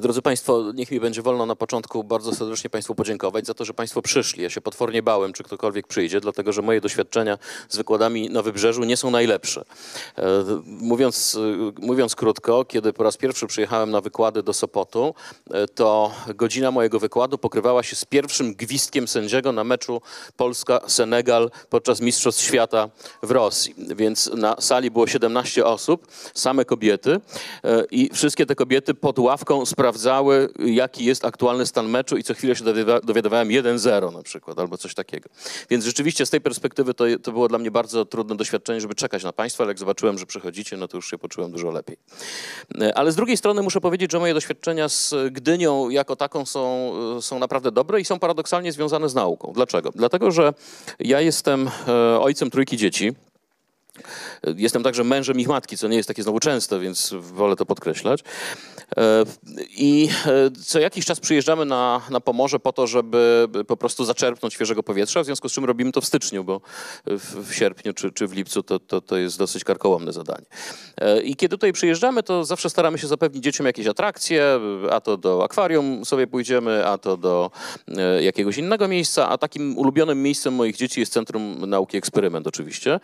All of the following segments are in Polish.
Drodzy Państwo, niech mi będzie wolno na początku bardzo serdecznie Państwu podziękować za to, że Państwo przyszli. Ja się potwornie bałem, czy ktokolwiek przyjdzie, dlatego że moje doświadczenia z wykładami na Wybrzeżu nie są najlepsze. E, mówiąc, e, mówiąc krótko, kiedy po raz pierwszy przyjechałem na wykłady do Sopotu, e, to godzina mojego wykładu pokrywała się z pierwszym gwizdkiem sędziego na meczu Polska-Senegal podczas Mistrzostw Świata w Rosji. Więc na sali było 17 osób, same kobiety i wszystkie te kobiety pod ławką sprawdzały sprawdzały, jaki jest aktualny stan meczu i co chwilę się dowiadywałem 1-0 na przykład, albo coś takiego. Więc rzeczywiście z tej perspektywy to, to było dla mnie bardzo trudne doświadczenie, żeby czekać na Państwa, ale jak zobaczyłem, że przychodzicie, no to już się poczułem dużo lepiej. Ale z drugiej strony muszę powiedzieć, że moje doświadczenia z Gdynią jako taką są, są naprawdę dobre i są paradoksalnie związane z nauką. Dlaczego? Dlatego, że ja jestem e, ojcem trójki dzieci. Jestem także mężem ich matki, co nie jest takie znowu częste, więc wolę to podkreślać. E, I e, co jakiś czas przyjeżdżamy na, na Pomorze po to, żeby po prostu zaczerpnąć świeżego powietrza, w związku z czym robimy to w styczniu, bo w, sierpniu czy, czy w lipcu to, to, to jest dosyć karkołomne zadanie. E, I kiedy tutaj przyjeżdżamy, to zawsze staramy się zapewnić dzieciom jakieś atrakcje, a to do akwarium sobie pójdziemy, a to do jakiegoś innego miejsca, a takim ulubionym miejscem moich dzieci jest Centrum Nauki Eksperyment oczywiście,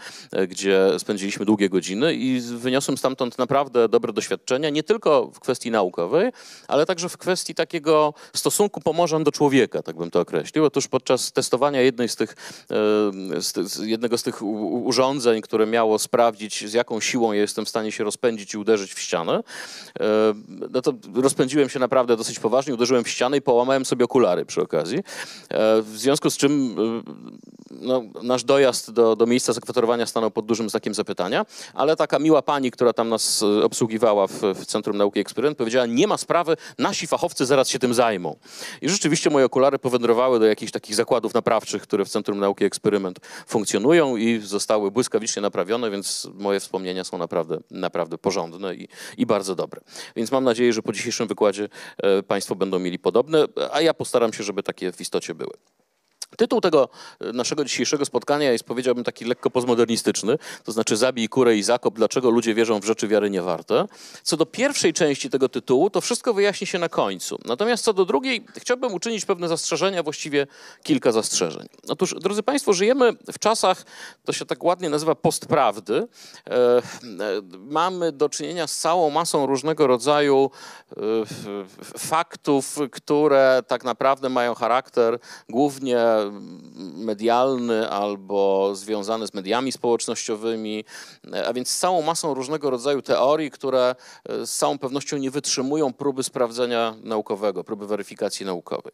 gdzie spędziliśmy długie godziny i wyniosłem stamtąd naprawdę dobre doświadczenia, nie tylko w kwestii naukowej, ale także w kwestii takiego stosunku Pomorzan do człowieka, tak bym to określił. Otóż podczas testowania jednej z tych, e, z, jednego z tych urządzeń, które miało sprawdzić, z jaką siłą jestem w stanie się rozpędzić i uderzyć w ścianę, e, no to rozpędziłem się naprawdę dosyć poważnie, uderzyłem w ścianę i połamałem sobie okulary przy okazji. E, w związku z czym no, nasz dojazd do, do miejsca zakwatorowania stanął pod dużym znakiem zapytania, ale taka miła pani, która tam nas obsługiwała w, w Centrum Nauki Eksperyment, powiedziała, nie ma sprawy, nasi fachowcy zaraz się tym zajmą. I rzeczywiście moje okulary powędrowały do jakichś takich zakładów naprawczych, które w Centrum Nauki Eksperyment funkcjonują i zostały błyskawicznie naprawione, więc moje wspomnienia są naprawdę, naprawdę porządne i, i bardzo dobre. Więc mam nadzieję, że po dzisiejszym wykładzie e, Państwo będą mieli podobne, a ja postaram się, żeby takie w istocie były. Tytuł tego e, naszego dzisiejszego spotkania jest, powiedziałbym, taki lekko postmodernistyczny, to znaczy Zabij kurę i zakop, dlaczego ludzie wierzą w rzeczy wiary niewarte. Co do pierwszej części tego tytułu, to wszystko wyjaśni się na końcu. Natomiast co do drugiej, chciałbym uczynić pewne zastrzeżenia, właściwie kilka zastrzeżeń. Otóż, drodzy Państwo, żyjemy w czasach, to się tak ładnie nazywa postprawdy. E, e, mamy do czynienia z całą masą różnego rodzaju faktów, które tak naprawdę mają charakter głównie medialny albo związany z mediami społecznościowymi, a więc z całą masą różnego rodzaju teorii, które e, z całą pewnością nie wytrzymują próby sprawdzenia naukowego, próby weryfikacji naukowej.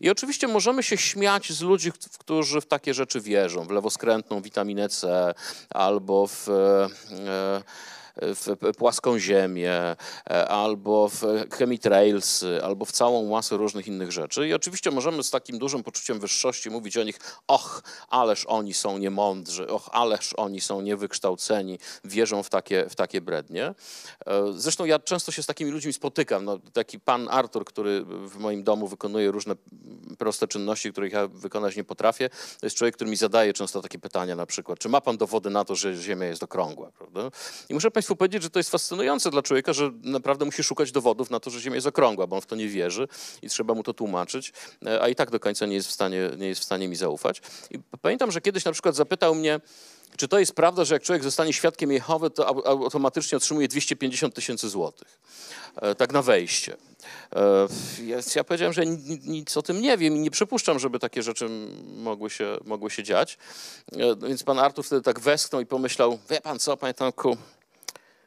I oczywiście możemy się śmiać z ludzi, którzy w takie rzeczy wierzą, w lewoskrętną witaminę C albo w. E, w płaską ziemię, e, albo w chemitrails, albo w całą masę różnych innych rzeczy. I oczywiście możemy z takim dużym poczuciem wyższości mówić o nich, och, ależ oni są niemądrzy, och, ależ oni są niewykształceni, wierzą w takie, w takie brednie. E, zresztą ja często się z takimi ludźmi spotykam. No, taki pan Artur, który w moim domu wykonuje różne proste czynności, których ja wykonać nie potrafię, to jest człowiek, który mi zadaje często takie pytania na przykład, czy ma pan dowody na to, że Ziemia jest okrągła, prawda? I muszę Państwu powiedzieć, że to jest fascynujące dla człowieka, że naprawdę musi szukać dowodów na to, że Ziemia jest okrągła, bo on w to nie wierzy i trzeba mu to tłumaczyć, e, a i tak do końca nie jest w stanie, nie jest w stanie mi zaufać. I pamiętam, że kiedyś na przykład zapytał mnie, czy to jest prawda, że jak człowiek zostanie świadkiem Jehowy, to automatycznie otrzymuje 250 tysięcy złotych? E, tak na wejście. E, ja powiedziałem, że nic o tym nie wiem i nie przypuszczam, żeby takie rzeczy mogły się, mogły się dziać. Więc pan Artur wtedy tak westchnął i pomyślał, wie pan co, panie Tomku,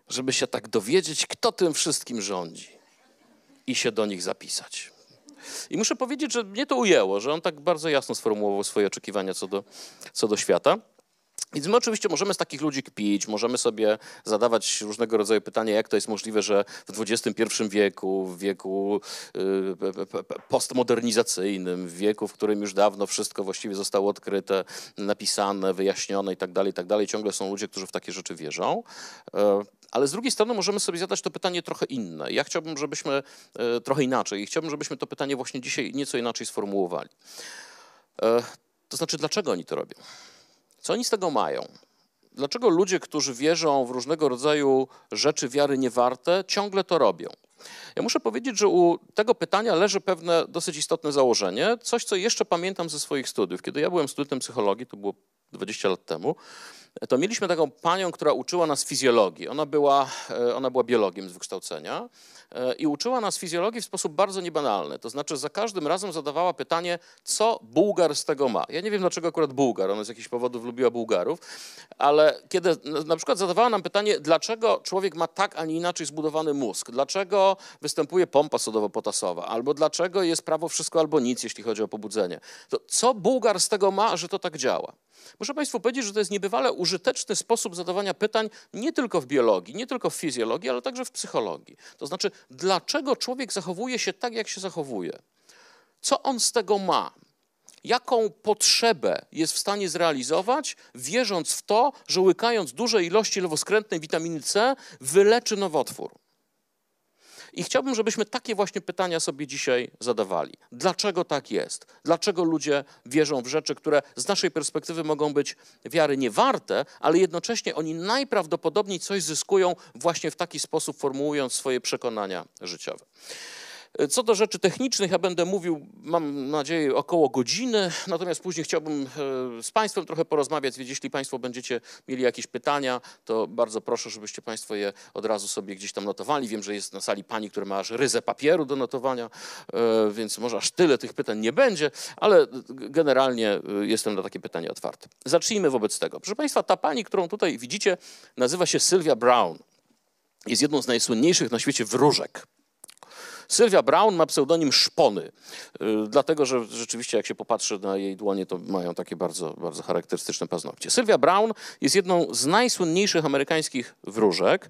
żeby się tak dowiedzieć, kto tym wszystkim rządzi i się do nich zapisać. I muszę powiedzieć, że mnie to ujęło, że on tak bardzo jasno sformułował swoje oczekiwania co do, co do świata. Więc my oczywiście możemy z takich ludzi kpić, możemy sobie zadawać różnego rodzaju pytania, jak to jest możliwe, że w XXI wieku, w wieku y, postmodernizacyjnym, w wieku, w którym już dawno wszystko właściwie zostało odkryte, napisane, wyjaśnione i tak dalej, i tak ciągle są ludzie, którzy w takie rzeczy wierzą. E, ale z drugiej strony możemy sobie zadać to pytanie trochę inne. Ja chciałbym, żebyśmy e, trochę inaczej i chciałbym, żebyśmy to pytanie właśnie dzisiaj nieco inaczej sformułowali. E, to znaczy, dlaczego oni to robią? Co oni z tego mają? Dlaczego ludzie, którzy wierzą w różnego rodzaju rzeczy wiary niewarte, ciągle to robią? Ja muszę powiedzieć, że u tego pytania leży pewne dosyć istotne założenie, coś, co jeszcze pamiętam ze swoich studiów. Kiedy ja byłem studentem psychologii, to było 20 lat temu, to mieliśmy taką panią, która uczyła nas fizjologii. Ona była, e, ona była biologiem z wykształcenia e, i uczyła nas fizjologii w sposób bardzo niebanalny. To znaczy za każdym razem zadawała pytanie, co Bułgar z tego ma. Ja nie wiem, dlaczego akurat Bułgar, ona z jakichś powodów lubiła Bułgarów, ale kiedy na przykład zadawała nam pytanie, dlaczego człowiek ma tak, a nie inaczej zbudowany mózg, dlaczego występuje pompa sodowo-potasowa, albo dlaczego jest prawo wszystko albo nic, jeśli chodzi o pobudzenie, to co Bułgar z tego ma, że to tak działa? Muszę Państwu powiedzieć, że to jest niebywale użyteczny sposób zadawania pytań nie tylko w biologii, nie tylko w fizjologii, ale także w psychologii. To znaczy, dlaczego człowiek zachowuje się tak, jak się zachowuje? Co on z tego ma? Jaką potrzebę jest w stanie zrealizować, wierząc w to, że łykając duże ilości lewoskrętnej witaminy C wyleczy nowotwór? I chciałbym, żebyśmy takie właśnie pytania sobie dzisiaj zadawali. Dlaczego tak jest? Dlaczego ludzie wierzą w rzeczy, które z naszej perspektywy mogą być wiary niewarte, ale jednocześnie oni najprawdopodobniej coś zyskują właśnie w taki sposób, formułując swoje przekonania życiowe. Co do rzeczy technicznych, ja będę mówił, mam nadzieję, około godziny, natomiast później chciałbym e, z Państwem trochę porozmawiać, więc jeśli Państwo będziecie mieli jakieś pytania, to bardzo proszę, żebyście Państwo je od razu sobie gdzieś tam notowali. Wiem, że jest na sali pani, która ma aż ryzę papieru do notowania, e, więc może aż tyle tych pytań nie będzie, ale generalnie e, jestem na takie pytania otwarty. Zacznijmy wobec tego. Proszę Państwa, ta pani, którą tutaj widzicie, nazywa się Sylwia Brown. Jest jedną z najsłynniejszych na świecie wróżek. Sylwia Brown ma pseudonim Szpony, y, dlatego że rzeczywiście jak się popatrzy na jej dłonie, to mają takie bardzo, bardzo charakterystyczne paznokcie. Sylwia Brown jest jedną z najsłynniejszych amerykańskich wróżek,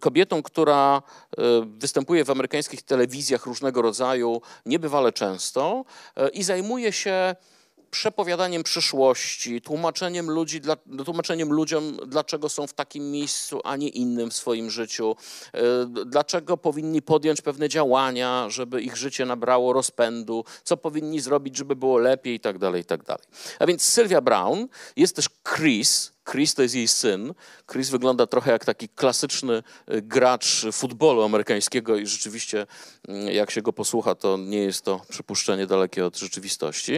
kobietą, która y, występuje w amerykańskich telewizjach różnego rodzaju niebywale często y, i zajmuje się przepowiadaniem przyszłości, tłumaczeniem, ludzi, dla, tłumaczeniem ludziom, dlaczego są w takim miejscu, a nie innym w swoim życiu, e, dlaczego powinni podjąć pewne działania, żeby ich życie nabrało rozpędu, co powinni zrobić, żeby było lepiej itd. Tak itd. Tak a więc Sylwia Brown jest też Chris, Chris to jest jej syn. Chris wygląda trochę jak taki klasyczny y, gracz futbolu amerykańskiego i rzeczywiście, mm, jak się go posłucha, to nie jest to przypuszczenie dalekie od rzeczywistości.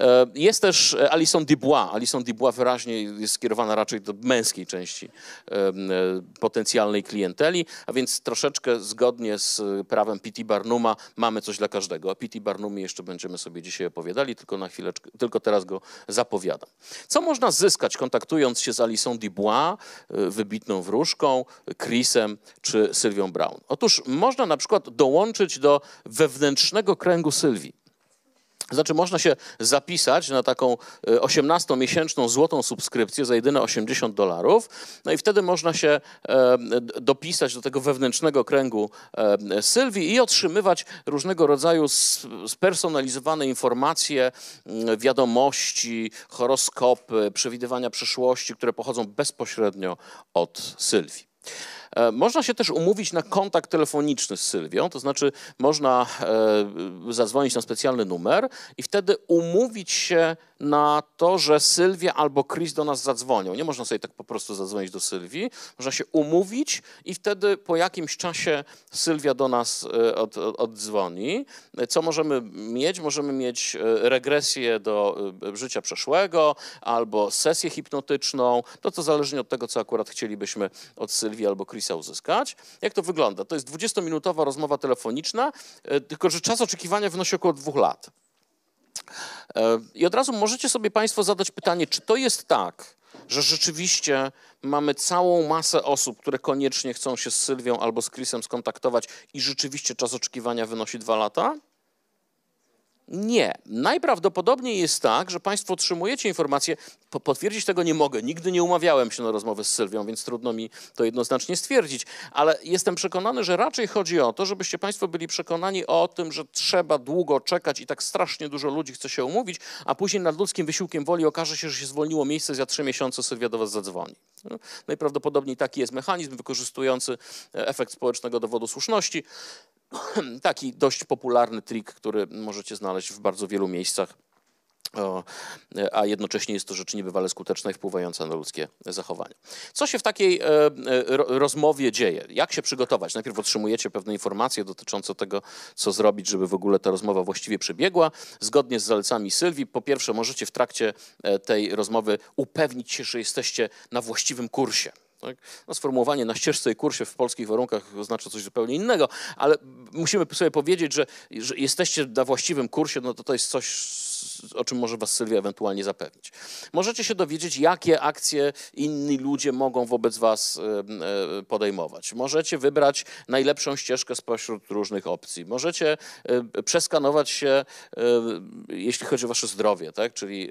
E, jest też Alison Dubois. Alison Dubois wyraźnie jest skierowana raczej do męskiej części e, e, potencjalnej klienteli, a więc troszeczkę zgodnie z prawem P.T. Barnuma mamy coś dla każdego. O P.T. Barnumie jeszcze będziemy sobie dzisiaj opowiadali, tylko na chwileczkę, tylko teraz go zapowiadam. Co można zyskać kontaktując się z Alisą Dubois, y, wybitną wróżką, Chrisem czy Sylwią Brown. Otóż można na przykład dołączyć do wewnętrznego kręgu Sylwii. Znaczy można się zapisać na taką 18-miesięczną e, złotą subskrypcję za jedyne 80 dolarów, no i wtedy można się e, dopisać do tego wewnętrznego kręgu e, Sylwii i otrzymywać różnego rodzaju spersonalizowane informacje, wiadomości, horoskopy, przewidywania przyszłości, które pochodzą bezpośrednio od Sylwii. E, można się też umówić na kontakt telefoniczny z Sylwią, to znaczy można e, zadzwonić na specjalny numer i wtedy umówić się na to, że Sylwia albo Chris do nas zadzwonią. Nie można sobie tak po prostu zadzwonić do Sylwii, można się umówić i wtedy po jakimś czasie Sylwia do nas e, od, od, oddzwoni. Co możemy mieć? Możemy mieć regresję do życia przeszłego albo sesję hipnotyczną. To co zależnie od tego, co akurat chcielibyśmy od Sylwii albo Chris Chrisa uzyskać. Jak to wygląda? To jest 20-minutowa rozmowa telefoniczna, e, tylko że czas oczekiwania wynosi około dwóch lat. E, I od razu możecie sobie Państwo zadać pytanie, czy to jest tak, że rzeczywiście mamy całą masę osób, które koniecznie chcą się z Sylwią albo z Chrisem skontaktować i rzeczywiście czas oczekiwania wynosi dwa lata? Nie. Najprawdopodobniej jest tak, że Państwo otrzymujecie informację, potwierdzić tego nie mogę, nigdy nie umawiałem się na rozmowę z Sylwią, więc trudno mi to jednoznacznie stwierdzić, ale jestem przekonany, że raczej chodzi o to, żebyście Państwo byli przekonani o tym, że trzeba długo czekać i tak strasznie dużo ludzi chce się umówić, a później nad ludzkim wysiłkiem woli okaże się, że się zwolniło miejsce, za trzy miesiące Sylwia do Was zadzwoni. Najprawdopodobniej taki jest mechanizm wykorzystujący efekt społecznego dowodu słuszności. Taki dość popularny trik, który możecie znaleźć w bardzo wielu miejscach a jednocześnie jest to rzecz niebywale skuteczna i wpływająca na ludzkie zachowania. Co się w takiej e, e, rozmowie dzieje? Jak się przygotować? Najpierw otrzymujecie pewne informacje dotyczące tego, co zrobić, żeby w ogóle ta rozmowa właściwie przebiegła. Zgodnie z zalecami Sylwii, po pierwsze możecie w trakcie e, tej rozmowy upewnić się, że jesteście na właściwym kursie. Tak? No, sformułowanie na ścieżce i kursie w polskich warunkach oznacza coś zupełnie innego, ale musimy sobie powiedzieć, że, że jesteście na właściwym kursie, no to to jest coś, o czym może was Sylwia ewentualnie zapewnić. Możecie się dowiedzieć, jakie akcje inni ludzie mogą wobec was e, podejmować. Możecie wybrać najlepszą ścieżkę spośród różnych opcji. Możecie e, przeskanować się, e, jeśli chodzi o wasze zdrowie, tak? czyli,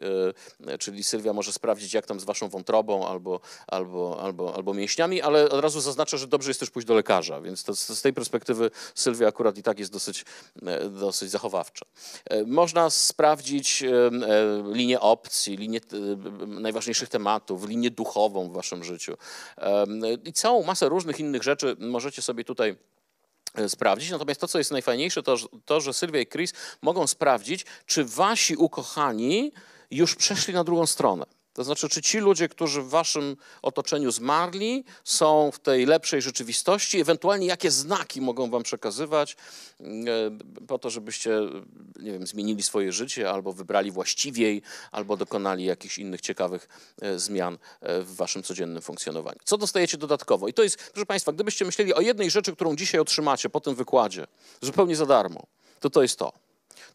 czyli Sylwia może sprawdzić, jak tam z waszą wątrobą albo, albo, albo, albo mięśniami, ale od razu zaznaczę, że dobrze jest też pójść do lekarza, więc to, z tej perspektywy Sylwia akurat i tak jest dosyć, dosyć zachowawcza. Można sprawdzić E, linię opcji, linię e, najważniejszych tematów, linię duchową w waszym życiu i całą masę różnych innych rzeczy możecie sobie tutaj e, sprawdzić. Natomiast to, co jest najfajniejsze, to, to, że Sylwia i Chris mogą sprawdzić, czy wasi ukochani już przeszli na drugą stronę. To znaczy, czy ci ludzie, którzy w waszym otoczeniu zmarli, są w tej lepszej rzeczywistości, ewentualnie jakie znaki mogą wam przekazywać e, po to, żebyście, nie wiem, zmienili swoje życie, albo wybrali właściwiej, albo dokonali jakichś innych ciekawych e, zmian e, w waszym codziennym funkcjonowaniu. Co dostajecie dodatkowo? I to jest, proszę Państwa, gdybyście myśleli o jednej rzeczy, którą dzisiaj otrzymacie po tym wykładzie, zupełnie za darmo, to to jest to.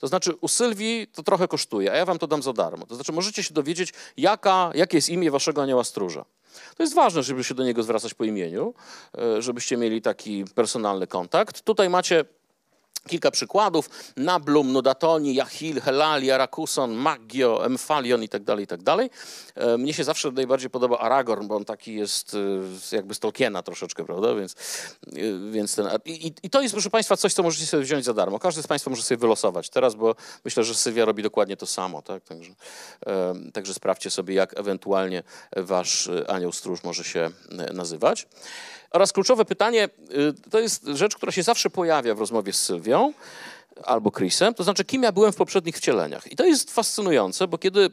To znaczy u Sylwii to trochę kosztuje, a ja wam to dam za darmo. To znaczy możecie się dowiedzieć, jaka, jakie jest imię waszego anioła stróża. To jest ważne, żeby się do niego zwracać po imieniu, e, żebyście mieli taki personalny kontakt. Tutaj macie Kilka przykładów. Nablum, Nodatoni, Jahil, Helali, Arakuson, Maggio, Emfalion itd., tak itd. Tak e, mnie się zawsze najbardziej podoba Aragorn, bo on taki jest e, jakby z Tolkiena troszeczkę, prawda? Więc, e, więc ten, i, I to jest, proszę Państwa, coś, co możecie sobie wziąć za darmo. Każdy z Państwa może sobie wylosować teraz, bo myślę, że Sylwia robi dokładnie to samo. Tak? Także, także sprawdźcie sobie, jak ewentualnie Wasz anioł stróż może się nazywać. Oraz kluczowe pytanie, y, to jest rzecz, która się zawsze pojawia w rozmowie z Sylwią albo Chrisem, to znaczy kim ja byłem w poprzednich wcieleniach. I to jest fascynujące, bo kiedy y,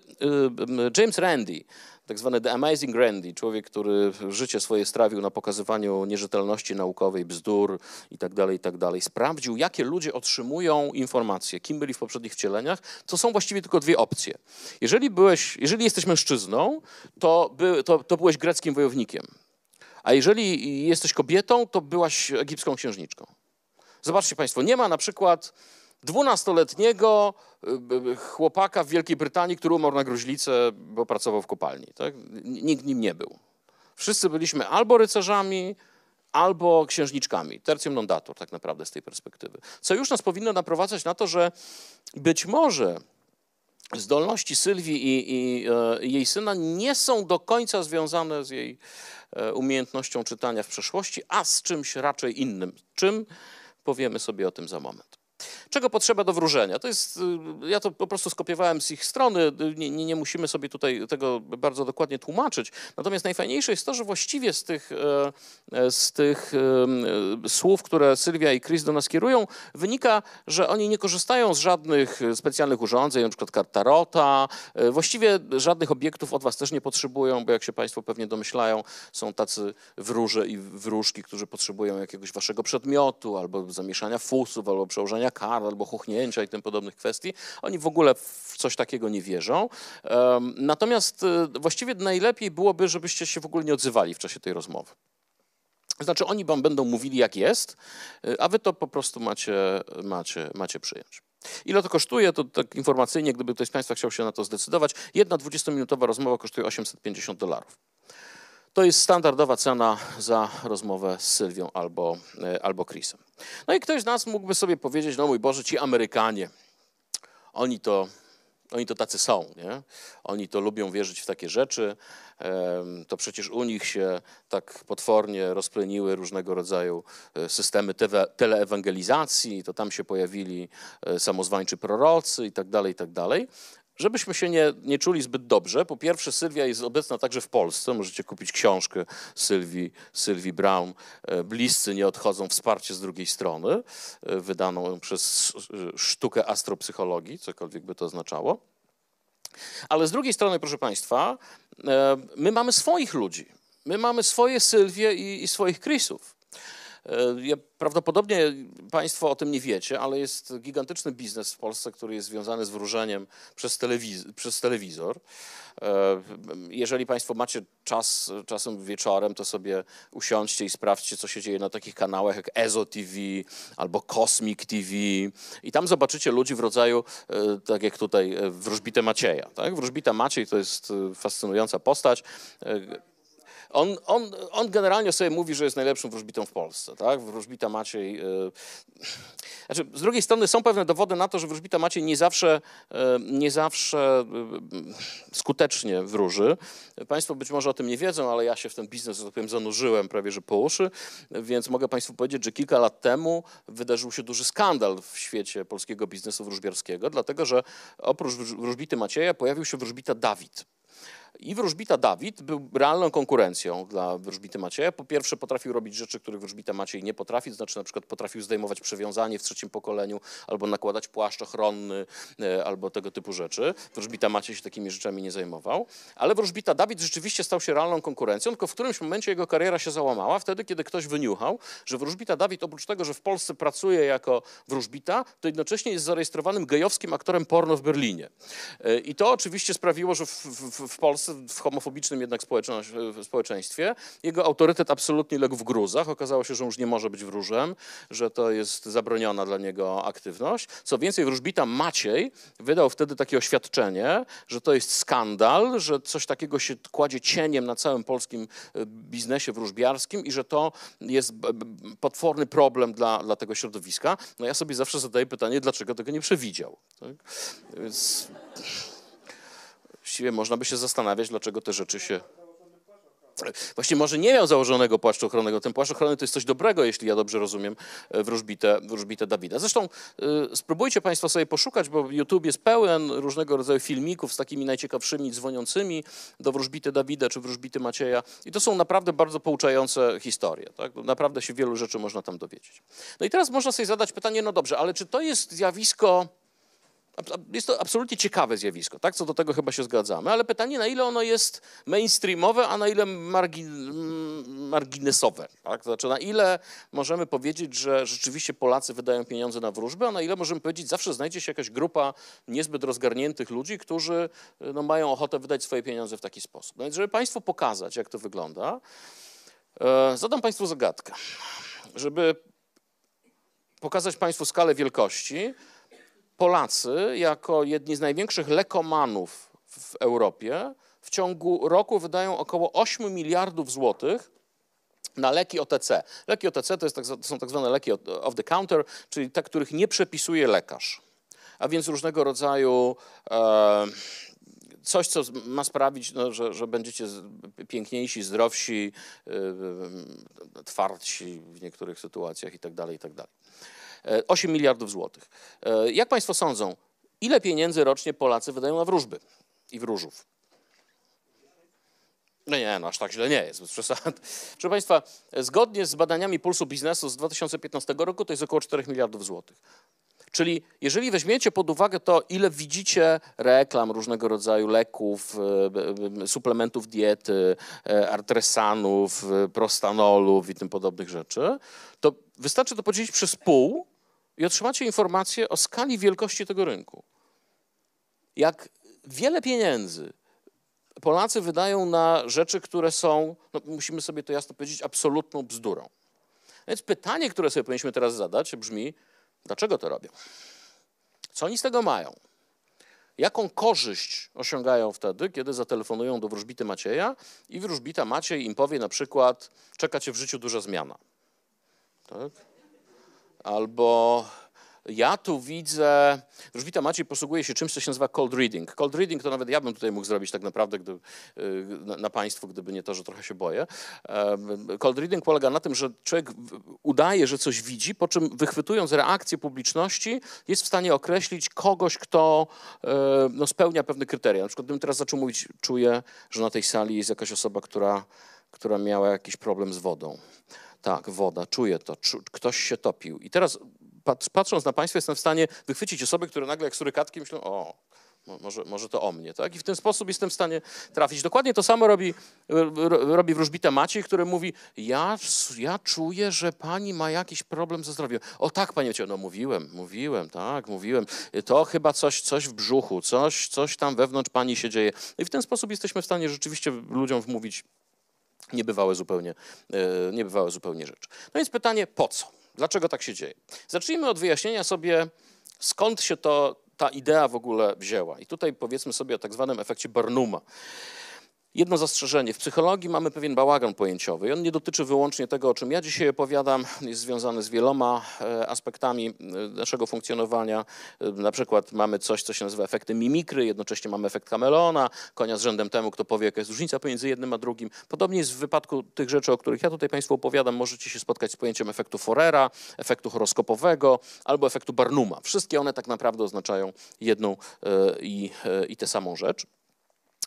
James Randi, tak zwany The Amazing Randy, człowiek, który życie swoje strawił na pokazywaniu nierzetelności naukowej, bzdur itd., tak itd., tak sprawdził, jakie ludzie otrzymują informacje, kim byli w poprzednich wcieleniach, to są właściwie tylko dwie opcje. Jeżeli, byłeś, jeżeli jesteś mężczyzną, to, by, to, to byłeś greckim wojownikiem. A jeżeli jesteś kobietą, to byłaś egipską księżniczką. Zobaczcie Państwo, nie ma na przykład dwunastoletniego y, chłopaka w Wielkiej Brytanii, który umarł na gruźlicę, bo pracował w kopalni. Tak? Nikt nim nie był. Wszyscy byliśmy albo rycerzami, albo księżniczkami. Tertium non datur tak naprawdę z tej perspektywy. Co już nas powinno naprowadzać na to, że być może zdolności Sylwii i, i, e, jej syna nie są do końca związane z jej umiejętnością czytania w przeszłości, a z czymś raczej innym. Czym powiemy sobie o tym za moment. Czego potrzeba do wróżenia? To jest, y, ja to po prostu skopiowałem z ich strony, nie, nie, nie, musimy sobie tutaj tego bardzo dokładnie tłumaczyć. Natomiast najfajniejsze jest to, że właściwie z tych, e, e, z tych e, słów, które Sylwia i Chris do nas kierują, wynika, że oni nie korzystają z żadnych specjalnych urządzeń, przykład kart tarota. Właściwie żadnych obiektów od was też nie potrzebują, bo jak się państwo pewnie domyślają, są tacy wróże i wróżki, którzy potrzebują jakiegoś waszego przedmiotu, albo zamieszania fusów, albo przełożenia kart, albo chuchnięcia i tym podobnych kwestii. Oni w ogóle w coś takiego nie wierzą. Natomiast e, właściwie najlepiej byłoby, żebyście się w ogóle nie odzywali w czasie tej rozmowy. Znaczy oni wam będą mówili jak jest, e, a wy to po prostu macie, macie, macie przyjąć. Ile to kosztuje? To tak informacyjnie, gdyby ktoś z Państwa chciał się na to zdecydować, jedna 20-minutowa rozmowa kosztuje 850 dolarów. To jest standardowa cena za rozmowę z Sylwią albo, e, albo Chrisem. No i ktoś z nas mógłby sobie powiedzieć, no mój Boże, ci Amerykanie, oni to, oni to tacy są, nie? Oni to lubią wierzyć w takie rzeczy. To przecież u nich się tak potwornie rozpleniły różnego rodzaju e, systemy teleewangelizacji, to tam się pojawili e, samozwańczy prorocy i tak dalej, i tak dalej. Żebyśmy się nie, nie czuli zbyt dobrze, po pierwsze Sylwia jest obecna także w Polsce, możecie kupić książkę Sylwii, Sylwii Brown, e, Bliscy nie odchodzą, wsparcie z drugiej strony, e, wydaną przez sztukę astropsychologii, cokolwiek by to oznaczało. Ale z drugiej strony, proszę Państwa, e, my mamy swoich ludzi. My mamy swoje Sylwie i, i swoich Chrisów. E, prawdopodobnie Państwo o tym nie wiecie, ale jest gigantyczny biznes w Polsce, który jest związany z wróżeniem przez, telewiz przez telewizor. E, jeżeli Państwo macie czas, czasem wieczorem, to sobie usiądźcie i sprawdźcie, co się dzieje na takich kanałach jak EZO TV albo Cosmic TV i tam zobaczycie ludzi w rodzaju, e, tak jak tutaj, wróżbite Macieja. Tak? Wróżbita Maciej to jest fascynująca postać. On, on, on generalnie sobie mówi, że jest najlepszym wróżbitą w Polsce. Tak? Wróżbita Maciej. Yy... Znaczy, z drugiej strony są pewne dowody na to, że wróżbita Maciej nie zawsze, yy, nie zawsze yy, skutecznie wróży. Państwo być może o tym nie wiedzą, ale ja się w ten biznes, że tak powiem, zanurzyłem prawie że po uszy, więc mogę Państwu powiedzieć, że kilka lat temu wydarzył się duży skandal w świecie polskiego biznesu wróżbiarskiego, dlatego że oprócz wróżbity Macieja pojawił się wróżbita Dawid. I wróżbita Dawid był realną konkurencją dla wróżbity Macieja. Po pierwsze potrafił robić rzeczy, których wróżbita Maciej nie potrafi, to znaczy na przykład potrafił zdejmować przewiązanie w trzecim pokoleniu, albo nakładać płaszcz ochronny, e, albo tego typu rzeczy. Wróżbita Maciej się takimi rzeczami nie zajmował. Ale wróżbita Dawid rzeczywiście stał się realną konkurencją, tylko w którymś momencie jego kariera się załamała, wtedy kiedy ktoś wyniuchał, że wróżbita Dawid oprócz tego, że w Polsce pracuje jako wróżbita, to jednocześnie jest zarejestrowanym gejowskim aktorem porno w Berlinie. E, I to oczywiście sprawiło, że w, w, w Polsce w homofobicznym jednak społeczeństwie. Jego autorytet absolutnie legł w gruzach. Okazało się, że już nie może być wróżem, że to jest zabroniona dla niego aktywność. Co więcej, wróżbita Maciej wydał wtedy takie oświadczenie, że to jest skandal, że coś takiego się kładzie cieniem na całym polskim e, biznesie wróżbiarskim i że to jest potworny problem dla, dla tego środowiska. No ja sobie zawsze zadaję pytanie, dlaczego tego nie przewidział. Tak? Więc właściwie można by się zastanawiać, dlaczego te rzeczy się Właśnie może nie miał założonego płaszczu ochronnego. Ten płaszcz ochronny to jest coś dobrego, jeśli ja dobrze rozumiem e, wróżbitę, wróżbitę Dawida. Zresztą y, spróbujcie Państwo sobie poszukać, bo YouTube jest pełen różnego rodzaju filmików z takimi najciekawszymi dzwoniącymi do wróżbity Dawida czy wróżbity Macieja. I to są naprawdę bardzo pouczające historie. Tak? Naprawdę się wielu rzeczy można tam dowiedzieć. No i teraz można sobie zadać pytanie, no dobrze, ale czy to jest zjawisko jest to absolutnie ciekawe zjawisko, tak? Co do tego chyba się zgadzamy, ale pytanie, na ile ono jest mainstreamowe, a na ile margin, marginesowe, tak? Znaczy, na ile możemy powiedzieć, że rzeczywiście Polacy wydają pieniądze na wróżby, a na ile możemy powiedzieć, zawsze znajdzie się jakaś grupa niezbyt rozgarniętych ludzi, którzy no, mają ochotę wydać swoje pieniądze w taki sposób. No więc, żeby Państwu pokazać, jak to wygląda, e, zadam Państwu zagadkę. Żeby pokazać Państwu skalę wielkości, Polacy, jako jedni z największych lekomanów w Europie, w ciągu roku wydają około 8 miliardów złotych na leki OTC. Leki OTC to, jest tak, to są tak zwane leki off the counter, czyli te, których nie przepisuje lekarz. A więc różnego rodzaju e, coś, co ma sprawić, no, że, że, będziecie piękniejsi, zdrowsi, e, twardsi w niektórych sytuacjach itd. Tak itd. Tak 8 miliardów złotych. E, jak Państwo sądzą, ile pieniędzy rocznie Polacy wydają na wróżby i wróżów? No nie, no aż tak źle nie jest, bez przesad. Proszę Państwa, zgodnie z badaniami Pulsu Biznesu z 2015 roku to jest około 4 miliardów złotych. Czyli jeżeli weźmiecie pod uwagę to, ile widzicie reklam różnego rodzaju leków, e, suplementów diety, e, artresanów, prostanoloów i tym podobnych rzeczy, to wystarczy to podzielić przez pół i otrzymacie informację o skali wielkości tego rynku. Jak wiele pieniędzy Polacy wydają na rzeczy, które są, no musimy sobie to jasno powiedzieć, absolutną bzdurą. Więc pytanie, które sobie powinniśmy teraz zadać, brzmi, dlaczego to robią? Co oni z tego mają? Jaką korzyść osiągają wtedy, kiedy zatelefonują do wróżbity Macieja i wróżbita Maciej im powie na przykład, czeka cię w życiu duża zmiana. Tak? Albo ja tu widzę, Wróżbita Maciej posługuje się czymś, co się nazywa cold reading. Cold reading to nawet ja bym tutaj mógł zrobić tak naprawdę gdy, y, na, na Państwu, gdyby nie to, że trochę się boję. Cold reading polega na tym, że człowiek udaje, że coś widzi, po czym wychwytując reakcję publiczności jest w stanie określić kogoś, kto e, no, spełnia pewne kryteria. Na przykład gdybym teraz zaczął mówić, czuję, że na tej sali jest jakaś osoba, która, która miała jakiś problem z wodą. Tak, woda, czuję to, ktoś się topił. I teraz patrząc na Państwa jestem w stanie wychwycić osoby, które nagle jak surykatki myślą, o, może, może to o mnie, tak? I w ten sposób jestem w stanie trafić. Dokładnie to samo robi, robi wróżbita Maciej, który mówi, ja, ja czuję, że pani ma jakiś problem ze zdrowiem. O tak, panie no mówiłem, mówiłem, tak, mówiłem. To chyba coś, coś w brzuchu, coś, coś tam wewnątrz pani się dzieje. I w ten sposób jesteśmy w stanie rzeczywiście ludziom wmówić niebywałe zupełnie, e, niebywałe zupełnie rzeczy. No więc pytanie, po co? Dlaczego tak się dzieje? Zacznijmy od wyjaśnienia sobie, skąd się to, ta idea w ogóle wzięła. I tutaj powiedzmy sobie o tak zwanym efekcie Barnuma. Jedno zastrzeżenie. W psychologii mamy pewien bałagan pojęciowy i on nie dotyczy wyłącznie tego, o czym ja dzisiaj opowiadam. Jest związany z wieloma e, aspektami e, naszego funkcjonowania. E, na przykład mamy coś, co się nazywa efektem mimikry, jednocześnie mamy efekt Camelona, konia z rzędem temu, kto powie, jaka jest różnica pomiędzy jednym a drugim. Podobnie jest w wypadku tych rzeczy, o których ja tutaj Państwu opowiadam. Możecie się spotkać z pojęciem efektu Forera, efektu horoskopowego albo efektu Barnuma. Wszystkie one tak naprawdę oznaczają jedną i, i tę samą rzecz.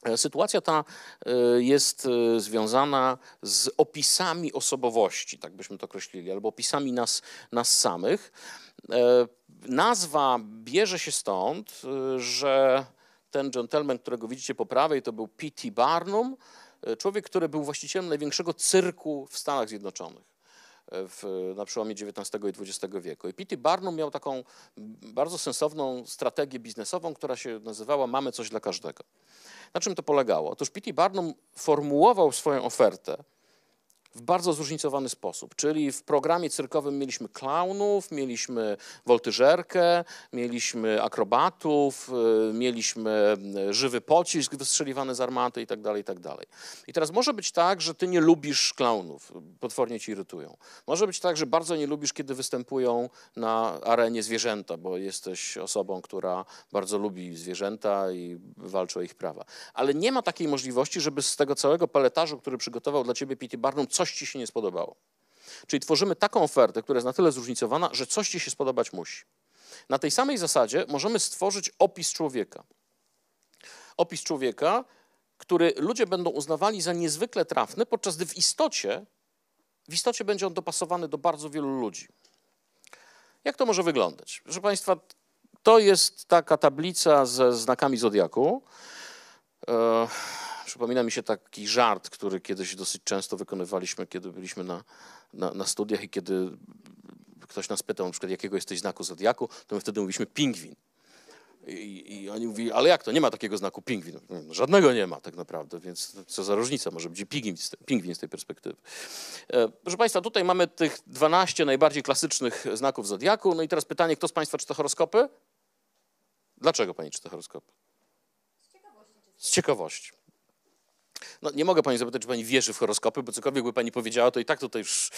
E, sytuacja ta e, jest e, związana z opisami osobowości, tak byśmy to określili, albo opisami nas, nas samych. Nazwa bierze się stąd, że ten gentleman, którego widzicie po prawej, to był P.T. Barnum, człowiek, który był właścicielem największego cyrku w Stanach Zjednoczonych. W, na przełomie XIX i XX wieku. I P.T. Barnum miał taką bardzo sensowną strategię biznesową, która się nazywała Mamy coś dla każdego. Na czym to polegało? Otóż P.T. Barnum formułował swoją ofertę w bardzo zróżnicowany sposób. Czyli w programie cyrkowym mieliśmy klaunów, mieliśmy woltyżerkę, mieliśmy akrobatów, y, mieliśmy y, żywy pocisk wystrzeliwany z armaty itd., tak itd. Tak I teraz może być tak, że ty nie lubisz klaunów, potwornie ci irytują. Może być tak, że bardzo nie lubisz, kiedy występują na arenie zwierzęta, bo jesteś osobą, która bardzo lubi zwierzęta i walczy o ich prawa. Ale nie ma takiej możliwości, żeby z tego całego peletażu, który przygotował dla ciebie P.T. Barnum, coś ci się nie spodobało. Czyli tworzymy taką ofertę, która jest na tyle zróżnicowana, że coś ci się spodobać musi. Na tej samej zasadzie możemy stworzyć opis człowieka. Opis człowieka, który ludzie będą uznawali za niezwykle trafny, podczas gdy w istocie, w istocie będzie on dopasowany do bardzo wielu ludzi. Jak to może wyglądać? Proszę Państwa, to jest taka tablica ze znakami zodiaku. Przypomina mi się taki żart, który kiedyś dosyć często wykonywaliśmy, kiedy byliśmy na, na, na studiach i kiedy ktoś nas pytał na przykład, jakiego jesteś znaku zodiaku, to my wtedy mówiliśmy pingwin. I, I, oni mówili, ale jak to, nie ma takiego znaku pingwin. No, żadnego nie ma tak naprawdę, więc co za różnica, może być pingwin, pingwin z tej perspektywy. E, proszę Państwa, tutaj mamy tych 12 najbardziej klasycznych znaków zodiaku. No i teraz pytanie, kto z Państwa czyta horoskopy? Dlaczego Pani czyta horoskopy? Z ciekawości. Z ciekawości. No, nie mogę pani zapytać, czy pani wierzy w horoskopy, bo cokolwiek by pani powiedziała, to i tak tutaj już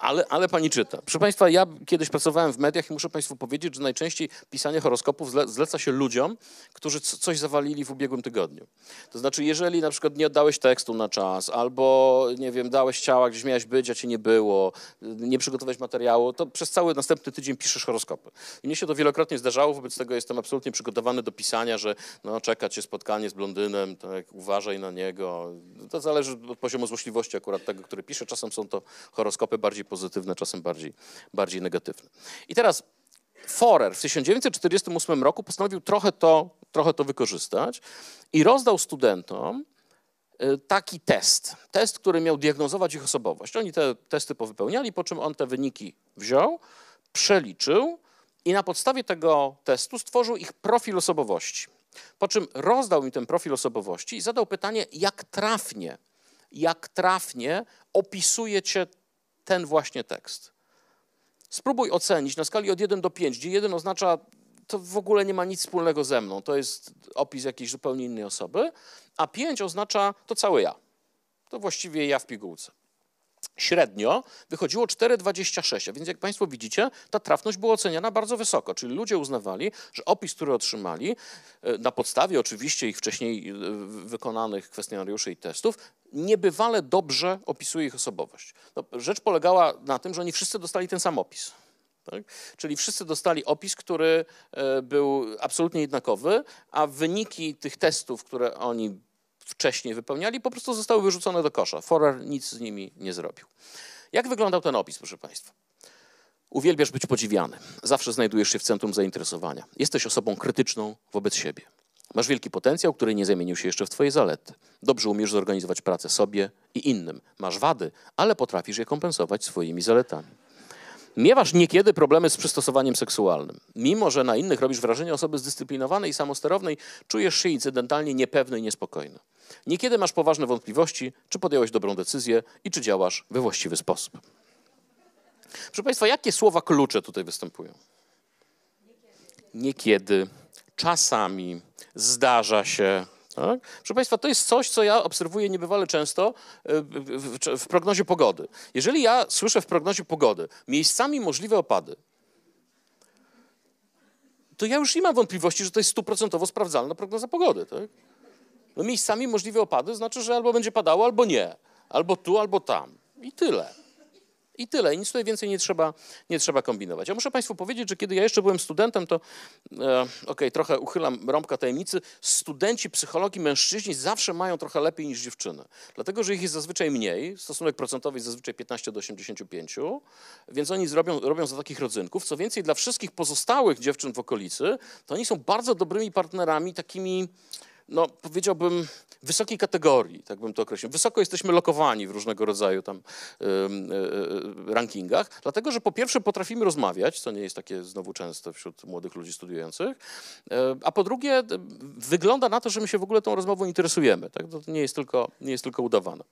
ale, ale pani czyta. Proszę Państwa, ja kiedyś pracowałem w mediach i muszę Państwu powiedzieć, że najczęściej pisanie horoskopów zleca się ludziom, którzy coś zawalili w ubiegłym tygodniu. To znaczy, jeżeli na przykład nie oddałeś tekstu na czas, albo nie wiem, dałeś ciała, gdzieś miałeś być, a cię nie było, nie przygotowałeś materiału, to przez cały następny tydzień piszesz horoskopy. I mnie się to wielokrotnie zdarzało, wobec tego jestem absolutnie przygotowany do pisania, że no, czeka cię spotkanie z blondynem, tak, uważaj na niego. To zależy od poziomu złośliwości akurat tego, który pisze. Czasem są to horoskopy bardziej pozytywne, czasem bardziej, bardziej negatywne. I teraz Forer w 1948 roku postanowił trochę to, trochę to wykorzystać i rozdał studentom y, taki test. Test, który miał diagnozować ich osobowość. Oni te testy powypełniali, po czym on te wyniki wziął, przeliczył i na podstawie tego testu stworzył ich profil osobowości. Po czym rozdał im ten profil osobowości i zadał pytanie, jak trafnie, jak trafnie opisuje cię ten właśnie tekst. Spróbuj ocenić na skali od 1 do 5, gdzie 1 oznacza, to w ogóle nie ma nic wspólnego ze mną, to jest opis jakiejś zupełnie innej osoby, a 5 oznacza to cały ja. To właściwie ja w pigułce. Średnio wychodziło 4,26, a więc jak Państwo widzicie, ta trafność była oceniana bardzo wysoko, czyli ludzie uznawali, że opis, który otrzymali, e, na podstawie oczywiście ich wcześniej e, wykonanych kwestionariuszy i testów, niebywale dobrze opisuje ich osobowość. No, rzecz polegała na tym, że oni wszyscy dostali ten sam opis. Tak? Czyli wszyscy dostali opis, który e, był absolutnie jednakowy, a wyniki tych testów, które oni wcześniej wypełniali, po prostu zostały wyrzucone do kosza. Forer nic z nimi nie zrobił. Jak wyglądał ten opis, proszę Państwa? Uwielbiasz być podziwiany. Zawsze znajdujesz się w centrum zainteresowania. Jesteś osobą krytyczną wobec siebie. Masz wielki potencjał, który nie zamienił się jeszcze w twoje zalety. Dobrze umiesz zorganizować pracę sobie i innym. Masz wady, ale potrafisz je kompensować swoimi zaletami. Miewasz niekiedy problemy z przystosowaniem seksualnym. Mimo, że na innych robisz wrażenie osoby zdyscyplinowanej i samosterownej, czujesz się incydentalnie niepewny i niespokojny. Niekiedy masz poważne wątpliwości, czy podjąłeś dobrą decyzję i czy działasz we właściwy sposób. Proszę Państwa, jakie słowa klucze tutaj występują? Niekiedy, czasami, zdarza się. Tak? Proszę Państwa, to jest coś, co ja obserwuję niebywale często e, w, w, prognozie pogody. Jeżeli ja słyszę w prognozie pogody miejscami możliwe opady, to ja już nie mam wątpliwości, że to jest stuprocentowo sprawdzalna prognoza pogody. Tak? No miejscami możliwe opady znaczy, że albo będzie padało, albo nie. Albo tu, albo tam. I tyle. I tyle. Nic tutaj więcej nie trzeba, nie trzeba kombinować. Ja muszę Państwu powiedzieć, że kiedy ja jeszcze byłem studentem, to e, okay, trochę uchylam rąbka tajemnicy, studenci psychologii mężczyźni zawsze mają trochę lepiej niż dziewczyny. Dlatego, że ich jest zazwyczaj mniej, stosunek procentowy jest zazwyczaj 15 do 85, więc oni zrobią, robią za takich rodzynków. Co więcej, dla wszystkich pozostałych dziewczyn w okolicy, to oni są bardzo dobrymi partnerami, takimi no powiedziałbym, wysokiej kategorii, tak bym to określił. Wysoko jesteśmy lokowani w różnego rodzaju tam y, y, rankingach, dlatego że po pierwsze potrafimy rozmawiać, co nie jest takie znowu częste wśród młodych ludzi studiujących, y, a po drugie wygląda na to, że my się w ogóle tą rozmową interesujemy. Tak? To nie jest tylko, nie jest tylko udawane.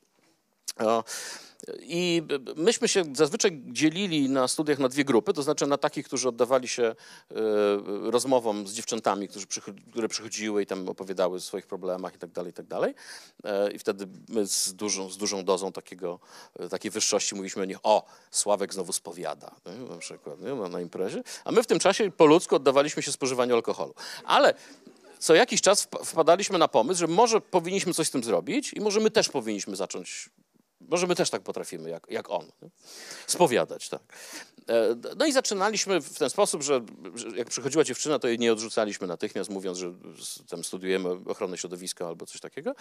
I myśmy się zazwyczaj dzielili na studiach na dwie grupy, to znaczy na takich, którzy oddawali się e, rozmowom z dziewczętami, które przychodziły i tam opowiadały o swoich problemach i tak dalej, i tak dalej. E, I wtedy my z dużą, z dużą dozą takiego, e, takiej wyższości mówiliśmy o nich, o, Sławek znowu spowiada, na przykład, nie? Na imprezie. A my w tym czasie po ludzku oddawaliśmy się spożywaniu alkoholu. Ale co jakiś czas wpadaliśmy na pomysł, że może powinniśmy coś z tym zrobić i może my też powinniśmy zacząć może my też tak potrafimy, jak, jak on. Nie? Spowiadać, tak. E, no i zaczynaliśmy w ten sposób, że, jak przychodziła dziewczyna, to jej nie odrzucaliśmy natychmiast, mówiąc, że tam studiujemy ochronę środowiska albo coś takiego.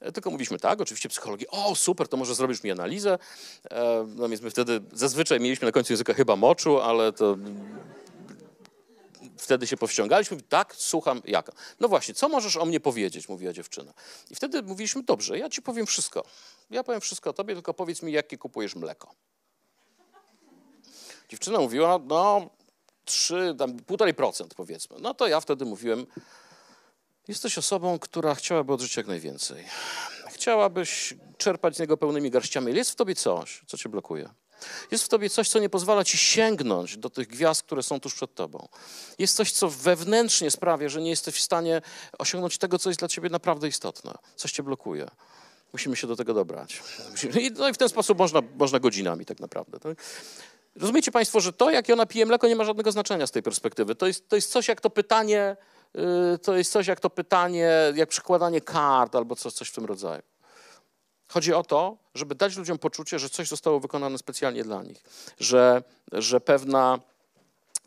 E, tylko mówiliśmy tak, oczywiście psychologii, o super, to może zrobisz mi analizę. E, no więc my wtedy zazwyczaj mieliśmy na końcu języka chyba moczu, ale to wtedy się powściągaliśmy, tak, słucham, jaka. No właśnie, co możesz o mnie powiedzieć, mówiła dziewczyna. I wtedy mówiliśmy, dobrze, ja ci powiem wszystko. Ja powiem wszystko o tobie, tylko powiedz mi, jakie kupujesz mleko. Dziewczyna mówiła, no, trzy, tam półtorej procent powiedzmy. No to ja wtedy mówiłem, jesteś osobą, która chciałaby odżyć jak najwięcej. Chciałabyś czerpać z niego pełnymi garściami. Jest w tobie coś, co cię blokuje. Jest w tobie coś, co nie pozwala ci sięgnąć do tych gwiazd, które są tuż przed tobą. Jest coś, co wewnętrznie sprawia, że nie jesteś w stanie osiągnąć tego, co jest dla ciebie naprawdę istotne. Coś cię blokuje. Musimy się do tego dobrać. No i w ten sposób można, można godzinami tak naprawdę. Tak? Rozumiecie Państwo, że to, jak ona pije mleko, nie ma żadnego znaczenia z tej perspektywy. To jest, to jest coś jak to pytanie, yy, to jest coś jak to pytanie, jak przykładanie kart albo coś, coś w tym rodzaju. Chodzi o to, żeby dać ludziom poczucie, że coś zostało wykonane specjalnie dla nich, że, że pewna,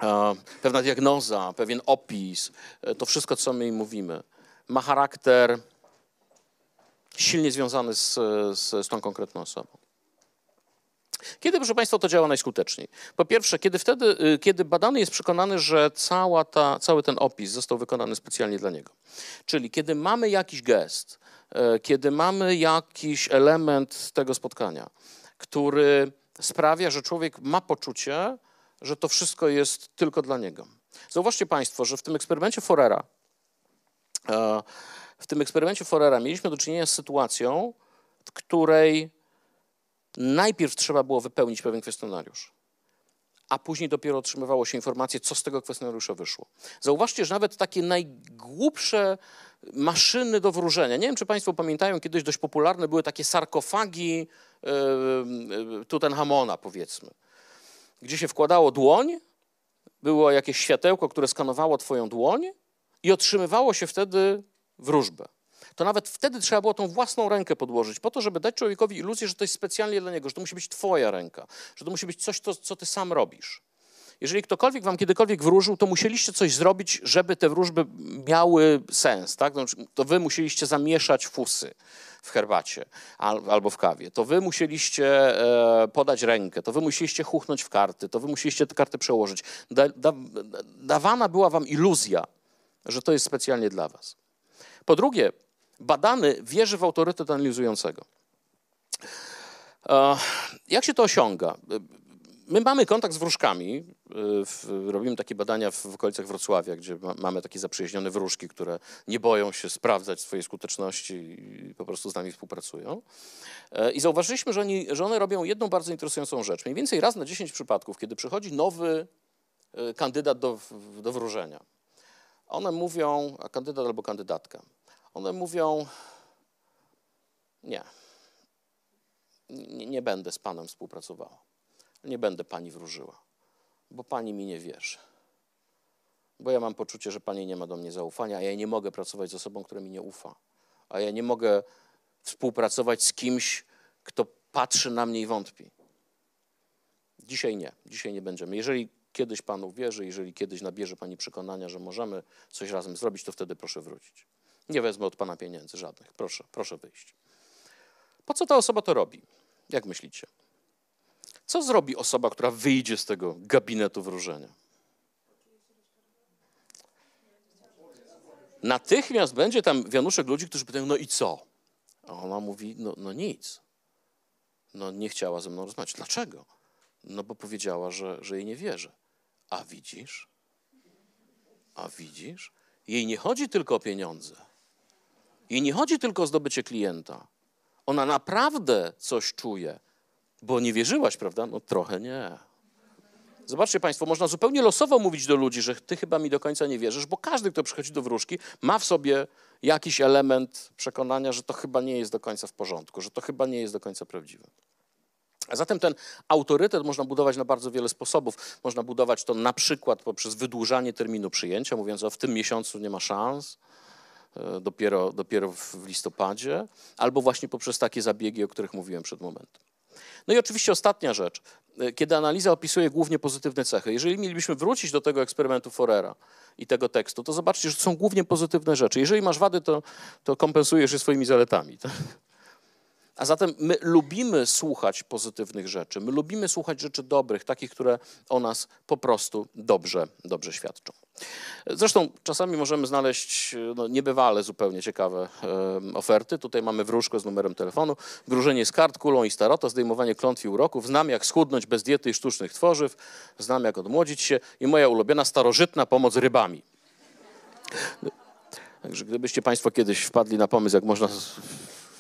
e, pewna diagnoza, pewien opis, e, to wszystko, co my im mówimy, ma charakter silnie związany z, z, z tą konkretną osobą. Kiedy, proszę Państwa, to działa najskuteczniej? Po pierwsze, kiedy wtedy, y, kiedy badany jest przekonany, że cała ta, cały ten opis został wykonany specjalnie dla niego. Czyli kiedy mamy jakiś gest, E, kiedy mamy jakiś element tego spotkania, który sprawia, że człowiek ma poczucie, że to wszystko jest tylko dla niego. Zauważcie Państwo, że w tym eksperymencie Forera, e, w tym eksperymencie Forera mieliśmy do czynienia z sytuacją, w której najpierw trzeba było wypełnić pewien kwestionariusz, a później dopiero otrzymywało się informację, co z tego kwestionariusza wyszło. Zauważcie, że nawet takie najgłupsze maszyny do wróżenia. Nie wiem, czy Państwo pamiętają, kiedyś dość popularne były takie sarkofagi e, e, Tutenhamona, powiedzmy, gdzie się wkładało dłoń, było jakieś światełko, które skanowało Twoją dłoń i otrzymywało się wtedy wróżbę. To nawet wtedy trzeba było tą własną rękę podłożyć, po to, żeby dać człowiekowi iluzję, że to jest specjalnie dla niego, że to musi być Twoja ręka, że to musi być coś, co Ty sam robisz. Jeżeli ktokolwiek wam kiedykolwiek wróżył, to musieliście coś zrobić, żeby te wróżby miały sens. Tak? Znaczy, to wy musieliście zamieszać fusy w herbacie albo w kawie. To wy musieliście e, podać rękę, to wy musieliście chuchnąć w karty, to wy musieliście te karty przełożyć. Da, da, dawana była wam iluzja, że to jest specjalnie dla was. Po drugie, badany wierzy w autorytet analizującego. E, jak się to osiąga? My mamy kontakt z wróżkami. Y, robimy takie badania w okolicach Wrocławia, gdzie mamy takie zaprzyjaźnione wróżki, które nie boją się sprawdzać swojej skuteczności i po prostu z nami współpracują. E, I zauważyliśmy, że, oni, że one robią jedną bardzo interesującą rzecz. Mniej więcej raz na 10 przypadków, kiedy przychodzi nowy e, kandydat do, do wróżenia, one mówią, a kandydat albo kandydatka, one mówią, nie, nie, nie będę z panem współpracowała nie będę pani wróżyła, bo pani mi nie wierzy. Bo ja mam poczucie, że pani nie ma do mnie zaufania, a ja nie mogę pracować z osobą, która mi nie ufa. A ja nie mogę współpracować z kimś, kto patrzy na mnie i wątpi. Dzisiaj nie, dzisiaj nie będziemy. Jeżeli kiedyś Pan uwierzy, jeżeli kiedyś nabierze Pani przekonania, że możemy coś razem zrobić, to wtedy proszę wrócić. Nie wezmę od Pana pieniędzy żadnych. Proszę, proszę wyjść. Po co ta osoba to robi? Jak myślicie? Co zrobi osoba, która wyjdzie z tego gabinetu wróżenia? Natychmiast będzie tam wianuszek ludzi, którzy pytają, no i co? A ona mówi, no, no nic. No nie chciała ze mną rozmawiać. Dlaczego? No bo powiedziała, że, że jej nie wierzy. A widzisz? A widzisz? Jej nie chodzi tylko o pieniądze. Jej nie chodzi tylko o zdobycie klienta. Ona naprawdę coś czuje. Bo nie wierzyłaś, prawda? No trochę nie. Zobaczcie Państwo, można zupełnie losowo mówić do ludzi, że ty chyba mi do końca nie wierzysz, bo każdy, kto przychodzi do wróżki, ma w sobie jakiś element przekonania, że to chyba nie jest do końca w porządku, że to chyba nie jest do końca prawdziwe. A zatem ten autorytet można budować na bardzo wiele sposobów. Można budować to na przykład poprzez wydłużanie terminu przyjęcia, mówiąc, że w tym miesiącu nie ma szans, dopiero, dopiero w listopadzie, albo właśnie poprzez takie zabiegi, o których mówiłem przed momentem. No i oczywiście ostatnia rzecz, e, kiedy analiza opisuje głównie pozytywne cechy. Jeżeli mielibyśmy wrócić do tego eksperymentu Forera i tego tekstu, to zobaczcie, że są głównie pozytywne rzeczy. Jeżeli masz wady, to, to kompensujesz je swoimi zaletami. Tak? A zatem my lubimy słuchać pozytywnych rzeczy, my lubimy słuchać rzeczy dobrych, takich, które o nas po prostu dobrze, dobrze świadczą. Zresztą czasami możemy znaleźć no, niebywale zupełnie ciekawe e, oferty. Tutaj mamy wróżkę z numerem telefonu, wróżenie z kart, kulą i starota, zdejmowanie klątw i uroków, znam jak schudnąć bez diety i sztucznych tworzyw, znam jak odmłodzić się i moja ulubiona starożytna pomoc rybami. Także gdybyście Państwo kiedyś wpadli na pomysł, jak można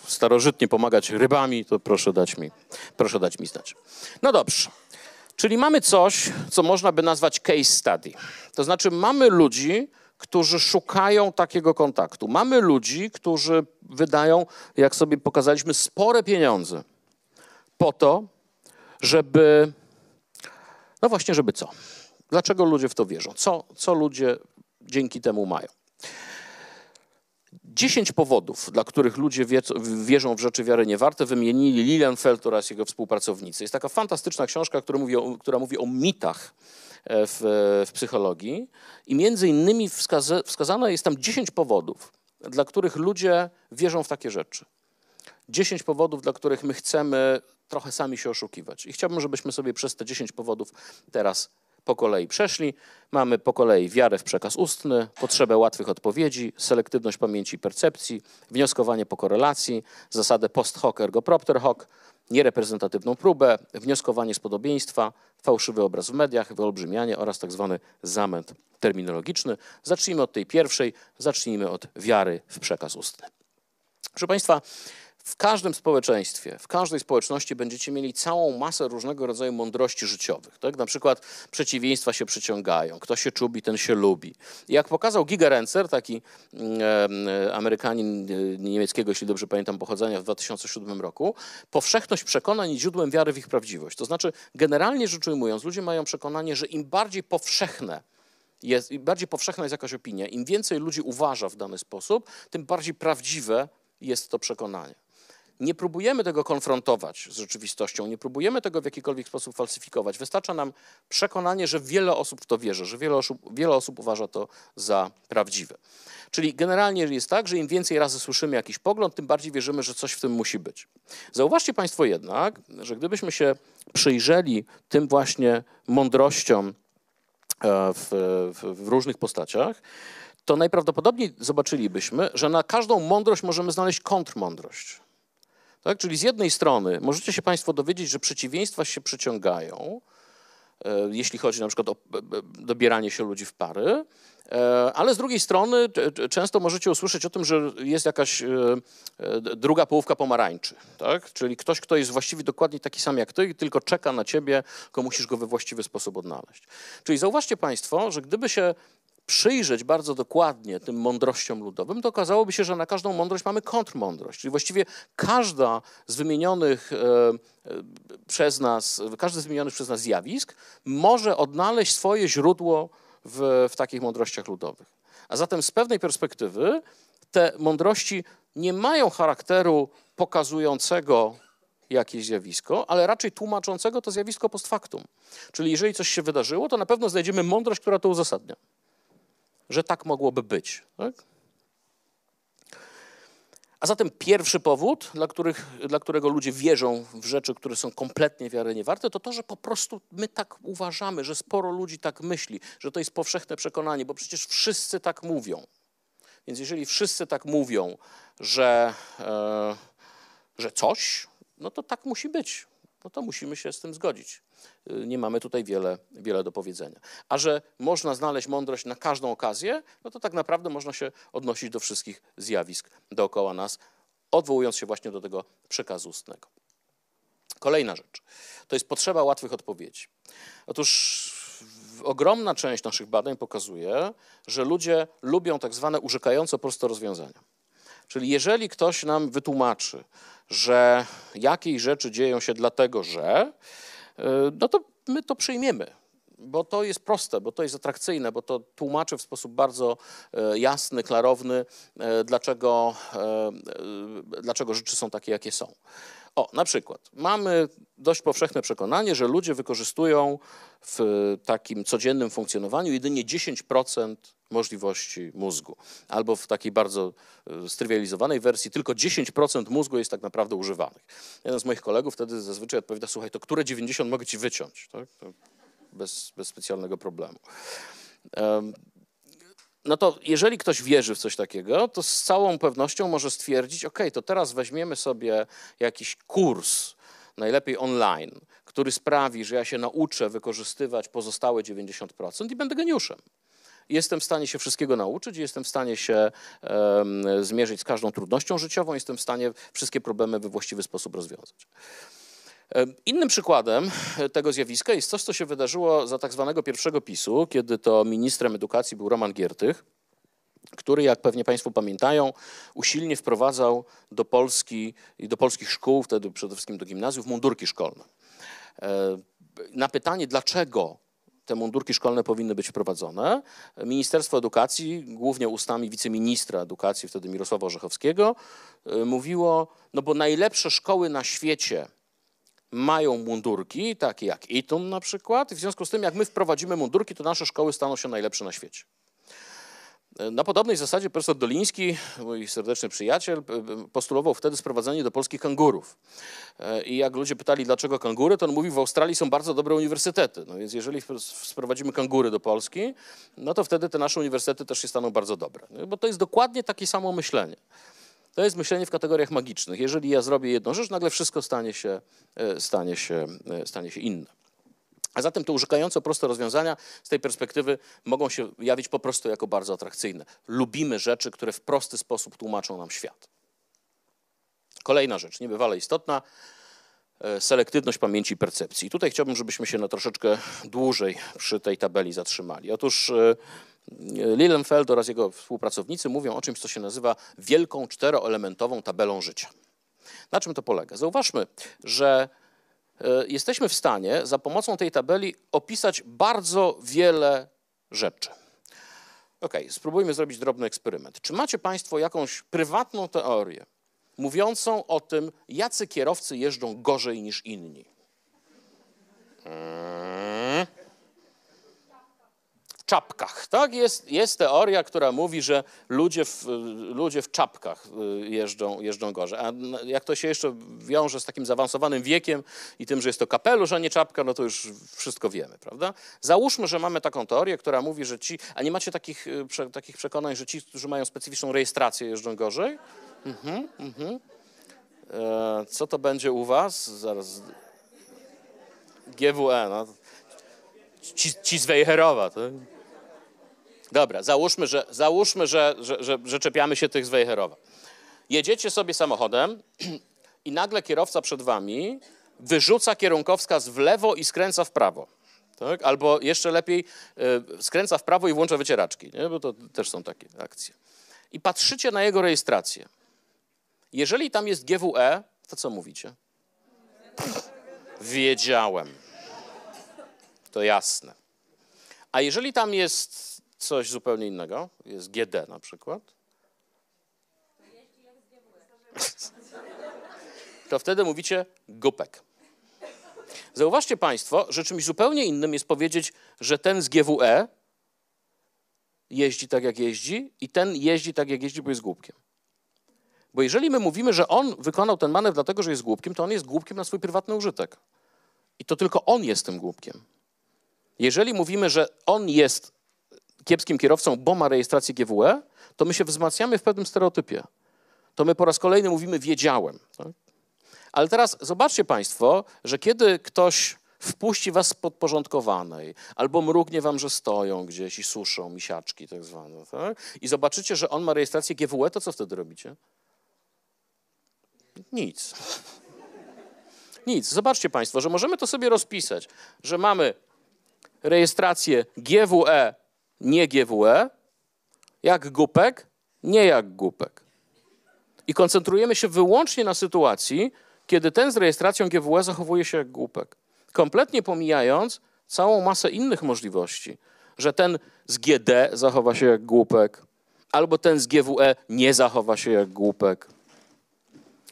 starożytnie pomagać rybami, to proszę dać mi, proszę dać mi znać. No dobrze. Czyli mamy coś, co można by nazwać case study. To znaczy mamy ludzi, którzy szukają takiego kontaktu. Mamy ludzi, którzy wydają, jak sobie pokazaliśmy, spore pieniądze po to, żeby. No właśnie, żeby co? Dlaczego ludzie w to wierzą? Co, co ludzie dzięki temu mają? Dziesięć powodów, dla których ludzie wierzą w rzeczy wiary niewarte, wymienili Lilienfeld oraz jego współpracownicy. Jest taka fantastyczna książka, która mówi o, która mówi o mitach e, w, w psychologii i między innymi wskaza, wskazano jest tam dziesięć powodów, dla których ludzie wierzą w takie rzeczy. Dziesięć powodów, dla których my chcemy trochę sami się oszukiwać. I chciałbym, żebyśmy sobie przez te dziesięć powodów teraz po kolei przeszli. Mamy po kolei wiarę w przekaz ustny, potrzebę łatwych odpowiedzi, selektywność pamięci i percepcji, wnioskowanie po korelacji, zasadę post hoc ergo propter hoc, niereprezentatywną próbę, wnioskowanie z podobieństwa, fałszywy obraz w mediach, wyolbrzymianie oraz tak zwany zamęt terminologiczny. Zacznijmy od tej pierwszej, zacznijmy od wiary w przekaz ustny. Proszę Państwa, w każdym społeczeństwie, w każdej społeczności będziecie mieli całą masę różnego rodzaju mądrości życiowych. Tak? Na przykład przeciwieństwa się przyciągają, kto się czubi, ten się lubi. Jak pokazał Giga Renzer, taki e, Amerykanin niemieckiego, jeśli dobrze pamiętam, pochodzenia w 2007 roku, powszechność przekonań jest źródłem wiary w ich prawdziwość. To znaczy, generalnie rzecz ujmując, ludzie mają przekonanie, że im bardziej powszechne jest, im bardziej powszechna jest jakaś opinia, im więcej ludzi uważa w dany sposób, tym bardziej prawdziwe jest to przekonanie. Nie próbujemy tego konfrontować z rzeczywistością, nie próbujemy tego w jakikolwiek sposób falsyfikować. Wystarcza nam przekonanie, że wiele osób w to wierzy, że wiele osób, wiele osób uważa to za prawdziwe. Czyli generalnie jest tak, że im więcej razy słyszymy jakiś pogląd, tym bardziej wierzymy, że coś w tym musi być. Zauważcie Państwo jednak, że gdybyśmy się przyjrzeli tym właśnie mądrościom e, w, w, w różnych postaciach, to najprawdopodobniej zobaczylibyśmy, że na każdą mądrość możemy znaleźć kontrmądrość. Tak? Czyli z jednej strony możecie się Państwo dowiedzieć, że przeciwieństwa się przyciągają, e, jeśli chodzi na przykład o dobieranie się ludzi w pary, e, ale z drugiej strony często możecie usłyszeć o tym, że jest jakaś e, druga połówka pomarańczy, tak? czyli ktoś, kto jest właściwie dokładnie taki sam jak ty tylko czeka na ciebie, tylko musisz go we właściwy sposób odnaleźć. Czyli zauważcie Państwo, że gdyby się przyjrzeć bardzo dokładnie tym mądrościom ludowym, to okazałoby się, że na każdą mądrość mamy kontrmądrość. Czyli właściwie każda z wymienionych e, e, przez nas, każdy z wymienionych przez nas zjawisk może odnaleźć swoje źródło w, w takich mądrościach ludowych. A zatem z pewnej perspektywy te mądrości nie mają charakteru pokazującego jakieś zjawisko, ale raczej tłumaczącego to zjawisko post factum. Czyli jeżeli coś się wydarzyło, to na pewno znajdziemy mądrość, która to uzasadnia że tak mogłoby być. Tak? A zatem pierwszy powód, dla, których, dla którego ludzie wierzą w rzeczy, które są kompletnie wiary niewarte, to to, że po prostu my tak uważamy, że sporo ludzi tak myśli, że to jest powszechne przekonanie, bo przecież wszyscy tak mówią. Więc jeżeli wszyscy tak mówią, że, e, że coś, no to tak musi być. No to musimy się z tym zgodzić. Y, nie mamy tutaj wiele, wiele do powiedzenia. A że można znaleźć mądrość na każdą okazję, no to tak naprawdę można się odnosić do wszystkich zjawisk dookoła nas, odwołując się właśnie do tego przekazu ustnego. Kolejna rzecz to jest potrzeba łatwych odpowiedzi. Otóż ogromna część naszych badań pokazuje, że ludzie lubią tak zwane urzekająco proste rozwiązania. Czyli jeżeli ktoś nam wytłumaczy, że jakieś rzeczy dzieją się dlatego, że E, no to my to przyjmiemy bo to jest proste, bo to jest atrakcyjne, bo to tłumaczy w sposób bardzo e, jasny, klarowny, e, dlaczego, dlaczego rzeczy są takie, jakie są. O, na przykład mamy dość powszechne przekonanie, że ludzie wykorzystują w takim codziennym funkcjonowaniu jedynie 10% możliwości mózgu. Albo w takiej bardzo e, strywializowanej wersji tylko 10% mózgu jest tak naprawdę używanych. Jeden z moich kolegów wtedy zazwyczaj odpowiada, słuchaj, to które 90 mogę ci wyciąć? Tak? Bez, bez specjalnego problemu. No to jeżeli ktoś wierzy w coś takiego, to z całą pewnością może stwierdzić, ok, to teraz weźmiemy sobie jakiś kurs, najlepiej online, który sprawi, że ja się nauczę wykorzystywać pozostałe 90% i będę geniuszem. Jestem w stanie się wszystkiego nauczyć, jestem w stanie się um, zmierzyć z każdą trudnością życiową, jestem w stanie wszystkie problemy we właściwy sposób rozwiązać. Innym przykładem tego zjawiska jest coś, co się wydarzyło za tak zwanego pierwszego PiSu, kiedy to ministrem edukacji był Roman Giertych, który, jak pewnie Państwo pamiętają, usilnie wprowadzał do Polski i do polskich szkół, wtedy przede wszystkim do gimnazjów, mundurki szkolne. Na pytanie, dlaczego te mundurki szkolne powinny być wprowadzone. Ministerstwo Edukacji, głównie ustami wiceministra edukacji, wtedy Mirosława Orzechowskiego, e, mówiło, no bo najlepsze szkoły na świecie mają mundurki, takie jak Eton na przykład, w związku z tym jak my wprowadzimy mundurki, to nasze szkoły staną się najlepsze na świecie. Na podobnej zasadzie profesor Doliński, mój serdeczny przyjaciel, postulował wtedy sprowadzenie do Polski kangurów. I jak ludzie pytali, dlaczego kangury, to on mówił, w Australii są bardzo dobre uniwersytety. No więc jeżeli sprowadzimy kangury do Polski, no to wtedy te nasze uniwersytety też się staną bardzo dobre. Bo to jest dokładnie takie samo myślenie. To jest myślenie w kategoriach magicznych. Jeżeli ja zrobię jedną rzecz, nagle wszystko stanie się, e, stanie się, e, stanie się inne. A zatem te urzekająco proste rozwiązania z tej perspektywy mogą się jawić po prostu jako bardzo atrakcyjne. Lubimy rzeczy, które w prosty sposób tłumaczą nam świat. Kolejna rzecz, niebywale istotna, e, selektywność pamięci i percepcji. tutaj chciałbym, żebyśmy się na troszeczkę dłużej przy tej tabeli zatrzymali. Otóż Lilienfeld oraz jego współpracownicy mówią o czymś, co się nazywa wielką czteroelementową tabelą życia. Na czym to polega? Zauważmy, że e, jesteśmy w stanie za pomocą tej tabeli opisać bardzo wiele rzeczy. Ok, spróbujmy zrobić drobny eksperyment. Czy macie Państwo jakąś prywatną teorię mówiącą o tym, jacy kierowcy jeżdżą gorzej niż inni. Mm. Czapkach, tak? Jest, jest teoria, która mówi, że ludzie w, ludzie w czapkach y, jeżdżą, jeżdżą gorzej. A jak to się jeszcze wiąże z takim zaawansowanym wiekiem i tym, że jest to kapelusz, a nie czapka, no to już wszystko wiemy, prawda? Załóżmy, że mamy taką teorię, która mówi, że ci, a nie macie takich, y, prze, takich przekonań, że ci, którzy mają specyficzną rejestrację, jeżdżą gorzej? Mhm, mhm. E, co to będzie u was? Zaraz. GWE, no. Ci, ci z Wejherowa. To... Dobra, załóżmy, że, załóżmy że, że, że, że czepiamy się tych z Wejherowa. Jedziecie sobie samochodem i nagle kierowca przed wami wyrzuca kierunkowskaz w lewo i skręca w prawo. Tak? Albo jeszcze lepiej y, skręca w prawo i włącza wycieraczki, nie? bo to też są takie akcje. I patrzycie na jego rejestrację. Jeżeli tam jest GWE, to co mówicie? Wiedziałem. To jasne. A jeżeli tam jest coś zupełnie innego, jest GD na przykład, to wtedy mówicie gupek. Zauważcie Państwo, że czymś zupełnie innym jest powiedzieć, że ten z GWE jeździ tak, jak jeździ i ten jeździ tak, jak jeździ, bo jest głupkiem. Bo jeżeli my mówimy, że on wykonał ten manewr dlatego, że jest głupkiem, to on jest głupkiem na swój prywatny użytek. I to tylko on jest tym głupkiem. Jeżeli mówimy, że on jest kiepskim kierowcą, bo ma rejestrację GWE, to my się wzmacniamy w pewnym stereotypie. To my po raz kolejny mówimy wiedziałem. Tak? Ale teraz zobaczcie Państwo, że kiedy ktoś wpuści was podporządkowanej, albo mrugnie wam, że stoją gdzieś i suszą misiaczki tak zwane, tak? i zobaczycie, że on ma rejestrację GWE, to co wtedy robicie? Nic. Nic. Zobaczcie Państwo, że możemy to sobie rozpisać, że mamy rejestrację GWE, nie GWE, jak głupek, nie jak głupek. I koncentrujemy się wyłącznie na sytuacji, kiedy ten z rejestracją GWE zachowuje się jak głupek. Kompletnie pomijając całą masę innych możliwości, że ten z GD zachowa się jak głupek, albo ten z GWE nie zachowa się jak głupek.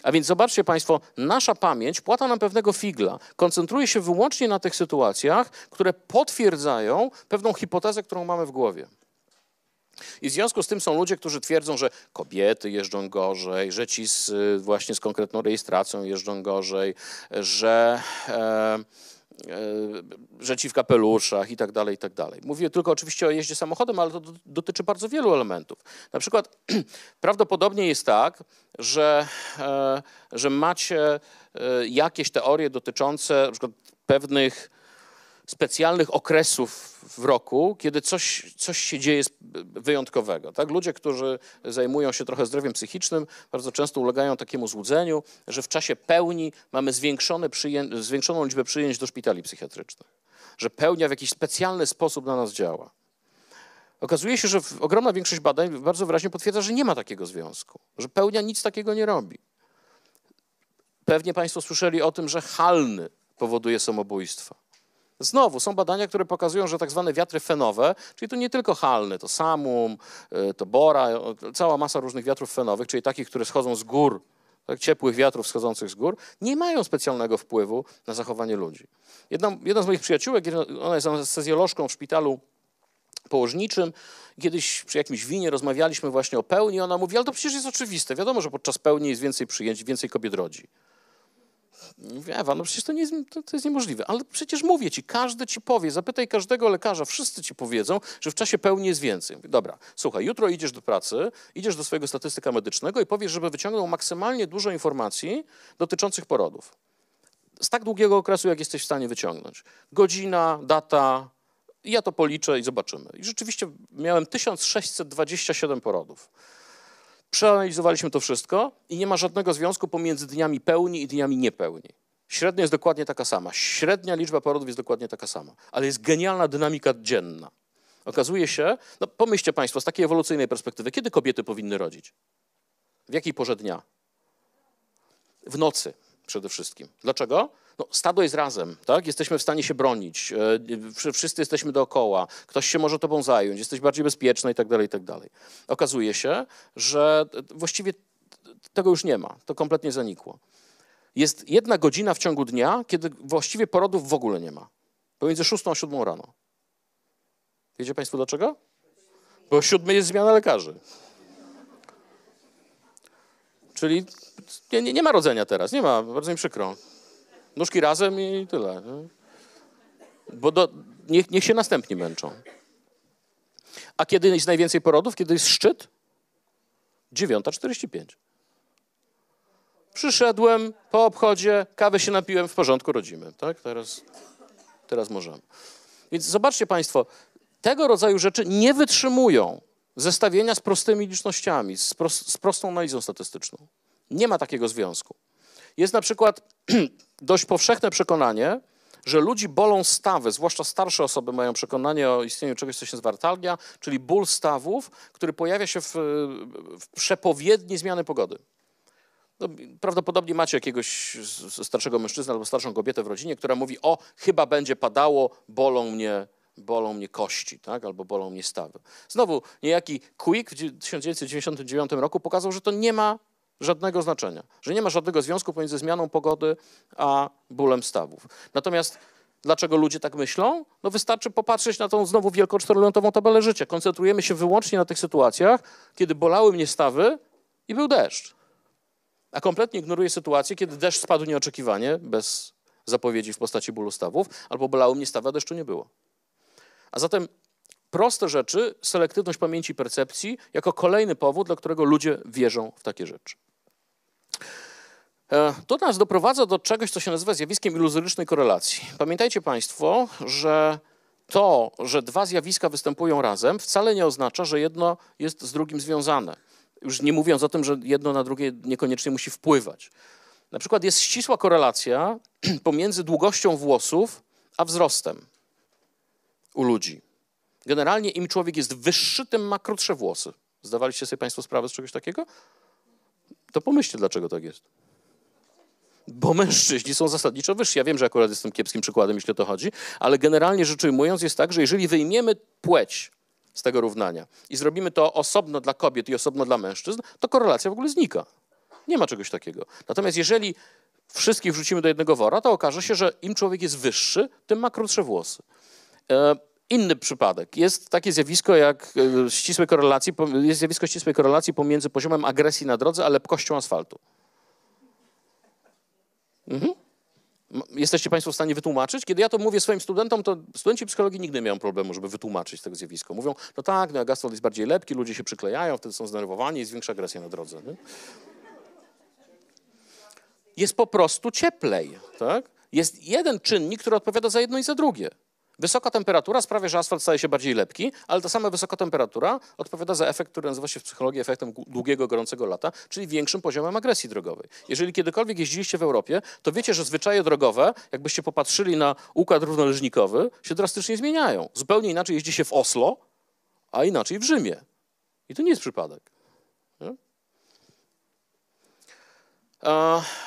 A więc zobaczcie Państwo, nasza pamięć płata nam pewnego figla. Koncentruje się wyłącznie na tych sytuacjach, które potwierdzają pewną hipotezę, którą mamy w głowie. I w związku z tym są ludzie, którzy twierdzą, że kobiety jeżdżą gorzej, że ci z, właśnie z konkretną rejestracją jeżdżą gorzej, że. E, e, w kapeluszach i tak dalej, i tak dalej. Mówię tylko oczywiście o jeździe samochodem, ale to dotyczy bardzo wielu elementów. Na przykład prawdopodobnie jest tak, że, e, że macie e, jakieś teorie dotyczące na przykład pewnych specjalnych okresów w roku, kiedy coś, coś się dzieje wyjątkowego. Tak? Ludzie, którzy zajmują się trochę zdrowiem psychicznym, bardzo często ulegają takiemu złudzeniu, że w czasie pełni mamy zwiększone zwiększoną liczbę przyjęć do szpitali psychiatrycznych. Że pełnia w jakiś specjalny sposób na nas działa. Okazuje się, że ogromna większość badań bardzo wyraźnie potwierdza, że nie ma takiego związku, że pełnia nic takiego nie robi. Pewnie Państwo słyszeli o tym, że halny powoduje samobójstwo. Znowu, są badania, które pokazują, że tak zwane wiatry fenowe, czyli to nie tylko halny, to samum, y, to bora, cała masa różnych wiatrów fenowych, czyli takich, które schodzą z gór, tak, ciepłych wiatrów schodzących z gór, nie mają specjalnego wpływu na zachowanie ludzi. Jedna, jedna z moich przyjaciółek, ona jest anestezjolożką w szpitalu położniczym. Kiedyś przy jakimś winie rozmawialiśmy właśnie o pełni. Ona mówi, ale to przecież jest oczywiste. Wiadomo, że podczas pełni jest więcej przyjęć, więcej kobiet rodzi. Mówię, Ewa, no przecież to, nie jest, to, to, jest niemożliwe. Ale przecież mówię ci, każdy ci powie, zapytaj każdego lekarza, wszyscy ci powiedzą, że w czasie pełni jest więcej. Mówię, dobra, słuchaj, jutro idziesz do pracy, idziesz do swojego statystyka medycznego i powiesz, żeby wyciągnął maksymalnie dużo informacji dotyczących porodów. Z tak długiego okresu, jak jesteś w stanie wyciągnąć. Godzina, data, ja to policzę i zobaczymy. I rzeczywiście miałem 1627 porodów. Przeanalizowaliśmy to wszystko i nie ma żadnego związku pomiędzy dniami pełni i dniami niepełni. Średnia jest dokładnie taka sama. Średnia liczba porodów jest dokładnie taka sama. Ale jest genialna dynamika dzienna. Okazuje się, no pomyślcie Państwo z takiej ewolucyjnej perspektywy, kiedy kobiety powinny rodzić? W jakiej porze dnia? W nocy przede wszystkim. Dlaczego? No, stado jest razem, tak? Jesteśmy w stanie się bronić, e, wszyscy jesteśmy dookoła, ktoś się może tobą zająć, jesteś bardziej bezpieczna i tak dalej, i tak dalej. Okazuje się, że właściwie tego już nie ma. To kompletnie zanikło. Jest jedna godzina w ciągu dnia, kiedy właściwie porodów w ogóle nie ma. Pomiędzy 6 a 7 rano. Wiecie Państwo dlaczego? Bo 7 jest zmiana lekarzy. Czyli nie, nie, nie, ma rodzenia teraz, nie ma, bardzo mi przykro. Nóżki razem i tyle. Bo do, niech, niech się następni męczą. A kiedy jest najwięcej porodów? Kiedy jest szczyt? 9.45. Przyszedłem po obchodzie, kawę się napiłem, w porządku rodzimy. Tak? Teraz, teraz możemy. Więc zobaczcie Państwo, tego rodzaju rzeczy nie wytrzymują zestawienia z prostymi licznościami, z, z prostą analizą statystyczną. Nie ma takiego związku. Jest na przykład dość powszechne przekonanie, że ludzi bolą stawy, zwłaszcza starsze osoby mają przekonanie o istnieniu czegoś, co się zwartalnia, czyli ból stawów, który pojawia się w, w przepowiedni zmiany pogody. No, prawdopodobnie macie jakiegoś starszego mężczyznę albo starszą kobietę w rodzinie, która mówi, o, chyba będzie padało, bolą mnie, bolą mnie kości, tak? albo bolą mnie stawy. Znowu, niejaki Quick w 1999 roku pokazał, że to nie ma żadnego znaczenia, że nie ma żadnego związku pomiędzy zmianą pogody a bólem stawów. Natomiast dlaczego ludzie tak myślą? No wystarczy popatrzeć na tą znowu wielką czteroletową tabelę życia. Koncentrujemy się wyłącznie na tych sytuacjach, kiedy bolały mnie stawy i był deszcz. A kompletnie ignoruję sytuację, kiedy deszcz spadł nieoczekiwanie, bez zapowiedzi w postaci bólu stawów, albo bolały mnie stawy, a deszczu nie było. A zatem proste rzeczy, selektywność pamięci i percepcji jako kolejny powód, dla którego ludzie wierzą w takie rzeczy. E, to nas doprowadza do czegoś, co się nazywa zjawiskiem iluzorycznej korelacji. Pamiętajcie Państwo, że to, że dwa zjawiska występują razem, wcale nie oznacza, że jedno jest z drugim związane. Już nie mówiąc o tym, że jedno na drugie niekoniecznie musi wpływać. Na przykład jest ścisła korelacja pomiędzy długością włosów a wzrostem u ludzi. Generalnie im człowiek jest wyższy, tym ma krótsze włosy. Zdawaliście sobie Państwo sprawę z czegoś takiego? To pomyślcie, dlaczego tak jest. Bo mężczyźni są zasadniczo wyżsi. Ja wiem, że akurat jestem kiepskim przykładem, jeśli o to chodzi, ale generalnie rzecz ujmując jest tak, że jeżeli wyjmiemy płeć z tego równania i zrobimy to osobno dla kobiet i osobno dla mężczyzn, to korelacja w ogóle znika. Nie ma czegoś takiego. Natomiast jeżeli wszystkich wrzucimy do jednego wora, to okaże się, że im człowiek jest wyższy, tym ma krótsze włosy. Inny przypadek. Jest takie zjawisko jak e, ścisłej korelacji, jest zjawisko ścisłej korelacji pomiędzy poziomem agresji na drodze a lepkością asfaltu. Mhm. Jesteście Państwo w stanie wytłumaczyć? Kiedy ja to mówię swoim studentom, to studenci psychologii nigdy nie mają problemu, żeby wytłumaczyć tego zjawisko. Mówią, no tak, no, asfalt jest bardziej lepki, ludzie się przyklejają, wtedy są zdenerwowani, jest większa agresja na drodze. Nie? Jest po prostu cieplej. Tak? Jest jeden czynnik, który odpowiada za jedno i za drugie. Wysoka temperatura sprawia, że asfalt staje się bardziej lepki, ale ta sama wysoka temperatura odpowiada za efekt, który nazywa się w psychologii efektem długiego, gorącego lata, czyli większym poziomem agresji drogowej. Jeżeli kiedykolwiek jeździliście w Europie, to wiecie, że zwyczaje drogowe, jakbyście popatrzyli na układ równoleżnikowy, się drastycznie zmieniają. Zupełnie inaczej jeździ się w Oslo, a inaczej w Rzymie. I to nie jest przypadek.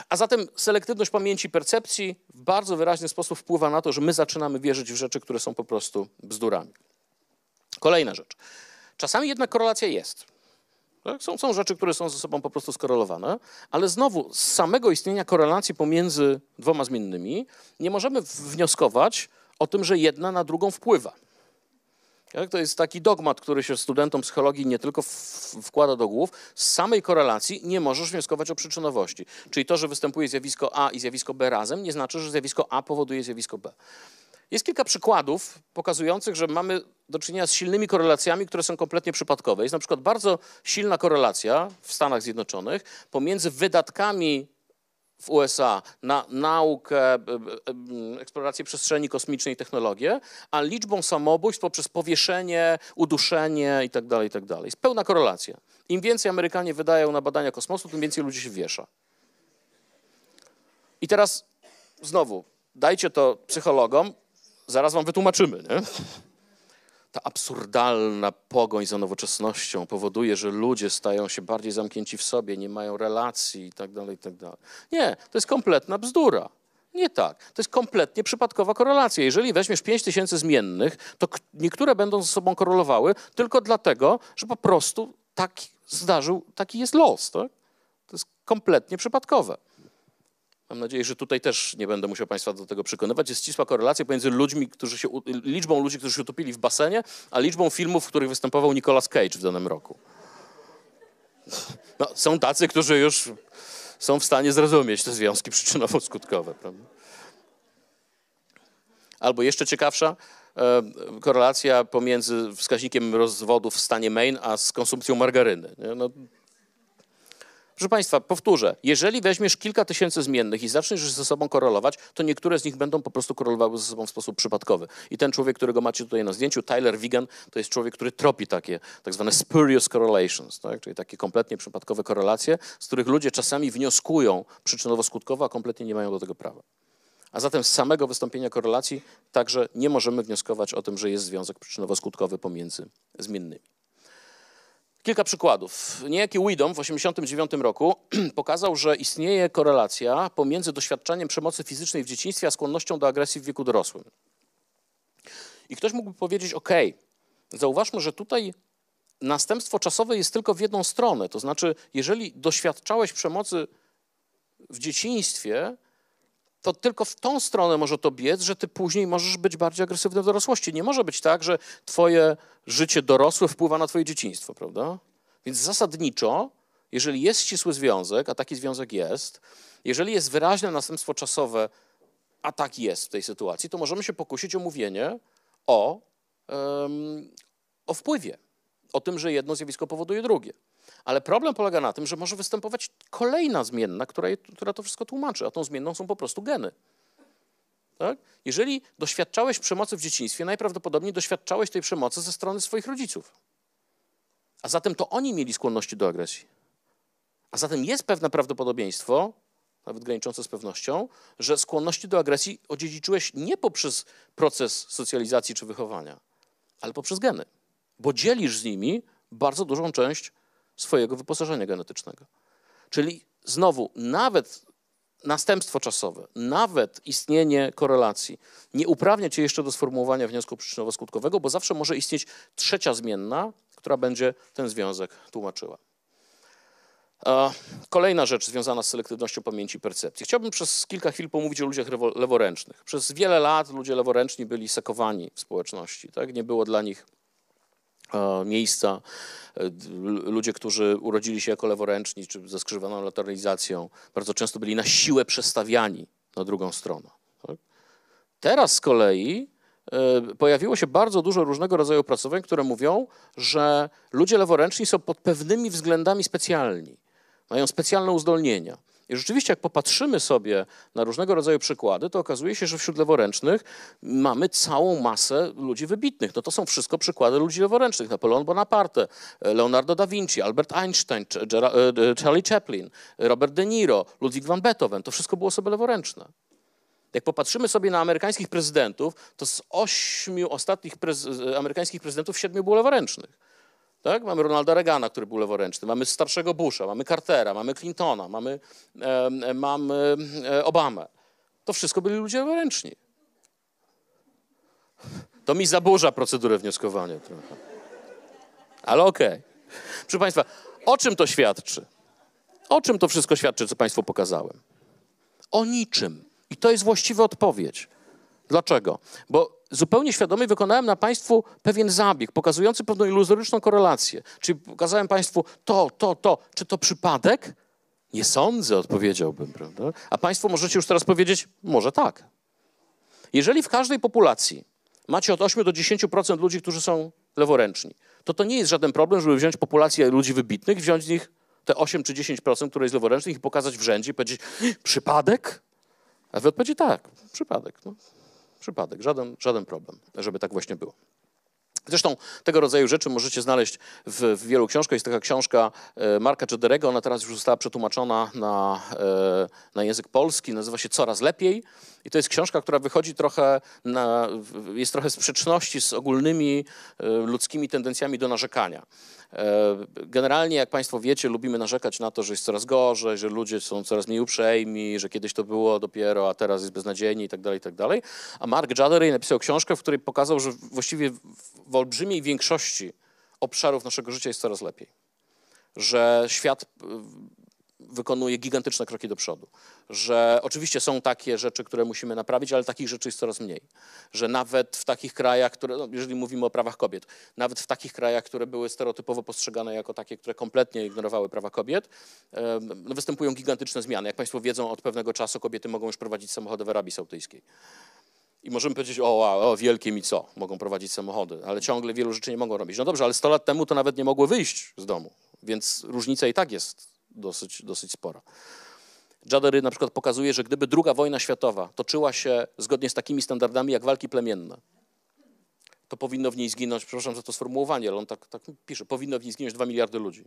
A zatem selektywność pamięci percepcji w bardzo wyraźny sposób wpływa na to, że my zaczynamy wierzyć w rzeczy, które są po prostu bzdurami. Kolejna rzecz. Czasami jednak korelacja jest. Tak? Są, są rzeczy, które są ze sobą po prostu skorelowane, ale znowu z samego istnienia korelacji pomiędzy dwoma zmiennymi nie możemy wnioskować o tym, że jedna na drugą wpływa. To jest taki dogmat, który się studentom psychologii nie tylko wkłada do głów. Z samej korelacji nie możesz wnioskować o przyczynowości. Czyli to, że występuje zjawisko A i zjawisko B razem, nie znaczy, że zjawisko A powoduje zjawisko B. Jest kilka przykładów pokazujących, że mamy do czynienia z silnymi korelacjami, które są kompletnie przypadkowe. Jest na przykład bardzo silna korelacja w Stanach Zjednoczonych pomiędzy wydatkami w USA na naukę, eksplorację przestrzeni kosmicznej technologię, a liczbą samobójstw poprzez powieszenie, uduszenie itd., tak itd. Tak Jest pełna korelacja. Im więcej Amerykanie wydają na badania kosmosu, tym więcej ludzi się wiesza. I teraz znowu, dajcie to psychologom, zaraz wam wytłumaczymy. Nie? Ta absurdalna pogoń za nowoczesnością powoduje, że ludzie stają się bardziej zamknięci w sobie, nie mają relacji itd. Tak itd. Tak nie, to jest kompletna bzdura. Nie tak. To jest kompletnie przypadkowa korelacja. Jeżeli weźmiesz 5 tysięcy zmiennych, to niektóre będą ze sobą korelowały tylko dlatego, że po prostu tak zdarzył, taki jest los. Tak? To jest kompletnie przypadkowe. Mam nadzieję, że tutaj też nie będę musiał Państwa do tego przekonywać. Jest ścisła korelacja pomiędzy ludźmi, którzy się, liczbą ludzi, którzy się utopili w basenie, a liczbą filmów, w których występował Nicolas Cage w danym roku. No, są tacy, którzy już są w stanie zrozumieć te związki przyczynowo-skutkowe. Prawda? Albo jeszcze ciekawsza e, korelacja pomiędzy wskaźnikiem rozwodów w stanie Maine a z konsumpcją margaryny. No, Proszę Państwa, powtórzę, jeżeli weźmiesz kilka tysięcy zmiennych i zaczniesz ze sobą korelować, to niektóre z nich będą po prostu korelowały ze sobą w sposób przypadkowy. I ten człowiek, którego macie tutaj na zdjęciu, Tyler Wigan, to jest człowiek, który tropi takie tak zwane spurious correlations, tak? czyli takie kompletnie przypadkowe korelacje, z których ludzie czasami wnioskują przyczynowo-skutkowo, a kompletnie nie mają do tego prawa. A zatem z samego wystąpienia korelacji także nie możemy wnioskować o tym, że jest związek przyczynowo-skutkowy pomiędzy zmiennymi. Kilka przykładów. Niejaki Widom w 1989 roku pokazał, że istnieje korelacja pomiędzy doświadczaniem przemocy fizycznej w dzieciństwie a skłonnością do agresji w wieku dorosłym. I ktoś mógłby powiedzieć: OK, zauważmy, że tutaj następstwo czasowe jest tylko w jedną stronę. To znaczy, jeżeli doświadczałeś przemocy w dzieciństwie, to tylko w tą stronę może to biec, że ty później możesz być bardziej agresywny w dorosłości. Nie może być tak, że twoje życie dorosłe wpływa na twoje dzieciństwo, prawda? Więc zasadniczo, jeżeli jest ścisły związek, a taki związek jest, jeżeli jest wyraźne następstwo czasowe, a tak jest w tej sytuacji, to możemy się pokusić o mówienie o, um, o wpływie, o tym, że jedno zjawisko powoduje drugie. Ale problem polega na tym, że może występować kolejna zmienna, która, która to wszystko tłumaczy, a tą zmienną są po prostu geny. Tak? Jeżeli doświadczałeś przemocy w dzieciństwie, najprawdopodobniej doświadczałeś tej przemocy ze strony swoich rodziców. A zatem to oni mieli skłonności do agresji. A zatem jest pewne prawdopodobieństwo, nawet graniczące z pewnością, że skłonności do agresji odziedziczyłeś nie poprzez proces socjalizacji czy wychowania, ale poprzez geny, bo dzielisz z nimi bardzo dużą część swojego wyposażenia genetycznego. Czyli znowu, nawet następstwo czasowe, nawet istnienie korelacji nie uprawnia cię jeszcze do sformułowania wniosku przyczynowo-skutkowego, bo zawsze może istnieć trzecia zmienna, która będzie ten związek tłumaczyła. Kolejna rzecz związana z selektywnością pamięci i percepcji. Chciałbym przez kilka chwil pomówić o ludziach leworęcznych. Przez wiele lat ludzie leworęczni byli sekowani w społeczności. Tak? Nie było dla nich miejsca. E, ludzie, którzy urodzili się jako leworęczni czy ze skrzyżowaną lateralizacją, bardzo często byli na siłę przestawiani na drugą stronę. Tak? Teraz z kolei e, pojawiło się bardzo dużo różnego rodzaju opracowań, które mówią, że ludzie leworęczni są pod pewnymi względami specjalni, mają specjalne uzdolnienia. I rzeczywiście, jak popatrzymy sobie na różnego rodzaju przykłady, to okazuje się, że wśród leworęcznych mamy całą masę ludzi wybitnych. No to są wszystko przykłady ludzi leworęcznych. Napoleon Bonaparte, Leonardo da Vinci, Albert Einstein, e, Charlie Chaplin, Robert De Niro, Ludwig van Beethoven. To wszystko było osoby leworęczne. Jak popatrzymy sobie na amerykańskich prezydentów, to z ośmiu ostatnich prez amerykańskich prezydentów siedmiu było leworęcznych. Tak? Mamy Ronalda Reagana, który był leworęczny, mamy starszego Busha, mamy Cartera, mamy Clintona, mamy, e, mamy Obamę. To wszystko byli ludzie leworęczni. To mi zaburza procedurę wnioskowania trochę. Ale okej. Okay. Proszę Państwa, o czym to świadczy? O czym to wszystko świadczy, co Państwu pokazałem? O niczym. I to jest właściwa odpowiedź. Dlaczego? Bo zupełnie świadomie wykonałem na Państwu pewien zabieg, pokazujący pewną iluzoryczną korelację. Czyli pokazałem Państwu to, to, to. Czy to przypadek? Nie sądzę, odpowiedziałbym, prawda? A Państwo możecie już teraz powiedzieć, może tak. Jeżeli w każdej populacji macie od 8 do 10% ludzi, którzy są leworęczni, to to nie jest żaden problem, żeby wziąć populację ludzi wybitnych, wziąć z nich te 8 czy 10%, które jest leworęcznych i pokazać w rzędzie i powiedzieć, przypadek? A wy odpowiedzieć tak, przypadek. No. Przypadek, żaden, żaden problem, żeby tak właśnie było. Zresztą tego rodzaju rzeczy możecie znaleźć w, w wielu książkach. Jest taka książka e, Marka Czederego, ona teraz już została przetłumaczona na, e, na język polski, nazywa się Coraz Lepiej. I to jest książka, która wychodzi trochę, na, jest trochę sprzeczności z ogólnymi e, ludzkimi tendencjami do narzekania. E, generalnie, jak Państwo wiecie, lubimy narzekać na to, że jest coraz gorzej, że ludzie są coraz mniej uprzejmi, że kiedyś to było dopiero, a teraz jest beznadziejnie itd., tak itd. Tak a Mark Juddery napisał książkę, w której pokazał, że właściwie w olbrzymiej większości obszarów naszego życia jest coraz lepiej. Że świat wykonuje gigantyczne kroki do przodu. Że oczywiście są takie rzeczy, które musimy naprawić, ale takich rzeczy jest coraz mniej. Że nawet w takich krajach, które, no, jeżeli mówimy o prawach kobiet, nawet w takich krajach, które były stereotypowo postrzegane jako takie, które kompletnie ignorowały prawa kobiet, no, występują gigantyczne zmiany. Jak Państwo wiedzą, od pewnego czasu kobiety mogą już prowadzić samochody w Arabii Saudyjskiej. I możemy powiedzieć, o, o wielkie mi co, mogą prowadzić samochody, ale ciągle wielu rzeczy nie mogą robić. No dobrze, ale 100 lat temu to nawet nie mogły wyjść z domu, więc różnica i tak jest dosyć, dosyć spora. Jadery na przykład pokazuje, że gdyby druga wojna światowa toczyła się zgodnie z takimi standardami jak walki plemienne, to powinno w niej zginąć, przepraszam za to sformułowanie, ale on tak, tak pisze, powinno w niej zginąć 2 miliardy ludzi.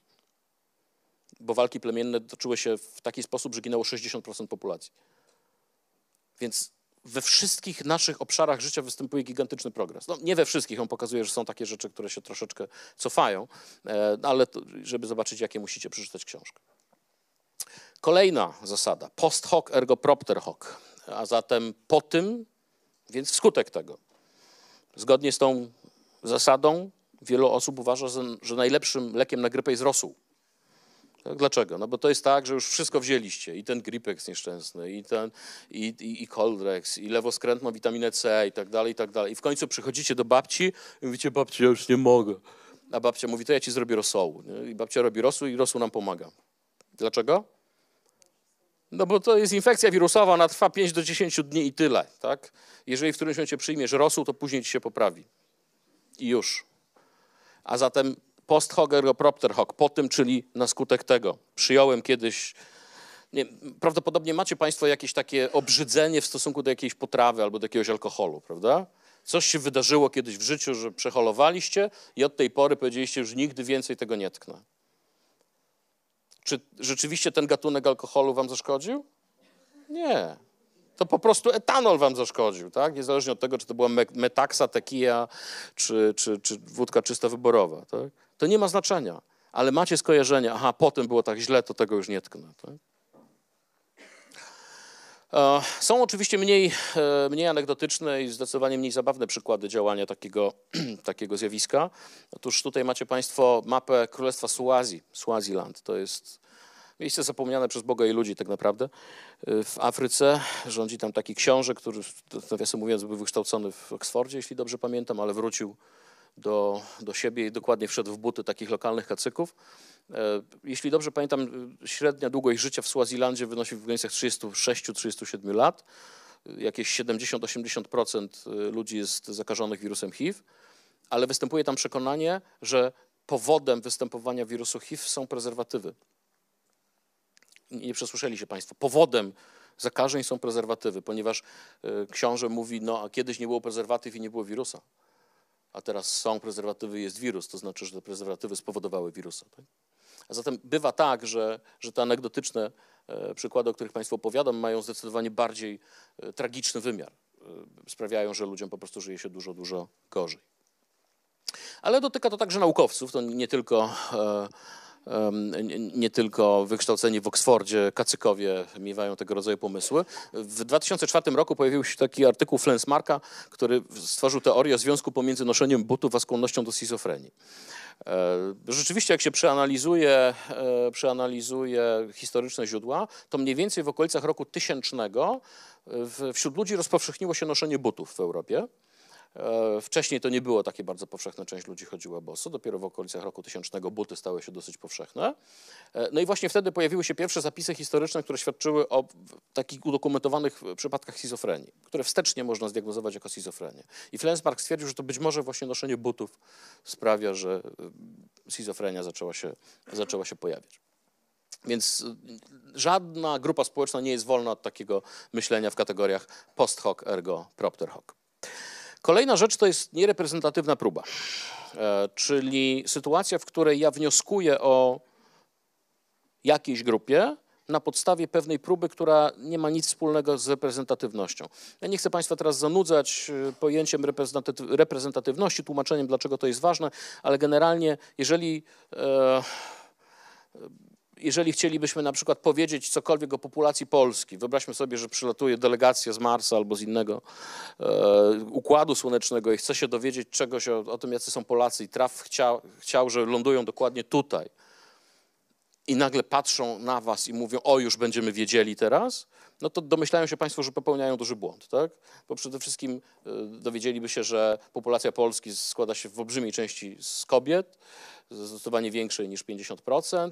Bo walki plemienne toczyły się w taki sposób, że ginęło 60% populacji. Więc we wszystkich naszych obszarach życia występuje gigantyczny progres. No, nie we wszystkich, on pokazuje, że są takie rzeczy, które się troszeczkę cofają, e, ale to, żeby zobaczyć, jakie musicie przeczytać książkę. Kolejna zasada, post hoc ergo propter hoc, a zatem po tym, więc wskutek tego. Zgodnie z tą zasadą wielu osób uważa, że najlepszym lekiem na grypę jest rosół. Tak? Dlaczego? No bo to jest tak, że już wszystko wzięliście. I ten Gripex nieszczęsny, i ten, i, i, i Coldrex, i lewoskrętną witaminę C i tak dalej, i tak dalej. I w końcu przychodzicie do babci i mówicie, babci, ja już nie mogę. A babcia mówi, to ja ci zrobię rosołu. I babcia robi rosół i rosół nam pomaga. Dlaczego? No bo to jest infekcja wirusowa, ona trwa 5 do 10 dni i tyle, tak? Jeżeli w którymś momencie przyjmiesz rosół, to później ci się poprawi. I już. A zatem post hoc ergo propter hoc, po tym, czyli na skutek tego. Przyjąłem kiedyś, nie, prawdopodobnie macie Państwo jakieś takie obrzydzenie w stosunku do jakiejś potrawy albo do jakiegoś alkoholu, prawda? Coś się wydarzyło kiedyś w życiu, że przeholowaliście i od tej pory powiedzieliście, że nigdy więcej tego nie tknę. Czy rzeczywiście ten gatunek alkoholu wam zaszkodził? Nie. To po prostu etanol wam zaszkodził, tak? Niezależnie od tego, czy to była metaksa, tequila, czy, czy, czy wódka czysta wyborowa, tak? To nie ma znaczenia, ale macie skojarzenie, aha, potem było tak źle, to tego już nie tknę. Tak? E, są oczywiście mniej, e, mniej anegdotyczne i zdecydowanie mniej zabawne przykłady działania takiego, takiego zjawiska. Otóż tutaj macie Państwo mapę Królestwa Suazji, Swaziland. To jest miejsce zapomniane przez Boga i ludzi tak naprawdę. E, w Afryce rządzi tam taki książę, który, nawiasem mówiąc, był wykształcony w Oksfordzie, jeśli dobrze pamiętam, ale wrócił do, do siebie i dokładnie wszedł w buty takich lokalnych kacyków. E, jeśli dobrze pamiętam, średnia długość życia w Swazilandzie wynosi w granicach 36-37 lat. Jakieś 70-80% e, ludzi jest zakażonych wirusem HIV, ale występuje tam przekonanie, że powodem występowania wirusu HIV są prezerwatywy. Nie przesłyszeli się Państwo. Powodem zakażeń są prezerwatywy, ponieważ e, książę mówi, no a kiedyś nie było prezerwatyw i nie było wirusa a teraz są prezerwatywy, jest wirus, to znaczy, że te prezerwatywy spowodowały wirusa. Tak? A zatem bywa tak, że, że te anegdotyczne e, przykłady, o których Państwu opowiadam, mają zdecydowanie bardziej e, tragiczny wymiar. E, sprawiają, że ludziom po prostu żyje się dużo, dużo gorzej. Ale dotyka to także naukowców, to nie tylko nie tylko wykształceni w Oksfordzie, kacykowie miewają tego rodzaju pomysły. W 2004 roku pojawił się taki artykuł Flensmarka, który stworzył teorię związku pomiędzy noszeniem butów a skłonnością do schizofrenii. E, rzeczywiście, jak się przeanalizuje, e, przeanalizuje historyczne źródła, to mniej więcej w okolicach roku tysięcznego wśród ludzi rozpowszechniło się noszenie butów w Europie. E, wcześniej to nie było takie bardzo powszechne, część ludzi chodziła boso, dopiero w okolicach roku tysięcznego buty stały się dosyć powszechne. E, no i właśnie wtedy pojawiły się pierwsze zapisy historyczne, które świadczyły o takich udokumentowanych przypadkach schizofrenii, które wstecznie można zdiagnozować jako schizofrenię. I Flensmark stwierdził, że to być może właśnie noszenie butów sprawia, że e, schizofrenia zaczęła się, zaczęła się pojawiać. Więc żadna grupa społeczna nie jest wolna od takiego myślenia w kategoriach post hoc ergo propter hoc. Kolejna rzecz to jest niereprezentatywna próba, e, czyli sytuacja, w której ja wnioskuję o jakiejś grupie na podstawie pewnej próby, która nie ma nic wspólnego z reprezentatywnością. Ja nie chcę Państwa teraz zanudzać e, pojęciem reprezentatywności, tłumaczeniem, dlaczego to jest ważne, ale generalnie, jeżeli e, jeżeli chcielibyśmy na przykład powiedzieć cokolwiek o populacji Polski, wyobraźmy sobie, że przylatuje delegacja z Marsa albo z innego e, układu słonecznego i chce się dowiedzieć czegoś o, o tym, jacy są Polacy i traf chciał, chciał, że lądują dokładnie tutaj. i nagle patrzą na was i mówią, o już będziemy wiedzieli teraz, no to domyślają się Państwo, że popełniają duży błąd, tak? Bo przede wszystkim y, dowiedzieliby się, że populacja Polski składa się w olbrzymiej części z kobiet, zdecydowanie większej niż 50%,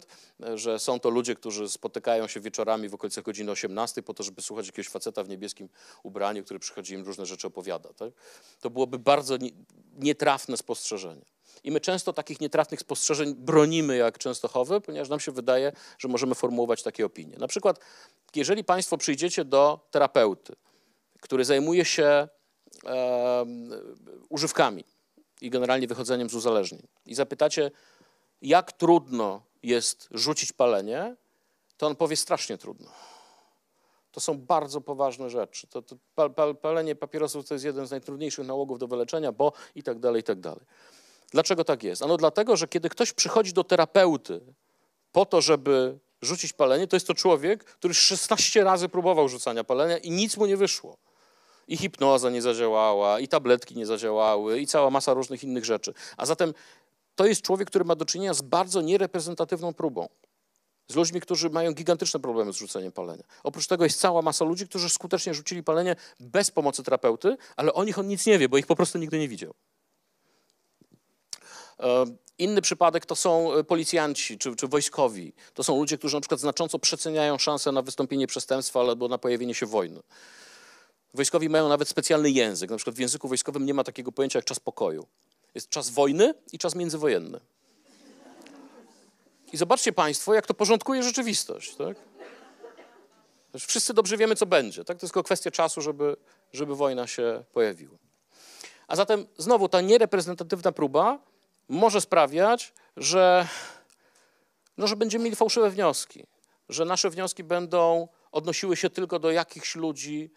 że są to ludzie, którzy spotykają się wieczorami w okolicach godziny 18 po to, żeby słuchać jakiegoś faceta w niebieskim ubraniu, który przychodzi im różne rzeczy opowiada. Tak? To byłoby bardzo nietrafne spostrzeżenie. I my często takich nietrafnych spostrzeżeń bronimy jak Częstochowy, ponieważ nam się wydaje, że możemy formułować takie opinie. Na przykład, jeżeli Państwo przyjdziecie do terapeuty, który zajmuje się e, używkami i generalnie wychodzeniem z uzależnień i zapytacie, jak trudno jest rzucić palenie, to on powie strasznie trudno. To są bardzo poważne rzeczy. To, to palenie papierosów to jest jeden z najtrudniejszych nałogów do wyleczenia, bo i tak dalej, i tak dalej. Dlaczego tak jest? Ano dlatego, że kiedy ktoś przychodzi do terapeuty po to, żeby rzucić palenie, to jest to człowiek, który 16 razy próbował rzucania palenia i nic mu nie wyszło. I hipnoza nie zadziałała, i tabletki nie zadziałały, i cała masa różnych innych rzeczy. A zatem to jest człowiek, który ma do czynienia z bardzo niereprezentatywną próbą. Z ludźmi, którzy mają gigantyczne problemy z rzuceniem palenia. Oprócz tego jest cała masa ludzi, którzy skutecznie rzucili palenie bez pomocy terapeuty, ale o nich on nic nie wie, bo ich po prostu nigdy nie widział. E, inny przypadek to są e, policjanci czy, czy, wojskowi. To są ludzie, którzy na przykład znacząco przeceniają szanse na wystąpienie przestępstwa albo na pojawienie się wojny. Wojskowi mają nawet specjalny język. Na przykład w języku wojskowym nie ma takiego pojęcia jak czas pokoju. Jest czas wojny i czas międzywojenny. I zobaczcie Państwo, jak to porządkuje rzeczywistość. Tak? Wszyscy dobrze wiemy, co będzie. Tak? To jest tylko kwestia czasu, żeby, żeby wojna się pojawiła. A zatem znowu ta niereprezentatywna próba może sprawiać, że, no, że będziemy mieli fałszywe wnioski, że nasze wnioski będą odnosiły się tylko do jakichś ludzi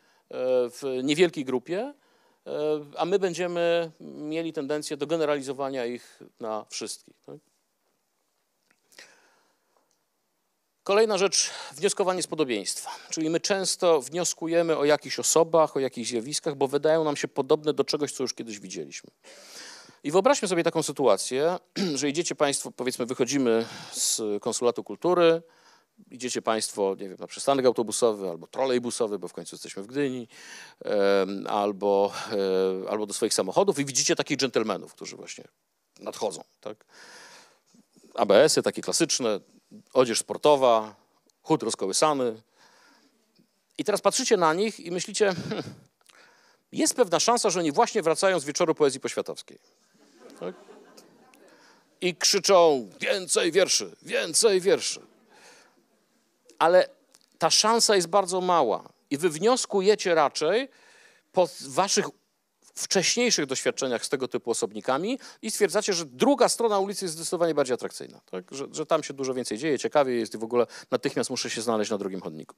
w niewielkiej grupie, e, a my będziemy mieli tendencję do generalizowania ich na wszystkich. Tak? Kolejna rzecz, wnioskowanie z podobieństwa. Czyli my często wnioskujemy o jakichś osobach, o jakichś zjawiskach, bo wydają nam się podobne do czegoś, co już kiedyś widzieliśmy. I wyobraźmy sobie taką sytuację, że idziecie Państwo, powiedzmy, wychodzimy z konsulatu kultury, idziecie Państwo, nie wiem, na przystanek autobusowy albo trolejbusowy, bo w końcu jesteśmy w Gdyni, albo, e, albo do swoich samochodów i widzicie takich dżentelmenów, którzy właśnie nadchodzą. Tak? ABS-y takie klasyczne, odzież sportowa, chód rozkołysany. I teraz patrzycie na nich i myślicie, hmm, jest pewna szansa, że oni właśnie wracają z wieczoru poezji poświatowskiej. Tak? I krzyczą więcej wierszy, więcej wierszy. Ale ta szansa jest bardzo mała. I wy wnioskujecie raczej po waszych wcześniejszych doświadczeniach z tego typu osobnikami i stwierdzacie, że druga strona ulicy jest zdecydowanie bardziej atrakcyjna. Tak? Że, że tam się dużo więcej dzieje, ciekawie jest i w ogóle natychmiast muszę się znaleźć na drugim chodniku.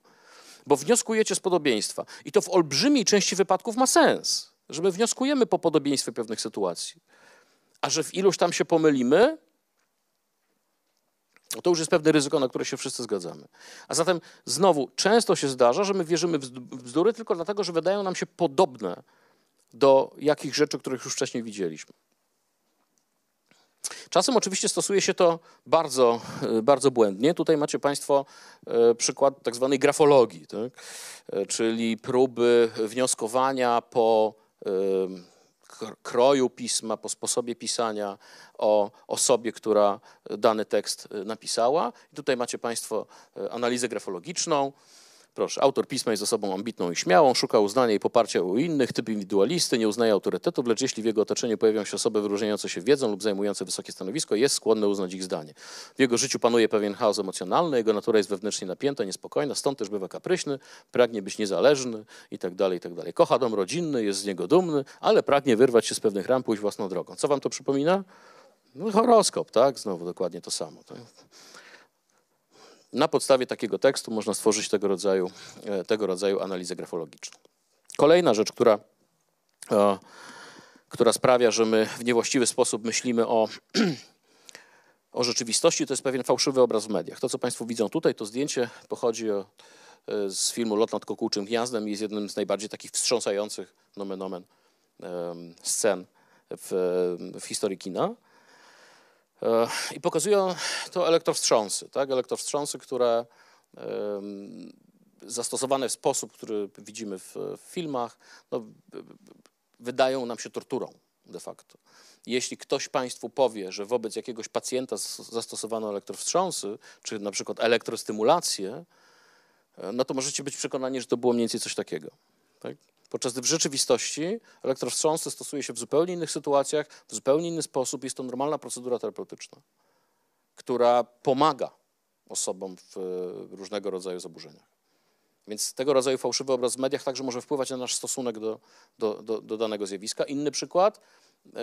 Bo wnioskujecie z podobieństwa. I to w olbrzymiej części wypadków ma sens, że my wnioskujemy po podobieństwie pewnych sytuacji a że w iluś tam się pomylimy, to już jest pewne ryzyko, na które się wszyscy zgadzamy. A zatem znowu często się zdarza, że my wierzymy w bzdury tylko dlatego, że wydają nam się podobne do jakich rzeczy, których już wcześniej widzieliśmy. Czasem oczywiście stosuje się to bardzo, bardzo błędnie. Tutaj macie Państwo e, przykład tak zwanej grafologii, tak? E, czyli próby wnioskowania po kroju pisma, po sposobie pisania, o osobie, która dany tekst napisała. I tutaj macie Państwo e, analizę grafologiczną. Proszę, autor pisma jest osobą ambitną i śmiałą, szuka uznania i poparcia u innych, typ indywidualisty, nie uznaje autorytetów, lecz jeśli w jego otoczeniu pojawią się osoby wyróżniające się wiedzą lub zajmujące wysokie stanowisko, jest skłonny uznać ich zdanie. W jego życiu panuje pewien chaos emocjonalny, jego natura jest wewnętrznie napięta, niespokojna, stąd też bywa kapryśny, pragnie być niezależny i tak dalej, i tak. Kocha dom rodzinny, jest z niego dumny, ale pragnie wyrwać się z pewnych ram, pójść własną drogą. Co wam to przypomina? No, horoskop, tak? Znowu dokładnie to samo. Tak? Na podstawie takiego tekstu można stworzyć tego rodzaju, e, tego rodzaju analizę grafologiczną. Kolejna rzecz, która, e, która sprawia, że my w niewłaściwy sposób myślimy o, o rzeczywistości, to jest pewien fałszywy obraz w mediach. To, co Państwo widzą tutaj, to zdjęcie pochodzi o, e, z filmu Lot nad Kokułczym Gniazdem i jest jednym z najbardziej takich wstrząsających, nomen omen, scen w, w historii kina. E, I pokazują to elektrowstrząsy, tak? elektrowstrząsy, które zastosowane w sposób, który widzimy w, filmach, no, wydają nam się torturą de facto. Jeśli ktoś Państwu powie, że wobec jakiegoś pacjenta zastosowano elektrowstrząsy, czy na przykład elektrostymulację, e, no to możecie być przekonani, że to było mniej więcej coś takiego. Tak? Podczas gdy w rzeczywistości elektrowstrząsy stosuje się w zupełnie innych sytuacjach, w zupełnie inny sposób. Jest to normalna procedura terapeutyczna, która pomaga osobom w różnego rodzaju zaburzeniach. Więc tego rodzaju fałszywy obraz w mediach także może wpływać na nasz stosunek do, do, do, do danego zjawiska. Inny przykład, e,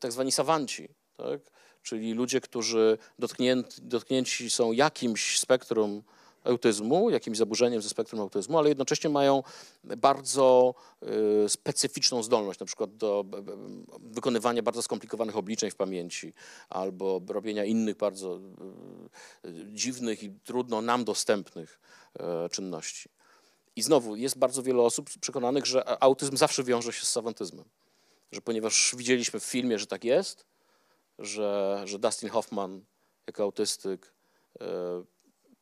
tak zwani sawanci, tak? czyli ludzie, którzy dotknięci, dotknięci są jakimś spektrum autyzmu, jakimś zaburzeniem ze spektrum autyzmu, ale jednocześnie mają bardzo e, specyficzną zdolność, na przykład do wykonywania bardzo skomplikowanych obliczeń w pamięci albo robienia innych bardzo e, dziwnych i trudno nam dostępnych e, czynności. I znowu jest bardzo wiele osób przekonanych, że autyzm zawsze wiąże się z sawantyzmem. Że ponieważ widzieliśmy w filmie, że tak jest, że, że Dustin Hoffman jako autystyk e,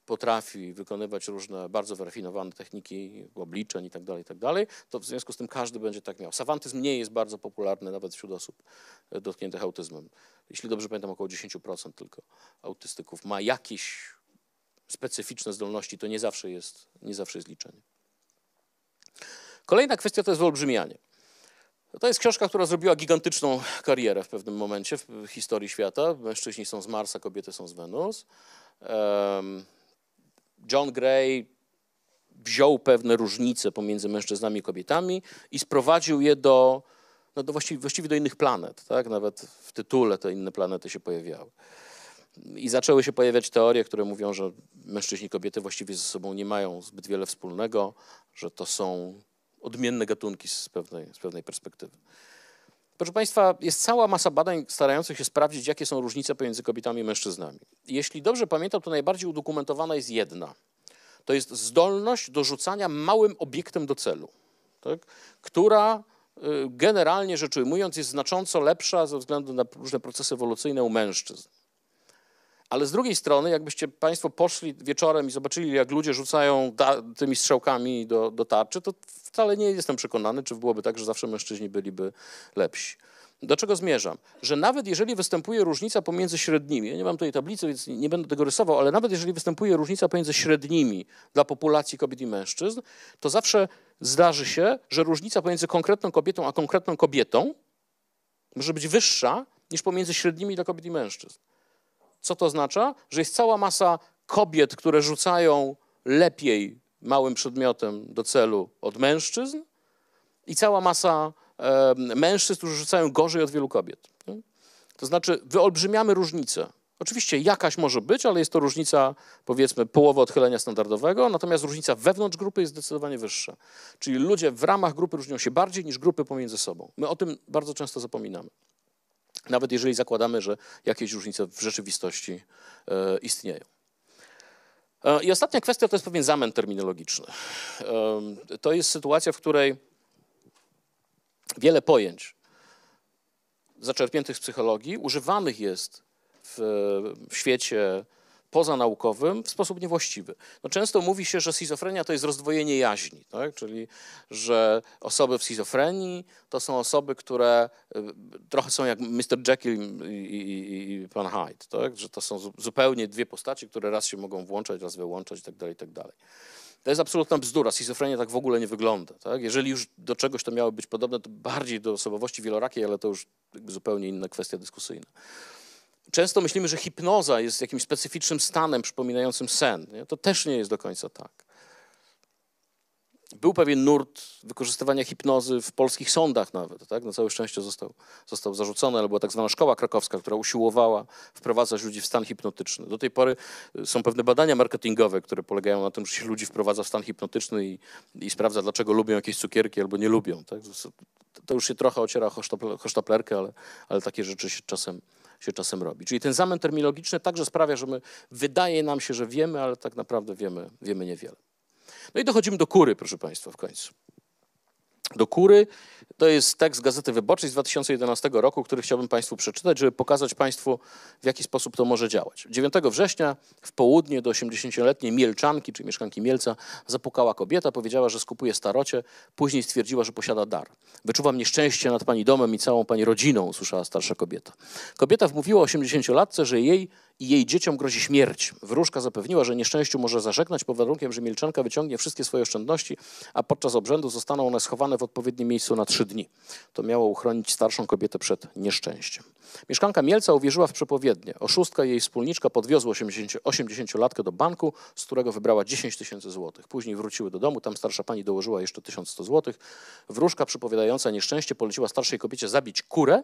potrafi wykonywać różne bardzo wyrafinowane techniki obliczeń i tak dalej, i tak to w związku z tym każdy będzie tak miał. Sawantyzm nie jest bardzo popularny nawet wśród osób e, dotkniętych autyzmem. Jeśli dobrze pamiętam, około 10% tylko autystyków ma jakieś specyficzne zdolności, to nie zawsze jest, nie zawsze jest liczenie. Kolejna kwestia to jest wyolbrzymianie. To jest książka, która zrobiła gigantyczną karierę w pewnym momencie w historii świata. Mężczyźni są z Marsa, kobiety są z Wenus. John Gray wziął pewne różnice pomiędzy mężczyznami i kobietami i sprowadził je do, no do właściwie, właściwie do innych planet. Tak? Nawet w tytule te inne planety się pojawiały. I zaczęły się pojawiać teorie, które mówią, że mężczyźni i kobiety właściwie ze sobą nie mają zbyt wiele wspólnego, że to są odmienne gatunki z pewnej, z pewnej perspektywy. Proszę Państwa, jest cała masa badań starających się sprawdzić, jakie są różnice pomiędzy kobietami i mężczyznami. Jeśli dobrze pamiętam, to najbardziej udokumentowana jest jedna. To jest zdolność do rzucania małym obiektem do celu, tak? która y, generalnie rzecz ujmując jest znacząco lepsza ze względu na różne procesy ewolucyjne u mężczyzn. Ale z drugiej strony, jakbyście Państwo poszli wieczorem i zobaczyli, jak ludzie rzucają tymi strzałkami do, do tarczy, to wcale nie jestem przekonany, czy byłoby tak, że zawsze mężczyźni byliby lepsi. Do czego zmierzam? Że nawet jeżeli występuje różnica pomiędzy średnimi, ja nie mam tutaj tablicy, więc nie będę tego rysował, ale nawet jeżeli występuje różnica pomiędzy średnimi dla populacji kobiet i mężczyzn, to zawsze zdarzy się, że różnica pomiędzy konkretną kobietą a konkretną kobietą może być wyższa niż pomiędzy średnimi dla kobiet i mężczyzn. Co to oznacza? Że jest cała masa kobiet, które rzucają lepiej małym przedmiotem do celu od mężczyzn i cała masa e, mężczyzn, którzy rzucają gorzej od wielu kobiet. To znaczy wyolbrzymiamy różnicę. Oczywiście jakaś może być, ale jest to różnica powiedzmy połowy odchylenia standardowego, natomiast różnica wewnątrz grupy jest zdecydowanie wyższa. Czyli ludzie w ramach grupy różnią się bardziej niż grupy pomiędzy sobą. My o tym bardzo często zapominamy. Nawet jeżeli zakładamy, że jakieś różnice w rzeczywistości e, istnieją. E, I ostatnia kwestia to jest pewien zamęt terminologiczny. E, To jest sytuacja, w której wiele pojęć zaczerpniętych z psychologii używanych jest w, w świecie pozanaukowym w sposób niewłaściwy. No często mówi się, że schizofrenia to jest rozdwojenie jaźni, tak? czyli że osoby w schizofrenii to są osoby, które y, trochę są jak Mr. Jekyll i, i, i pan Hyde, tak? że to są zu- zupełnie dwie postaci, które raz się mogą włączać, raz wyłączać itd. itd. To jest absolutna bzdura. Schizofrenia tak w ogóle nie wygląda. Tak? Jeżeli już do czegoś to miało być podobne, to bardziej do osobowości wielorakiej, ale to już zupełnie inna kwestia dyskusyjna. Często myślimy, że hipnoza jest jakimś specyficznym stanem przypominającym sen. Nie? To też nie jest do końca tak. Był pewien nurt wykorzystywania hipnozy w polskich sądach nawet. Tak? Na całe szczęście został, został zarzucony, ale była tak zwana szkoła krakowska, która usiłowała wprowadzać ludzi w stan hipnotyczny. Do tej pory y, są pewne badania marketingowe, które polegają na tym, że się ludzi wprowadza w stan hipnotyczny i, i sprawdza, dlaczego lubią jakieś cukierki albo nie lubią. Tak? To- już się trochę ociera o ale, ale takie rzeczy się czasem, się czasem robi. Czyli ten zamęt terminologiczny także sprawia, że my wydaje nam się, że wiemy, ale tak naprawdę wiemy, wiemy niewiele. No i dochodzimy do kury, proszę Państwa, w końcu. Do kury. To jest tekst Gazety Wyborczej z 2011 roku, który chciałbym Państwu przeczytać, żeby pokazać Państwu, w jaki sposób to może działać. 9 września w południe do 80-letniej Mielczanki, czyli mieszkanki Mielca, zapukała kobieta, powiedziała, że skupuje starocie, później stwierdziła, że posiada dar. Wyczuwam nieszczęście nad Pani domem i całą Pani rodziną, usłyszała starsza kobieta. Kobieta wmówiła 80-latce, że jej i jej dzieciom grozi śmierć. Wróżka zapewniła, że nieszczęściu może zażegnać pod warunkiem, że Mielczanka wyciągnie wszystkie swoje oszczędności, a podczas obrzędu zostaną one schowane w odpowiednim miejscu na trzy dni. To miało uchronić starszą kobietę przed nieszczęściem. Mieszkanka Mielca uwierzyła w przepowiednie. Oszustka i jej wspólniczka podwiozły 80-latkę do banku, z którego wybrała 10 tysięcy złotych. Później wróciły do domu, tam starsza pani dołożyła jeszcze 1100 złotych. Wróżka przypowiadająca nieszczęście poleciła starszej kobiecie zabić kurę,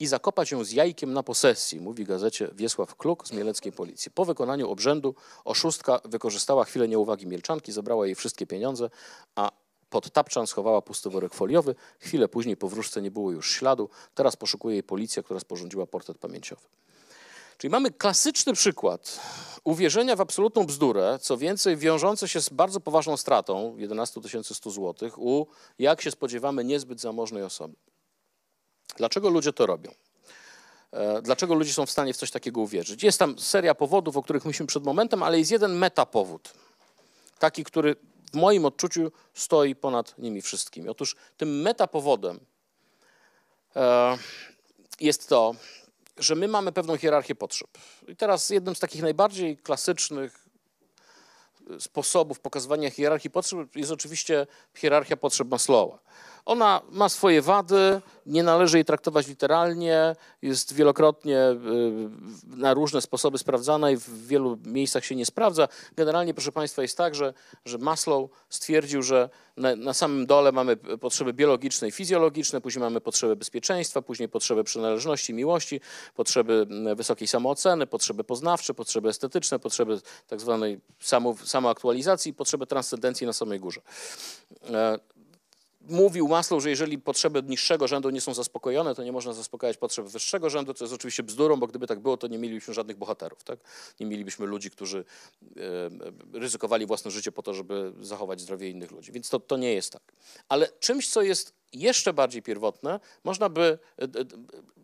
i zakopać ją z jajkiem na posesji, mówi gazecie Wiesław Kluk z mieleckiej policji. Po wykonaniu obrzędu oszustka wykorzystała chwilę nieuwagi Mielczanki, zabrała jej wszystkie pieniądze, a pod tapczan schowała pusty worek foliowy. Chwilę później po wróżce nie było już śladu. Teraz poszukuje jej policja, która sporządziła portret pamięciowy. Czyli mamy klasyczny przykład uwierzenia w absolutną bzdurę, co więcej wiążące się z bardzo poważną stratą 11 100 zł u, jak się spodziewamy, niezbyt zamożnej osoby. Dlaczego ludzie to robią? E, dlaczego ludzie są w stanie w coś takiego uwierzyć? Jest tam seria powodów, o których mówiliśmy przed momentem, ale jest jeden metapowód. Taki, który w moim odczuciu stoi ponad nimi wszystkimi. Otóż tym metapowodem e, jest to, że my mamy pewną hierarchię potrzeb. I teraz jednym z takich najbardziej klasycznych sposobów pokazywania hierarchii potrzeb jest oczywiście hierarchia potrzeb Maslowa. Ona ma swoje wady, nie należy jej traktować literalnie, jest wielokrotnie y, na różne sposoby sprawdzana i w wielu miejscach się nie sprawdza. Generalnie, proszę Państwa, jest tak, że, że Maslow stwierdził, że na, na samym dole mamy potrzeby biologiczne i fizjologiczne, później mamy potrzeby bezpieczeństwa, później potrzeby przynależności, miłości, potrzeby wysokiej samooceny, potrzeby poznawcze, potrzeby estetyczne, potrzeby tak zwanej samo, samoaktualizacji, potrzeby transcendencji na samej górze. Mówił Maslow, że jeżeli potrzeby niższego rzędu nie są zaspokojone, to nie można zaspokajać potrzeb wyższego rzędu, co jest oczywiście bzdurą, bo gdyby tak było, to nie mielibyśmy żadnych bohaterów. Tak? Nie mielibyśmy ludzi, którzy e, ryzykowali własne życie po to, żeby zachować zdrowie innych ludzi. Więc to, to nie jest tak. Ale czymś, co jest jeszcze bardziej pierwotne, można by, e,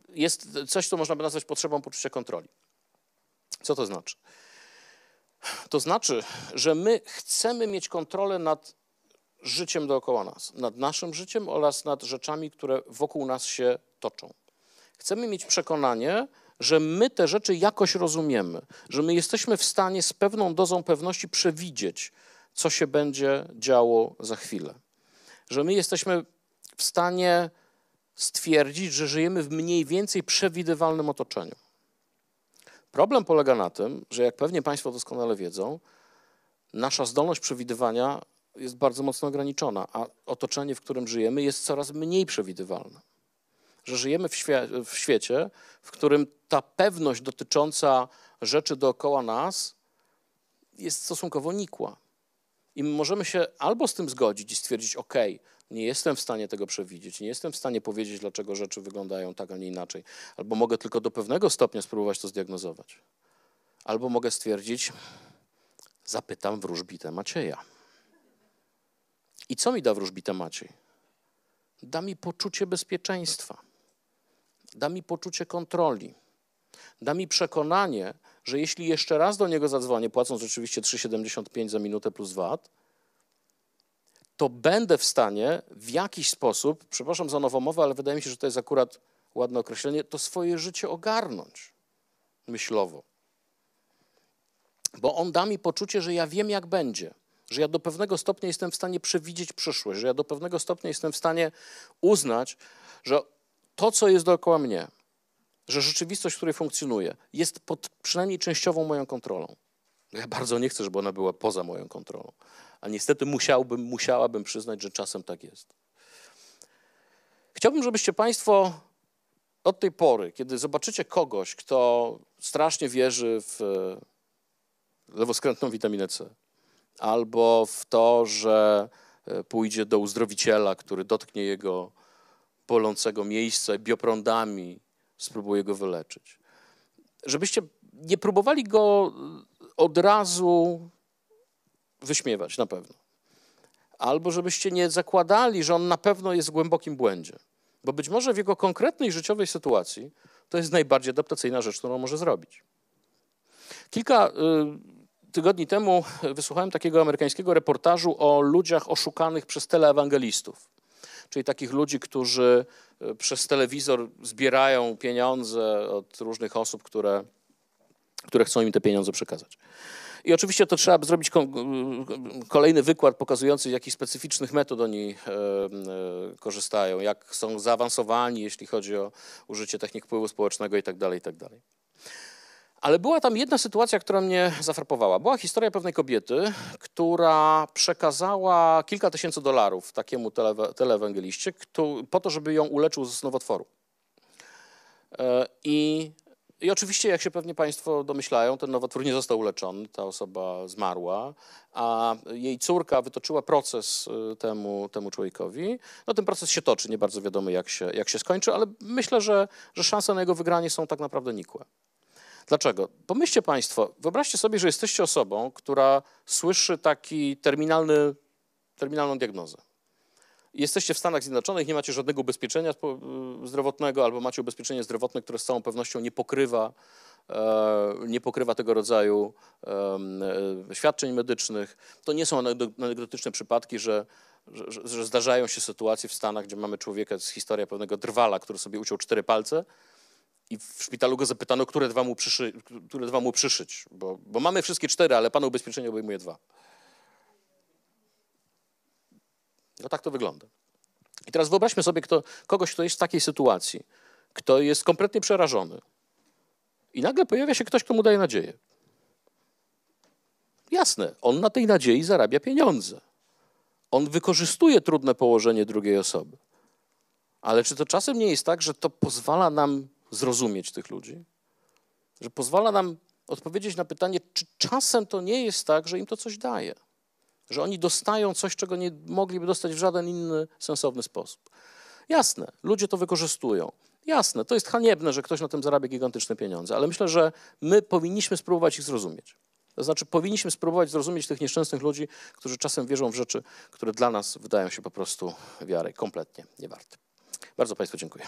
jest coś, co można by nazwać potrzebą poczucia kontroli. Co to znaczy? To znaczy, że my chcemy mieć kontrolę nad życiem dookoła nas, nad naszym życiem oraz nad rzeczami, które wokół nas się toczą. Chcemy mieć przekonanie, że my te rzeczy jakoś rozumiemy, że my jesteśmy w stanie z pewną dozą pewności przewidzieć, co się będzie działo za chwilę. Że my jesteśmy w stanie stwierdzić, że żyjemy w mniej więcej przewidywalnym otoczeniu. Problem polega na tym, że jak pewnie Państwo doskonale wiedzą, nasza zdolność przewidywania jest bardzo mocno ograniczona, a otoczenie, w którym żyjemy, jest coraz mniej przewidywalne. Że żyjemy w, świe w świecie, w którym ta pewność dotycząca rzeczy dookoła nas jest stosunkowo nikła. I my możemy się albo z tym zgodzić i stwierdzić, OK, nie jestem w stanie tego przewidzieć, nie jestem w stanie powiedzieć, dlaczego rzeczy wyglądają tak, a nie inaczej, albo mogę tylko do pewnego stopnia spróbować to zdiagnozować. Albo mogę stwierdzić, zapytam wróżbitę Macieja. I co mi da wróżbita Maciej? Da mi poczucie bezpieczeństwa, da mi poczucie kontroli, da mi przekonanie, że jeśli jeszcze raz do niego zadzwonię, płacąc oczywiście 3,75 za minutę plus VAT, to będę w stanie w jakiś sposób, przepraszam za nową mowę, ale wydaje mi się, że to jest akurat ładne określenie, to swoje życie ogarnąć myślowo. Bo on da mi poczucie, że ja wiem, jak będzie że ja do pewnego stopnia jestem w stanie przewidzieć przyszłość, że ja do pewnego stopnia jestem w stanie uznać, że to, co jest dookoła mnie, że rzeczywistość, w której funkcjonuję, jest pod przynajmniej częściową moją kontrolą. Ja bardzo nie chcę, żeby ona była poza moją kontrolą. A niestety musiałbym, musiałabym przyznać, że czasem tak jest. Chciałbym, żebyście Państwo od tej pory, kiedy zobaczycie kogoś, kto strasznie wierzy w lewoskrętną witaminę C, albo w to, że e, pójdzie do uzdrowiciela, który dotknie jego bolącego miejsca i bioprądami spróbuje go wyleczyć. Żebyście nie próbowali go od razu wyśmiewać, na pewno. albo żebyście nie zakładali, że on na pewno jest w głębokim błędzie. Bo być może w jego konkretnej życiowej sytuacji to jest najbardziej adaptacyjna rzecz, którą może zrobić. Kilka y, tygodni temu wysłuchałem takiego amerykańskiego reportażu o ludziach oszukanych przez teleewangelistów. Czyli takich ludzi, którzy y, przez telewizor zbierają pieniądze od różnych osób, które, które chcą im te pieniądze przekazać. I oczywiście to trzeba zrobić kolejny wykład pokazujący, jakich specyficznych metod oni e, e, korzystają, jak są zaawansowani, jeśli chodzi o użycie technik wpływu społecznego itd. Tak itd. Ale była tam jedna sytuacja, która mnie zafrapowała. Była historia pewnej kobiety, która przekazała kilka tysięcy dolarów takiemu teleewangeliście po to, żeby ją uleczył z nowotworu. E, I i oczywiście, jak się pewnie Państwo domyślają, ten nowotwór nie został uleczony, ta osoba zmarła, a jej córka wytoczyła proces y, temu, temu człowiekowi. No ten proces się toczy, nie bardzo wiadomo jak się, jak się skończy, ale myślę, że, że szanse na jego wygranie są tak naprawdę nikłe. Dlaczego? Pomyślcie Państwo, wyobraźcie sobie, że jesteście osobą, która słyszy taki terminalny, terminalną diagnozę jesteście w Stanach Zjednoczonych, nie macie żadnego ubezpieczenia y, zdrowotnego albo macie ubezpieczenie zdrowotne, które z całą pewnością nie pokrywa, e, nie pokrywa tego rodzaju e, świadczeń medycznych. To nie są anegdotyczne przypadki, że, że, że zdarzają się sytuacje w Stanach, gdzie mamy człowieka, z historia pewnego drwala, który sobie uciął cztery palce i w szpitalu go zapytano, które dwa mu, przyszy, które dwa mu przyszyć, bo, bo mamy wszystkie cztery, ale pana ubezpieczenie obejmuje dwa. No tak to wygląda. I teraz wyobraźmy sobie kto, kogoś, kto jest w takiej sytuacji, kto jest kompletnie przerażony. I nagle pojawia się ktoś, kto mu daje nadzieję. Jasne, on na tej nadziei zarabia pieniądze. On wykorzystuje trudne położenie drugiej osoby. Ale czy to czasem nie jest tak, że to pozwala nam zrozumieć tych ludzi? Że pozwala nam odpowiedzieć na pytanie, czy czasem to nie jest tak, że im to coś daje? że oni dostają coś, czego nie mogliby dostać w żaden inny sensowny sposób. Jasne, ludzie to wykorzystują. Jasne, to jest haniebne, że ktoś na tym zarabia gigantyczne pieniądze, ale myślę, że my powinniśmy spróbować ich zrozumieć. To znaczy, powinniśmy spróbować zrozumieć tych nieszczęsnych ludzi, którzy czasem wierzą w rzeczy, które dla nas wydają się po prostu wiary kompletnie niewarte. Bardzo Państwu dziękuję.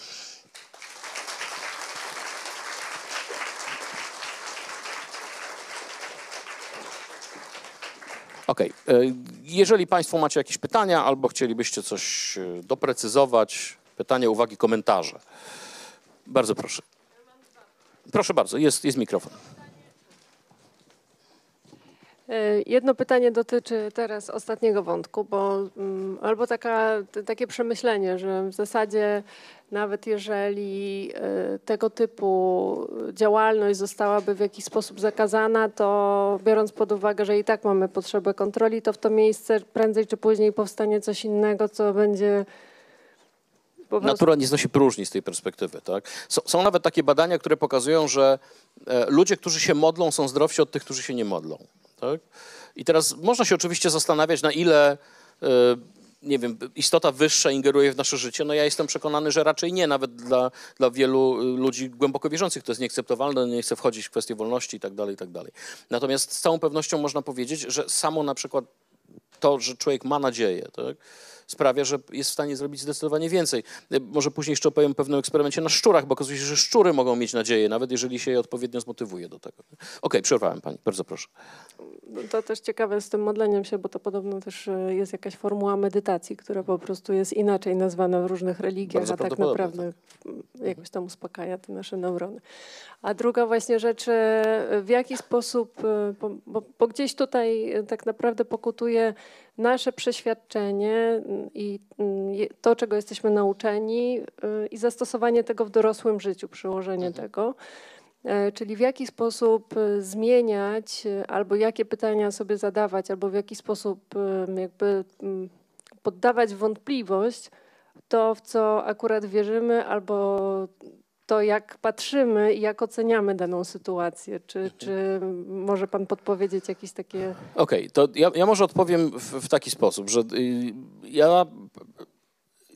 Okej. Okay. E, jeżeli Państwo macie jakieś pytania albo chcielibyście coś e, doprecyzować, pytania, uwagi, komentarze, bardzo proszę. Proszę bardzo, jest, jest mikrofon. E, jedno pytanie dotyczy teraz ostatniego wątku, bo mm, albo taka, takie przemyślenie, że w zasadzie nawet jeżeli e, tego typu działalność zostałaby w jakiś sposób zakazana, to biorąc pod uwagę, że i tak mamy potrzebę kontroli, to w to miejsce prędzej czy później powstanie coś innego, co będzie Natura nie znosi próżni z tej perspektywy. Tak? Są, są, nawet takie badania, które pokazują, że e, ludzie, którzy się modlą, są zdrowsi od tych, którzy się nie modlą. Tak? I teraz można się oczywiście zastanawiać, na ile e, nie wiem, istota wyższa ingeruje w nasze życie, no ja jestem przekonany, że raczej nie. Nawet dla, dla wielu e, ludzi głęboko wierzących to jest nieakceptowalne, nie chcę wchodzić w kwestie wolności i tak dalej, i tak dalej. Natomiast z całą pewnością można powiedzieć, że samo na przykład to, że człowiek ma nadzieję, tak? Sprawia, że jest w stanie zrobić zdecydowanie więcej. Może później jeszcze opowiem o pewnym eksperymencie na szczurach, bo okazuje się, że szczury mogą mieć nadzieję, nawet jeżeli się je odpowiednio zmotywuje do tego. Okej, okay, przerwałem pani, bardzo proszę. No to też ciekawe z tym modleniem się, bo to podobno też e, jest jakaś formuła medytacji, która po prostu jest inaczej nazwana w różnych religiach, bardzo a tak naprawdę tak. jakoś tam uspokaja te nasze neurony. A druga właśnie rzecz, e, w jaki sposób, e, bo, bo, bo gdzieś tutaj tak naprawdę pokutuje nasze przeświadczenie i mm, to, czego jesteśmy nauczeni y, i zastosowanie tego w dorosłym życiu, przyłożenie mhm. tego. E, czyli w jaki sposób y, zmieniać, y, albo jakie pytania sobie zadawać, albo w jaki sposób jakby mm, poddawać wątpliwość to, w co akurat wierzymy, albo to, jak patrzymy i jak oceniamy daną sytuację. Czy, czy może pan podpowiedzieć jakieś takie... Okej, okay, to ja, ja, może odpowiem w, w, taki sposób, że y, ja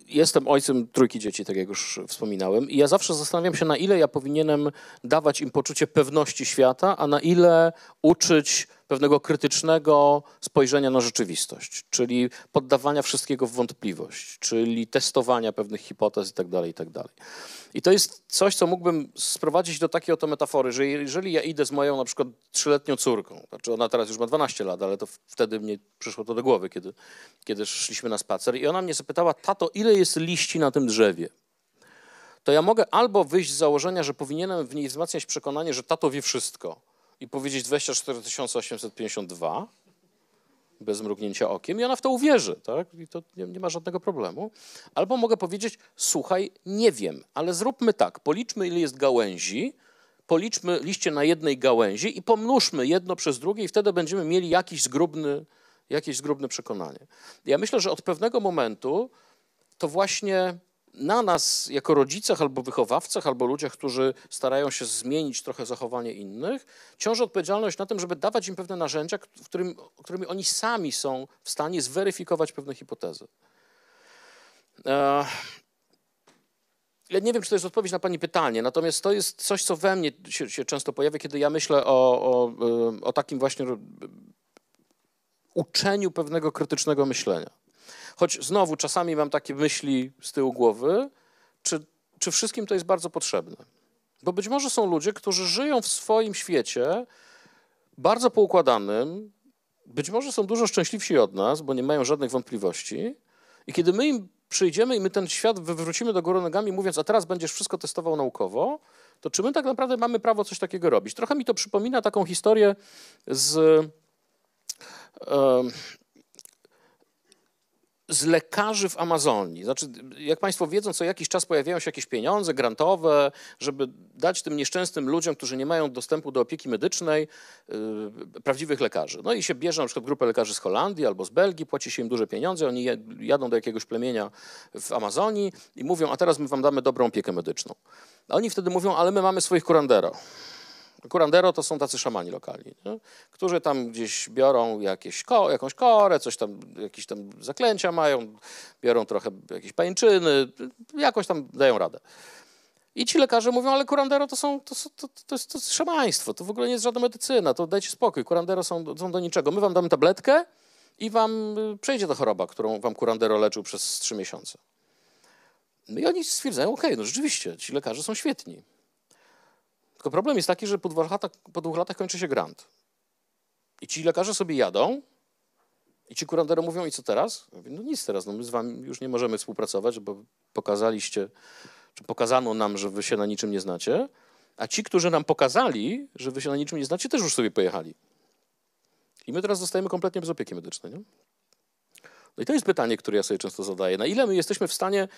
jestem ojcem trójki dzieci, tak jak już wspominałem, i ja zawsze zastanawiam się, na ile ja powinienem dawać im poczucie pewności świata, a na ile uczyć pewnego krytycznego spojrzenia na rzeczywistość, czyli poddawania wszystkiego w wątpliwość, czyli testowania pewnych hipotez itd. Tak itd. Tak I to jest coś, co mógłbym sprowadzić do takiej oto metafory, że jeżeli ja idę z moją na przykład trzyletnią córką, znaczy ona teraz już ma 12 lat, ale to wtedy mnie przyszło to do głowy, kiedy, kiedy szliśmy na spacer i ona mnie zapytała, tato, ile jest liści na tym drzewie? To ja mogę albo wyjść z założenia, że powinienem w niej wzmacniać przekonanie, że tato wie wszystko i powiedzieć 24 852, bez mrugnięcia okiem i ona w to uwierzy, tak? I to nie, nie, ma żadnego problemu. Albo mogę powiedzieć, słuchaj, nie wiem, ale zróbmy tak, policzmy ile jest gałęzi, policzmy liście na jednej gałęzi i pomnóżmy jedno przez drugie i wtedy będziemy mieli jakiś zgrubny, jakieś zgrubne przekonanie. Ja myślę, że od pewnego momentu to właśnie na nas, jako rodzicach albo wychowawcach, albo ludziach, którzy starają się zmienić trochę zachowanie innych, ciąży odpowiedzialność na tym, żeby dawać im pewne narzędzia, którym, którymi oni sami są w stanie zweryfikować pewne hipotezy. Ja nie wiem, czy to jest odpowiedź na Pani pytanie, natomiast to jest coś, co we mnie się, się często pojawia, kiedy ja myślę o, o, o takim właśnie uczeniu pewnego krytycznego myślenia. Choć znowu czasami mam takie myśli z tyłu głowy, czy, czy wszystkim to jest bardzo potrzebne. Bo być może są ludzie, którzy żyją w swoim świecie bardzo poukładanym, być może są dużo szczęśliwsi od nas, bo nie mają żadnych wątpliwości. I kiedy my im przyjdziemy i my ten świat wywrócimy do góry nogami, mówiąc, a teraz będziesz wszystko testował naukowo, to czy my tak naprawdę mamy prawo coś takiego robić? Trochę mi to przypomina taką historię z z lekarzy w Amazonii. Znaczy, jak Państwo wiedzą, co jakiś czas pojawiają się jakieś pieniądze grantowe, żeby dać tym nieszczęsnym ludziom, którzy nie mają dostępu do opieki medycznej, yy, prawdziwych lekarzy. No i się bierze na przykład grupę lekarzy z Holandii albo z Belgii, płaci się im duże pieniądze, oni jadą do jakiegoś plemienia w Amazonii i mówią, a teraz my wam damy dobrą opiekę medyczną. A oni wtedy mówią, ale my mamy swoich curandero. Curandero to są tacy szamani lokalni, nie? którzy tam gdzieś biorą jakieś ko, jakąś korę, coś tam, jakieś tam zaklęcia mają, biorą trochę jakieś pajęczyny, jakoś tam dają radę. I ci lekarze mówią, ale curandero to, są, to, to, to, jest, to jest szamaństwo, to w ogóle nie jest żadna medycyna, to dajcie spokój, curandero są, są do niczego. My wam damy tabletkę i wam y, przejdzie ta choroba, którą wam curandero leczył przez trzy miesiące. No i oni stwierdzają, okej, okay, no rzeczywiście, ci lekarze są świetni. Tylko problem jest taki, że po dwóch latach, po dwóch latach kończy się grant. I ci lekarze sobie jadą i ci kurandery mówią, i co teraz? Mówię, no nic teraz, no my z wami już nie możemy współpracować, bo pokazaliście, czy pokazano nam, że wy się na niczym nie znacie, a ci, którzy nam pokazali, że wy się na niczym nie znacie, też już sobie pojechali. I my teraz zostajemy kompletnie bez opieki medycznej. Nie? No i to jest pytanie, które ja sobie często zadaję. Na ile my jesteśmy w stanie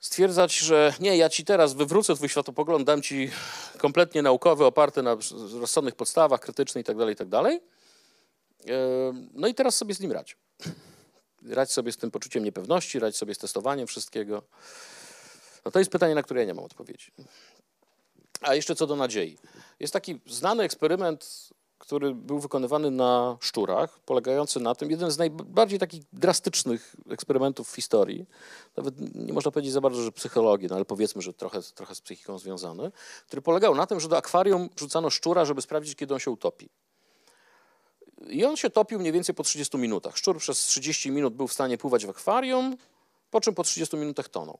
stwierdzać, że nie, ja ci teraz wywrócę twój światopogląd, dam ci kompletnie naukowy, oparty na rozsądnych podstawach, krytyczny itd., tak itd. Tak no i teraz sobie z nim radź. Radź sobie z tym poczuciem niepewności, radź sobie z testowaniem wszystkiego. No to jest pytanie, na które ja nie mam odpowiedzi. A jeszcze co do nadziei. Jest taki znany eksperyment który był wykonywany na szczurach, polegający na tym, jeden z najbardziej takich drastycznych eksperymentów w historii, nawet nie można powiedzieć za bardzo, że psychologii, no ale powiedzmy, że trochę, trochę z psychiką związany, który polegał na tym, że do akwarium rzucano szczura, żeby sprawdzić, kiedy on się utopi. I on się topił mniej więcej po 30 minutach. Szczur przez 30 minut był w stanie pływać w akwarium, po czym po 30 minutach tonął.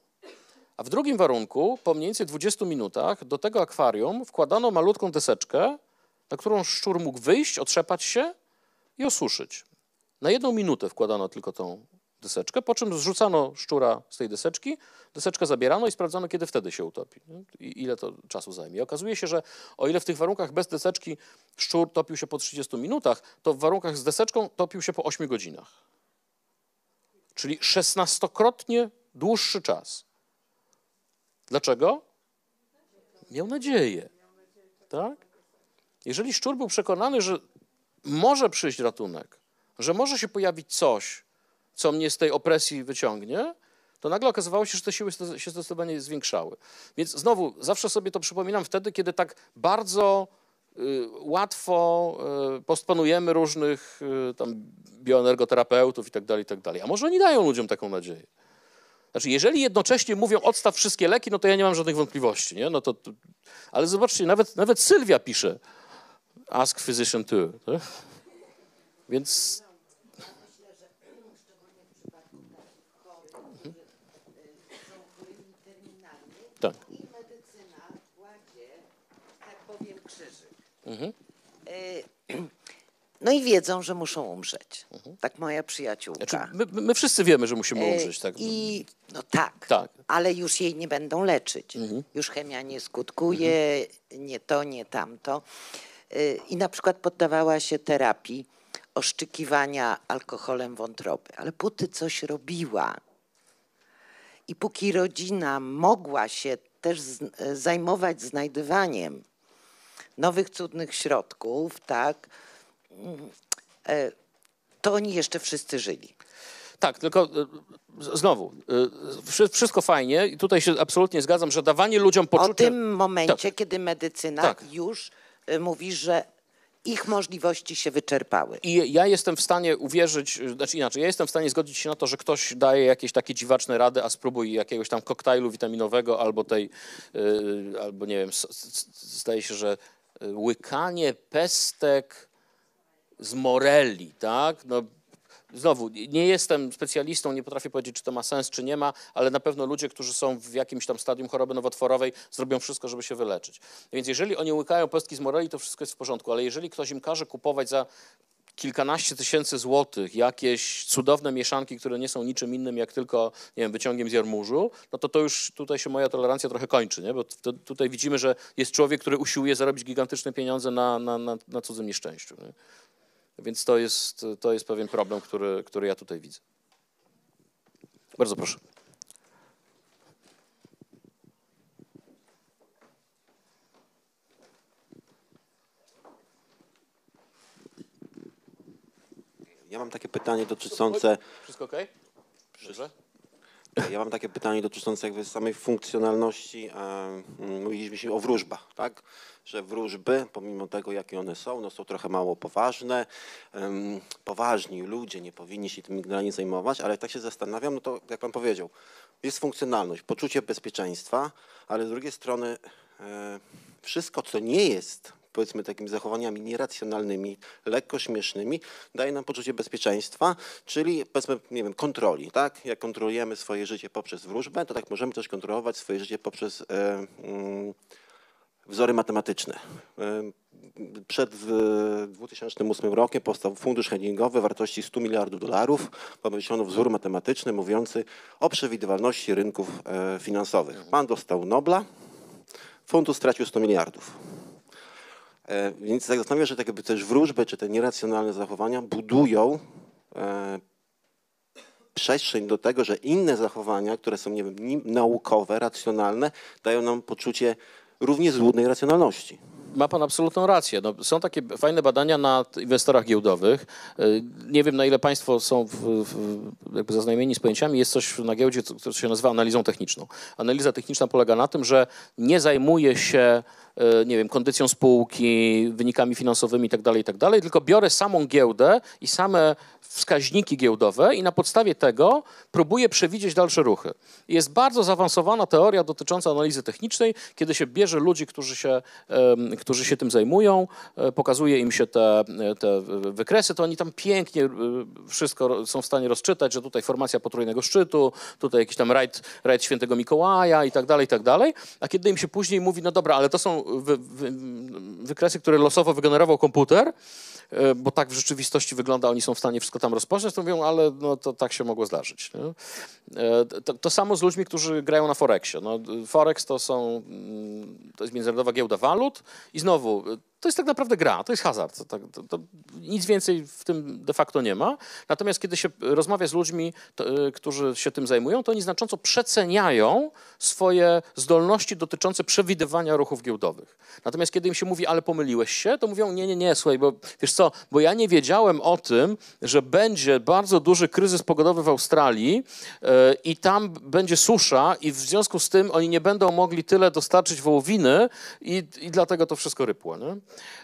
A w drugim warunku, po mniej więcej 20 minutach, do tego akwarium wkładano malutką deseczkę, na którą szczur mógł wyjść, otrzepać się i osuszyć. Na jedną minutę wkładano tylko tą deseczkę, po czym zrzucano szczura z tej deseczki, deseczkę zabierano i sprawdzano, kiedy wtedy się utopi i ile to czasu zajmie. I okazuje się, że o ile w tych warunkach bez deseczki szczur topił się po 30 minutach, to w warunkach z deseczką topił się po 8 godzinach. Czyli 16-krotnie dłuższy czas. Dlaczego? Miał nadzieję. Tak? Jeżeli szczur był przekonany, że może przyjść ratunek, że może się pojawić coś, co mnie z tej opresji wyciągnie, to nagle okazywało się, że te siły się zdecydowanie zwiększały. Więc znowu, zawsze sobie to przypominam wtedy, kiedy tak bardzo y, łatwo y, postponujemy różnych y, tam bioenergoterapeutów i tak dalej, i tak dalej. A może oni dają ludziom taką nadzieję? Znaczy, jeżeli jednocześnie mówią odstaw wszystkie leki, no to ja nie mam żadnych wątpliwości, nie? No to, to ale zobaczcie, nawet, nawet Sylwia pisze, ask physician too. Tak? Więc Tak. I medycyna kładzie, tak powiem, krzyżyk. Mhm. Y, No i wiedzą, że muszą umrzeć. Tak moja przyjaciółka. Znaczy, my, my wszyscy wiemy, że musimy Y, umrzeć. Tak. I no tak, Tak. ale już jej nie będą leczyć. Mhm. Już chemia nie skutkuje, nie to, nie tamto. Y, I na przykład poddawała się terapii oszczykiwania alkoholem wątroby, ale póty coś robiła. I póki rodzina mogła się też z, zajmować znajdywaniem nowych cudnych środków, tak, mm, e, to oni jeszcze wszyscy żyli. Tak, tylko y, znowu, y, wszy- wszystko fajnie i tutaj się absolutnie zgadzam, że dawanie ludziom poczucia... O tym momencie, kiedy medycyna Tak. już y, mówi, że ich możliwości się wyczerpały. I ja jestem w stanie uwierzyć, y, znaczy inaczej, ja jestem w stanie zgodzić się na to, że ktoś daje jakieś takie dziwaczne rady, a spróbuj jakiegoś tam koktajlu witaminowego albo tej, y, albo nie wiem, s- s- zdaje się, że y, łykanie pestek z morelli, tak? No, znowu, nie jestem specjalistą, nie potrafię powiedzieć, czy to ma sens, czy nie ma, ale na pewno ludzie, którzy są w jakimś tam stadium choroby nowotworowej, zrobią wszystko, żeby się wyleczyć. Więc jeżeli oni łykają pestki z morelli, to wszystko jest w porządku, ale jeżeli ktoś im każe kupować za kilkanaście tysięcy złotych jakieś cudowne mieszanki, które nie są niczym innym jak tylko, nie wiem, wyciągiem z jarmużu, no to to już tutaj się moja tolerancja trochę kończy, nie? bo t- tutaj widzimy, że jest człowiek, który usiłuje zarobić gigantyczne pieniądze na, na, na, na cudzym nieszczęściu. Nie? Więc to jest, to jest pewien problem, który, który ja tutaj widzę. Bardzo proszę. Ja mam takie pytanie dotyczące, Wszystko ok? Dobrze? ja mam takie pytanie dotyczące jakby samej funkcjonalności. Mówiliśmy o wróżbach, tak? Że wróżby, pomimo tego, jakie one są, no są trochę mało poważne. Poważni ludzie nie powinni się tym generalnie zajmować, ale jak tak się zastanawiam, no to jak pan powiedział, jest funkcjonalność, poczucie bezpieczeństwa, ale z drugiej strony e, wszystko, co nie jest powiedzmy takimi zachowaniami nieracjonalnymi, lekko śmiesznymi, daje nam poczucie bezpieczeństwa, czyli powiedzmy, nie wiem, kontroli, tak? Jak kontrolujemy swoje życie poprzez wróżbę, to tak możemy też kontrolować swoje życie poprzez e, mm, wzory matematyczne. Przed w 2008 rokiem powstał fundusz hedgingowy wartości 100 miliardów dolarów. Pomyślono wzór matematyczny mówiący o przewidywalności rynków e, finansowych. Pan dostał Nobla, fundusz stracił 100 miliardów. E, Więc tak zastanawiam się, że tak jakby też wróżby, czy te nieracjonalne zachowania budują e, przestrzeń do tego, że inne zachowania, które są nie wiem, naukowe, racjonalne, dają nam poczucie równie złudnej racjonalności. Ma pan absolutną rację. No, są takie fajne badania na inwestorach giełdowych. Y, Nie wiem, na ile państwo są w, w, jakby zaznajomieni z pojęciami. Jest coś na giełdzie, co, się nazywa analizą techniczną. Analiza techniczna polega na tym, że nie zajmuje się nie wiem, kondycją spółki, wynikami finansowymi itd., tak itd., tylko biorę samą giełdę i same wskaźniki giełdowe i na podstawie tego próbuję przewidzieć dalsze ruchy. Jest bardzo zaawansowana teoria dotycząca analizy technicznej, kiedy się bierze ludzi, którzy się, którzy się tym zajmują, e, pokazuje im się te, te wykresy, to oni tam pięknie e, wszystko są w stanie rozczytać, że tutaj formacja potrójnego szczytu, tutaj jakiś tam rajd, rajd świętego Mikołaja i tak dalej, i tak dalej. A kiedy im się później mówi, no dobra, ale to są wy, wy, wykresy, które losowo wygenerował komputer, e, bo tak w rzeczywistości wygląda, oni są w stanie wszystko tam rozpoznać, to mówią, ale no, to tak się mogło zdarzyć. E, To, to samo z ludźmi, którzy grają na Forexie. No, Forex to są, mm, to jest międzynarodowa giełda walut i znowu, to jest tak naprawdę gra, to jest hazard. To, tak- to, to nic więcej w tym de facto nie ma. Natomiast kiedy się rozmawia z ludźmi, e, którzy się tym zajmują, to oni znacząco przeceniają swoje zdolności dotyczące przewidywania ruchów giełdowych. Natomiast kiedy im się mówi, ale pomyliłeś się, to mówią, nie, nie, nie, słuchaj, bo wiesz co, bo ja nie wiedziałem o tym, że będzie bardzo duży kryzys pogodowy w Australii e, i tam będzie susza i w związku z tym oni nie będą mogli tyle dostarczyć wołowiny i, i dlatego to wszystko rypło. Nie?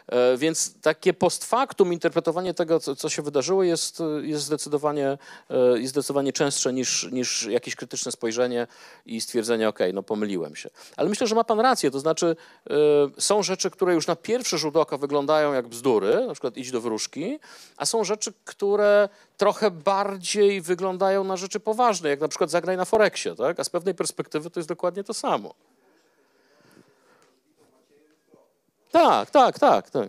E, Więc takie post factum interpretowanie tego, co, co się wydarzyło, jest, jest, zdecydowanie, e, jest zdecydowanie częstsze niż, niż jakieś krytyczne spojrzenie i stwierdzenie, ok, no pomyliłem się. Ale myślę, że ma pan rację, to znaczy e, są rzeczy, które już na pierwszy rzut oka wyglądają jak bzdury, na przykład idź do wróżki, a są rzeczy, które trochę bardziej wyglądają na rzeczy poważne, jak na przykład zagraj na Forexie, tak? a z pewnej perspektywy to jest dokładnie to samo. Tak, tak, tak, tak.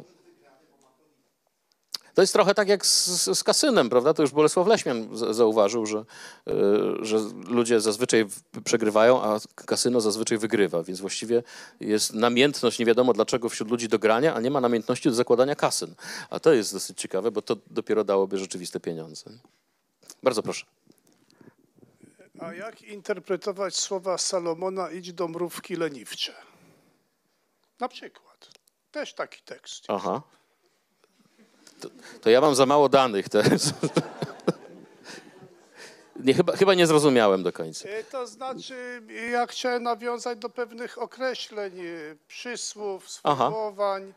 To jest trochę tak jak z, z kasynem, prawda? To już Bolesław Leśmian zauważył, że, y, że ludzie zazwyczaj przegrywają, a kasyno zazwyczaj wygrywa, więc właściwie jest namiętność, nie wiadomo dlaczego, wśród ludzi do grania, a nie ma namiętności do zakładania kasyn. A to jest dosyć ciekawe, bo to dopiero dałoby rzeczywiste pieniądze. Bardzo proszę. A jak interpretować słowa Salomona idź do mrówki leniwcze? Na przykład. Też taki tekst. Aha. To, to ja mam za mało danych teraz. Nie, chyba, chyba nie zrozumiałem do końca. E, To znaczy, ja chciałem nawiązać do pewnych określeń, e, przysłów, Aha. sformułowań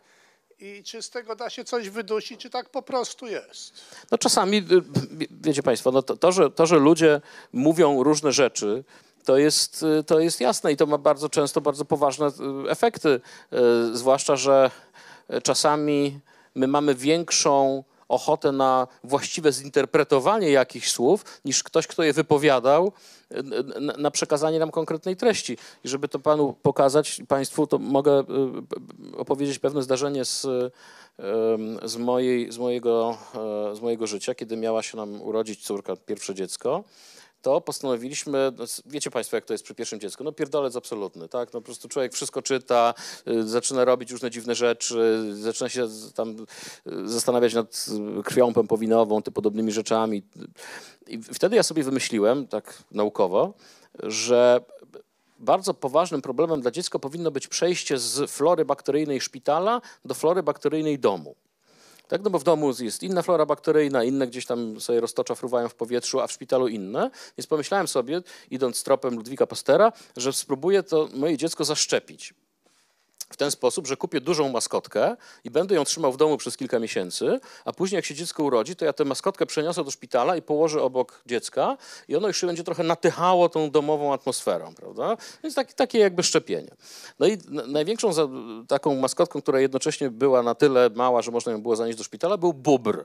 i czy z tego da się coś wydusić, czy tak po prostu jest. No czasami, y, wie- wiecie Państwo, no to, to, że, to, że ludzie mówią różne rzeczy, to jest, y, to jest jasne i to ma bardzo często bardzo poważne y, efekty. Y, Zwłaszcza, że czasami my mamy większą ochotę na właściwe zinterpretowanie jakichś słów, niż ktoś, kto je wypowiadał, na przekazanie nam konkretnej treści. I żeby to panu pokazać, państwu, to mogę opowiedzieć pewne zdarzenie z, z, mojej, z, mojego, z mojego życia, kiedy miała się nam urodzić córka, pierwsze dziecko, to postanowiliśmy, no, wiecie Państwo, jak to jest przy pierwszym dziecku, no pierdolec absolutny, tak? No po prostu człowiek wszystko czyta, y, zaczyna robić różne dziwne rzeczy, zaczyna się tam y, zastanawiać nad y, krwią pępowinową, ty podobnymi rzeczami. I wtedy ja sobie wymyśliłem, tak naukowo, że bardzo poważnym problemem dla dziecka powinno być przejście z flory bakteryjnej szpitala do flory bakteryjnej domu. Tak, no bo w domu jest inna flora bakteryjna, inne gdzieś tam sobie roztocza, fruwają w powietrzu, a w szpitalu inne. Więc pomyślałem sobie, idąc tropem Ludwika Pastera, że spróbuję to moje dziecko zaszczepić. W ten sposób, że kupię dużą maskotkę i będę ją trzymał w domu przez kilka miesięcy, a później jak się dziecko urodzi, to ja tę maskotkę przeniosę do szpitala i położę obok dziecka i ono się będzie trochę natychało tą domową atmosferą, prawda? Więc taki, takie jakby szczepienie. No i największą taką maskotką, która jednocześnie była na tyle mała, że można ją było zanieść do szpitala, był bóbr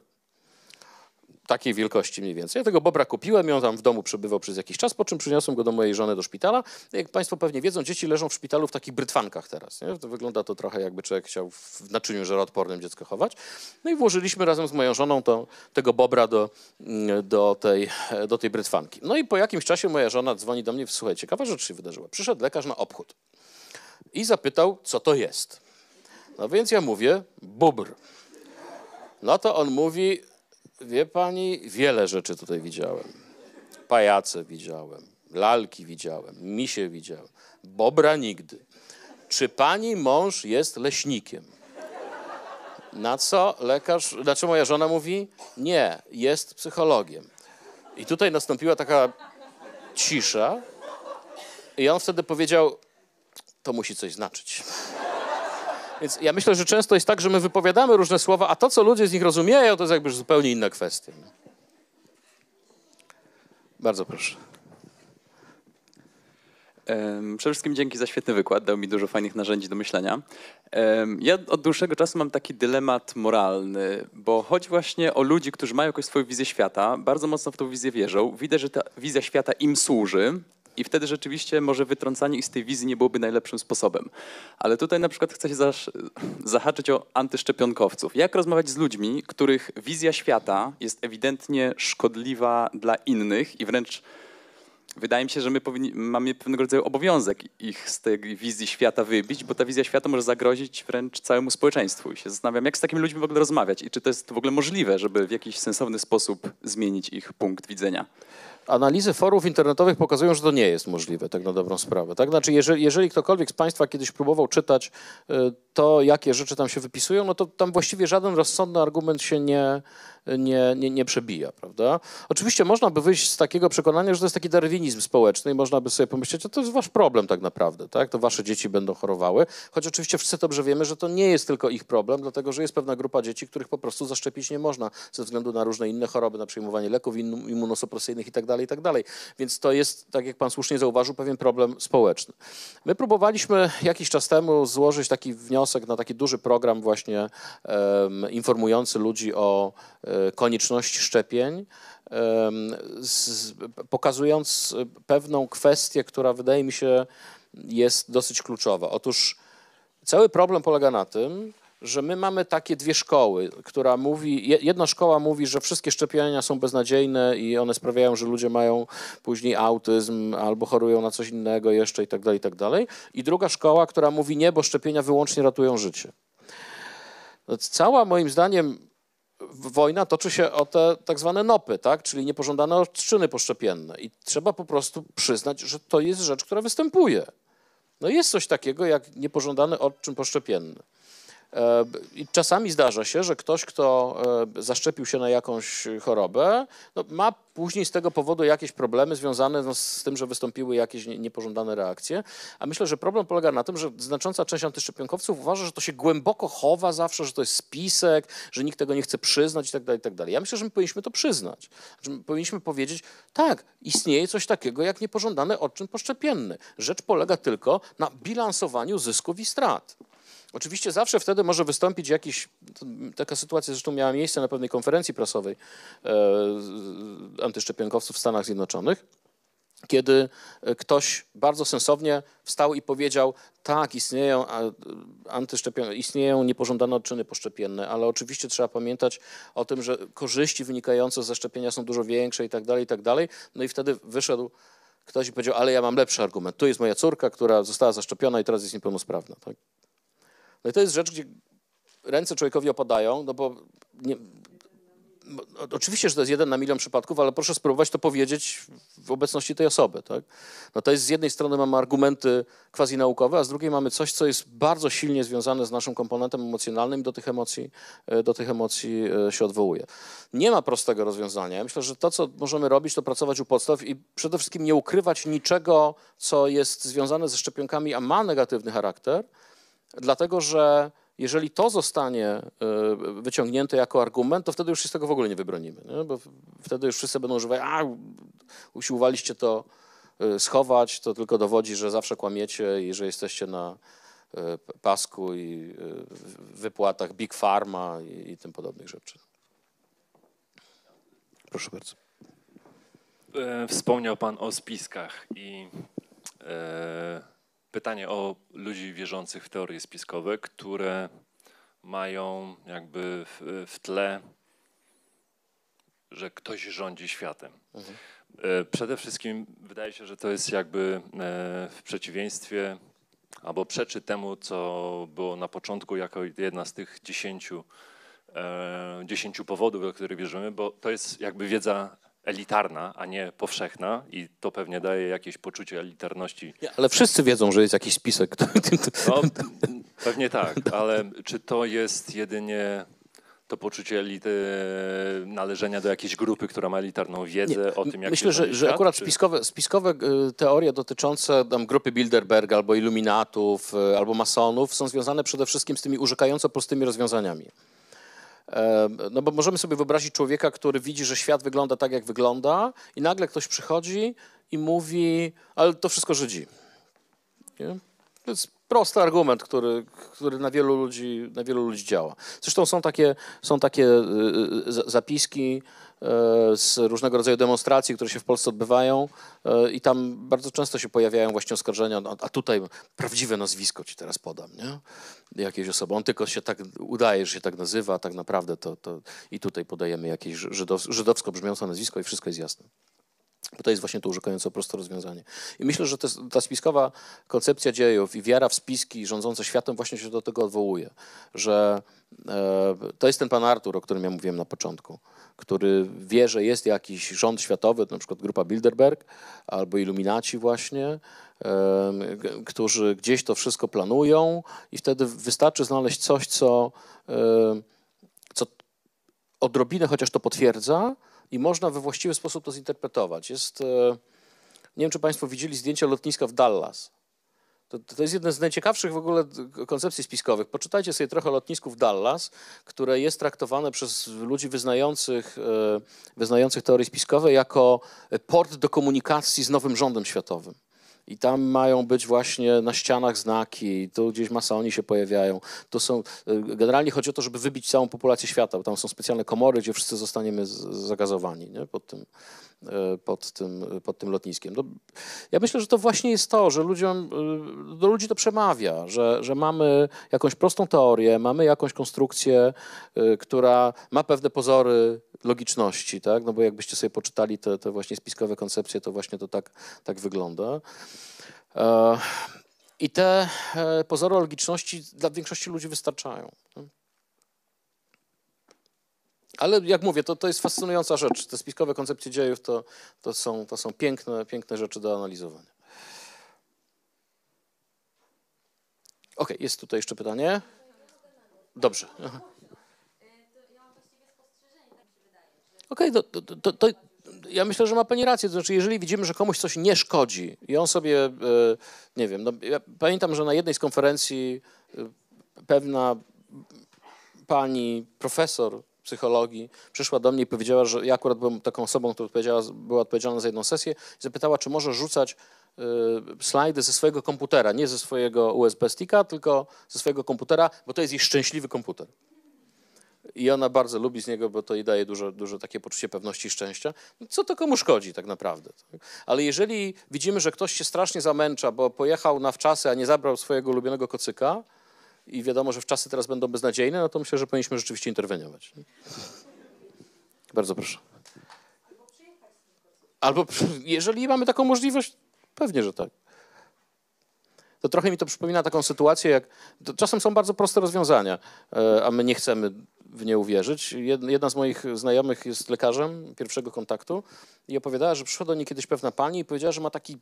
takiej wielkości mniej więcej. Ja tego bobra kupiłem i on tam w domu przebywał przez jakiś czas, po czym przyniosłem go do mojej żony do szpitala. Jak Państwo pewnie wiedzą, dzieci leżą w szpitalu w takich brytwankach teraz. Nie? To wygląda to trochę jakby człowiek chciał w naczyniu żeroodpornym dziecko chować. No i włożyliśmy razem z moją żoną to, tego bobra do, mm, do, tej, do tej brytwanki. No i po jakimś czasie moja żona dzwoni do mnie, słuchaj, ciekawa rzecz się wydarzyła. Przyszedł lekarz na obchód i zapytał, co to jest. No więc ja mówię, bóbr. No to on mówi, wie pani, wiele rzeczy tutaj widziałem. Pajace widziałem, lalki widziałem, misie widziałem, bobra nigdy. Czy pani mąż jest leśnikiem? Na co lekarz, znaczy moja żona mówi, nie, jest psychologiem. I tutaj nastąpiła taka cisza i on wtedy powiedział, to musi coś znaczyć. Więc ja myślę, że często jest tak, że my wypowiadamy różne słowa, a to, co ludzie z nich rozumieją, to jest jakby zupełnie inna kwestia. Bardzo proszę. Przede wszystkim dzięki za świetny wykład, dał mi dużo fajnych narzędzi do myślenia. Ja od dłuższego czasu mam taki dylemat moralny, bo chodzi właśnie o ludzi, którzy mają jakąś swoją wizję świata, bardzo mocno w tą wizję wierzą, widać, że ta wizja świata im służy i wtedy rzeczywiście może wytrącanie ich z tej wizji nie byłoby najlepszym sposobem. Ale tutaj na przykład chcę się zahaczyć o antyszczepionkowców. Jak rozmawiać z ludźmi, których wizja świata jest ewidentnie szkodliwa dla innych i wręcz Wydaje mi się, że my powinni, mamy pewnego rodzaju obowiązek ich z tej wizji świata wybić, bo ta wizja świata może zagrozić wręcz całemu społeczeństwu. I się zastanawiam, jak z takimi ludźmi w ogóle rozmawiać i czy to jest w ogóle możliwe, żeby w jakiś sensowny sposób zmienić ich punkt widzenia. Analizy forów internetowych pokazują, że to nie jest możliwe, tak na dobrą sprawę. Tak? Znaczy, jeżeli, jeżeli ktokolwiek z Państwa kiedyś próbował czytać y, to, jakie rzeczy tam się wypisują, no to tam właściwie żaden rozsądny argument się nie, nie, nie, nie przebija, prawda? Oczywiście można by wyjść z takiego przekonania, że to jest taki darwinizm społeczny i można by sobie pomyśleć, że to jest wasz problem tak naprawdę, tak? To wasze dzieci będą chorowały, choć oczywiście wszyscy dobrze wiemy, że to nie jest tylko ich problem, dlatego że jest pewna grupa dzieci, których po prostu zaszczepić nie można ze względu na różne inne choroby, na przyjmowanie leków immunosupresyjnych i tak dalej, i tak dalej. Więc to jest, tak jak pan słusznie zauważył, pewien problem społeczny. My próbowaliśmy jakiś czas temu złożyć taki wniosek na taki duży program właśnie um, informujący ludzi o um, konieczności szczepień, um, z, pokazując pewną kwestię, która wydaje mi się jest dosyć kluczowa. Otóż cały problem polega na tym, że my mamy takie dwie szkoły, która mówi, jedna szkoła mówi, że wszystkie szczepienia są beznadziejne i one sprawiają, że ludzie mają później autyzm albo chorują na coś innego jeszcze i tak dalej, i tak dalej. I druga szkoła, która mówi nie, bo szczepienia wyłącznie ratują życie. No, cała moim zdaniem wojna toczy się o te tak zwane nopy, tak? czyli niepożądane odczyny poszczepienne. I trzeba po prostu przyznać, że to jest rzecz, która występuje. No jest coś takiego jak niepożądany odczyn poszczepienny. I czasami zdarza się, że ktoś, kto e, zaszczepił się na jakąś chorobę, no, ma później z tego powodu jakieś problemy związane no, z tym, że wystąpiły jakieś niepożądane reakcje. A myślę, że problem polega na tym, że znacząca część antyszczepionkowców uważa, że to się głęboko chowa zawsze, że to jest spisek, że nikt tego nie chce przyznać itd. Tak itd. Tak ja myślę, że my powinniśmy to przyznać. Powinniśmy powiedzieć, tak, istnieje coś takiego jak niepożądany odczyn poszczepienny. Rzecz polega tylko na bilansowaniu zysków i strat. Oczywiście zawsze wtedy może wystąpić jakiś, taka sytuacja zresztą miała miejsce na pewnej konferencji prasowej e, antyszczepionkowców w Stanach Zjednoczonych, kiedy ktoś bardzo sensownie wstał i powiedział, tak, istnieją, antyszczepion- istnieją niepożądane odczyny poszczepienne, ale oczywiście trzeba pamiętać o tym, że korzyści wynikające ze szczepienia są dużo większe i tak dalej, i tak dalej. No i wtedy wyszedł ktoś i powiedział, ale ja mam lepszy argument. Tu jest moja córka, która została zaszczepiona i teraz jest niepełnosprawna. Tak? No i to jest rzecz, gdzie ręce człowiekowi opadają, no bo nie, oczywiście, że to jest jeden na milion przypadków, ale proszę spróbować to powiedzieć w obecności tej osoby. Tak? No to jest z jednej strony mamy argumenty quasi naukowe, a z drugiej mamy coś, co jest bardzo silnie związane z naszym komponentem emocjonalnym i do tych emocji, e, do tych emocji e, się odwołuje. Nie ma prostego rozwiązania. myślę, że to, co możemy robić, to pracować u podstaw i przede wszystkim nie ukrywać niczego, co jest związane ze szczepionkami, a ma negatywny charakter, dlatego że jeżeli to zostanie e, wyciągnięte jako argument, to wtedy już się z tego w ogóle nie wybronimy. Nie? Bo wtedy już wszyscy będą używać, a usiłowaliście to e, schować, to tylko dowodzi, że zawsze kłamiecie i że jesteście na e, pasku i wypłatach Big Pharma i, i tym podobnych rzeczy. Proszę bardzo. Wspomniał Pan o spiskach i pytanie o ludzi wierzących w teorie spiskowe, które mają jakby w, w tle, że ktoś rządzi światem. Mhm. E, przede wszystkim wydaje się, że to jest jakby e, w przeciwieństwie albo przeczy temu, co było na początku jako jedna z tych dziesięciu, e, dziesięciu powodów, o których wierzymy, bo to jest jakby wiedza elitarna, a nie powszechna i to pewnie daje jakieś poczucie elitarności. Nie, ale wszyscy wiedzą, że jest jakiś spisek. No, pewnie tak, ale czy to jest jedynie to poczucie elity, należenia do jakiejś grupy, która ma elitarną wiedzę nie, o tym, jak Myślę, że, że akurat czy... spiskowe, spiskowe e, teorie dotyczące tam, grupy Bilderberg albo iluminatów, e, albo masonów są związane przede wszystkim z tymi urzekająco prostymi rozwiązaniami. No bo możemy sobie wyobrazić człowieka, który widzi, że świat wygląda tak, jak wygląda i nagle ktoś przychodzi i mówi, ale to wszystko Żydzi. Nie? To jest prosty argument, który, który na, wielu ludzi, na wielu ludzi działa. Zresztą są takie, są takie y, y, zapiski z różnego rodzaju demonstracji, które się w Polsce odbywają e, i tam bardzo często się pojawiają właśnie oskarżenia, no, a tutaj prawdziwe nazwisko ci teraz podam, nie? Jakiejś osoby. On tylko się tak udaje, że się tak nazywa, a tak naprawdę to, to i tutaj podajemy jakieś żydows żydowsko brzmiące nazwisko i wszystko jest jasne. Bo to jest właśnie to urzekająco proste rozwiązanie. I myślę, że ta spiskowa koncepcja dziejów i wiara w spiski rządzące światem właśnie się do tego odwołuje, że e, to jest ten pan Artur, o którym ja mówiłem na początku, który wie, że jest jakiś rząd światowy, na przykład grupa Bilderberg albo Iluminaci właśnie, którzy gdzieś to wszystko planują i wtedy wystarczy znaleźć coś, co, e, co odrobinę chociaż to potwierdza i można we właściwy sposób to zinterpretować. Jest, e, nie wiem, czy Państwo widzieli zdjęcia lotniska w Dallas. To, to jest jeden z najciekawszych w ogóle koncepcji spiskowych. Poczytajcie sobie trochę o lotnisku w Dallas, które jest traktowane przez ludzi wyznających, e, wyznających teorie spiskowe jako port do komunikacji z nowym rządem światowym. I tam mają być właśnie na ścianach znaki, tu gdzieś masoni się pojawiają. To są, e, generalnie chodzi o to, żeby wybić całą populację świata, bo tam są specjalne komory, gdzie wszyscy zostaniemy zagazowani nie? Pod, tym, pod, tym, pod tym lotniskiem. No, ja myślę, że to właśnie jest to, że ludziom, e, do ludzi to przemawia, że, że mamy jakąś prostą teorię, mamy jakąś konstrukcję, która ma pewne pozory logiczności, tak? no bo jakbyście sobie poczytali te, te właśnie spiskowe koncepcje, to właśnie to tak, tak wygląda. E, I te e, pozory logiczności dla większości ludzi wystarczają. Ale jak mówię, to, to jest fascynująca rzecz. Te spiskowe koncepcje dziejów to, to, są, to są piękne, piękne rzeczy do analizowania. Ok, jest tutaj jeszcze pytanie. Dobrze. Aha. Okej, okay, to, to, to, ja myślę, że ma pani rację. To znaczy, jeżeli widzimy, że komuś coś nie szkodzi i on sobie, e, nie wiem, no, ja pamiętam, że na jednej z konferencji e, pewna pani profesor psychologii przyszła do mnie i powiedziała, że ja akurat byłem taką osobą, która była odpowiedzialna za jedną sesję i zapytała, czy może rzucać y, slajdy ze swojego komputera, nie ze swojego USB sticka, tylko ze swojego komputera, bo to jest jej szczęśliwy komputer i ona bardzo lubi z niego, bo to jej daje dużo, dużo takie poczucie pewności i szczęścia. No co to komu szkodzi tak naprawdę? Ale jeżeli widzimy, że ktoś się strasznie zamęcza, bo pojechał na wczasy, a nie zabrał swojego ulubionego kocyka i wiadomo, że wczasy teraz będą beznadziejne, no to myślę, że powinniśmy rzeczywiście interweniować. Bardzo proszę. Albo jeżeli mamy taką możliwość, pewnie, że tak. To trochę mi to przypomina taką sytuację, jak czasem są bardzo proste rozwiązania, e, a my nie chcemy w nie uwierzyć. Jedna z moich znajomych jest lekarzem pierwszego kontaktu i opowiadała, że przyszła do niej kiedyś pewna pani i powiedziała, że ma taki,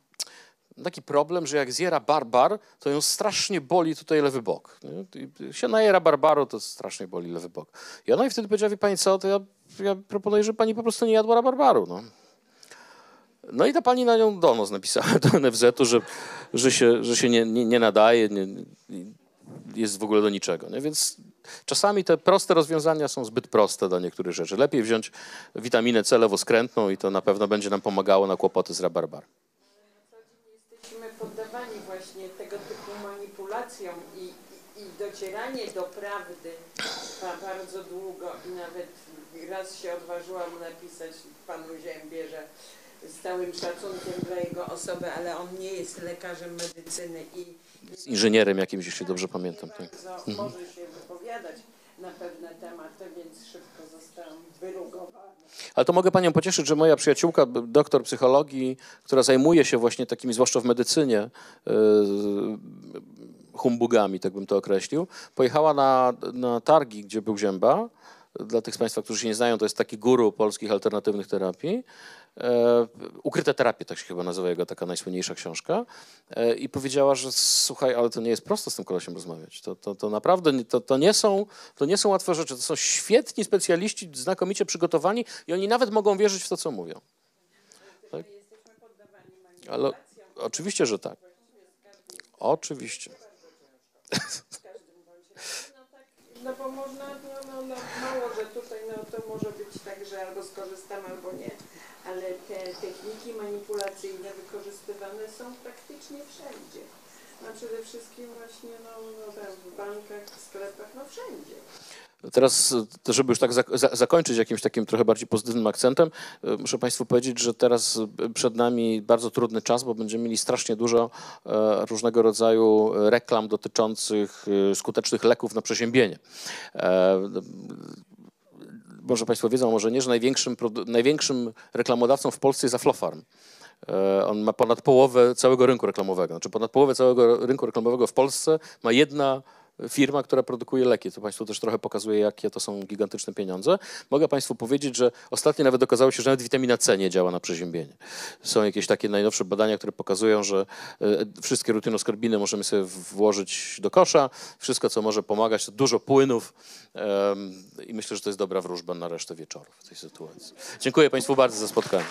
taki problem, że jak zjera barbar, to ją strasznie boli tutaj lewy bok. I się najera barbaru, to strasznie boli lewy bok. I ona wtedy powiedziała, wie pani co, to ja, ja proponuję, że pani po prostu nie jadła barbaru. No. No i ta pani na nią donos napisała do NFZ-u, że, że się, że się nie, nie, nie nadaje, nie, jest w ogóle do niczego. Nie? Więc czasami te proste rozwiązania są zbyt proste dla niektórych rzeczy. Lepiej wziąć witaminę C lewoskrętną i to na pewno będzie nam pomagało na kłopoty z rabarbar. Jesteśmy poddawani właśnie tego typu manipulacjom i, i docieranie do prawdy trwa bardzo długo i nawet raz się odważyłam napisać panu Ziębie, że z całym szacunkiem dla jego osoby, ale on nie jest lekarzem medycyny i z inżynierem jakimś, jeśli dobrze pamiętam. Tak. Mhm. Może się wypowiadać na pewne tematy, więc szybko zostałam wyrugowana. Ale to mogę Panią pocieszyć, że moja przyjaciółka, doktor psychologii, która zajmuje się właśnie takimi, zwłaszcza w medycynie, yy, humbugami, tak bym to określił, pojechała na, na targi, gdzie był Zięba. Dla tych z Państwa, którzy się nie znają, to jest taki guru polskich alternatywnych terapii. E, ukryte terapie, tak się chyba nazywa jego taka najsłynniejsza książka. E, I powiedziała, że słuchaj, ale to nie jest prosto z tym kolesiem rozmawiać. To, to, to naprawdę to, to, nie są, to nie są łatwe rzeczy. To są świetni specjaliści, znakomicie przygotowani i oni nawet mogą wierzyć w to, co mówią. Tak? Ale oczywiście, że tak. Oczywiście. No bo można, no, no, no, mało, że tutaj no, to może być tak, że albo skorzystam, albo nie ale te techniki manipulacyjne wykorzystywane są praktycznie wszędzie. No przede wszystkim właśnie no, no w bankach, w sklepach, no wszędzie. Teraz, żeby już tak zakończyć jakimś takim trochę bardziej pozytywnym akcentem, e, muszę Państwu powiedzieć, że teraz przed nami bardzo trudny czas, bo będziemy mieli strasznie dużo e, różnego rodzaju reklam dotyczących e, skutecznych leków na przeziębienie może Państwo wiedzą, może nie, że największym, największym reklamodawcą w Polsce jest Aflofarm. E, on ma ponad połowę całego rynku reklamowego. Znaczy ponad połowę całego rynku reklamowego w Polsce ma jedna firma, która produkuje leki. To Państwu też trochę pokazuje, jakie to są gigantyczne pieniądze. Mogę Państwu powiedzieć, że ostatnio nawet okazało się, że nawet witamina C nie działa na przeziębienie. Są jakieś takie najnowsze badania, które pokazują, że e, wszystkie rutynoskorbiny możemy sobie włożyć do kosza. Wszystko, co może pomagać, to dużo płynów i myślę, że to jest dobra wróżba na resztę wieczoru w tej sytuacji. Dziękuję Państwu bardzo za spotkanie.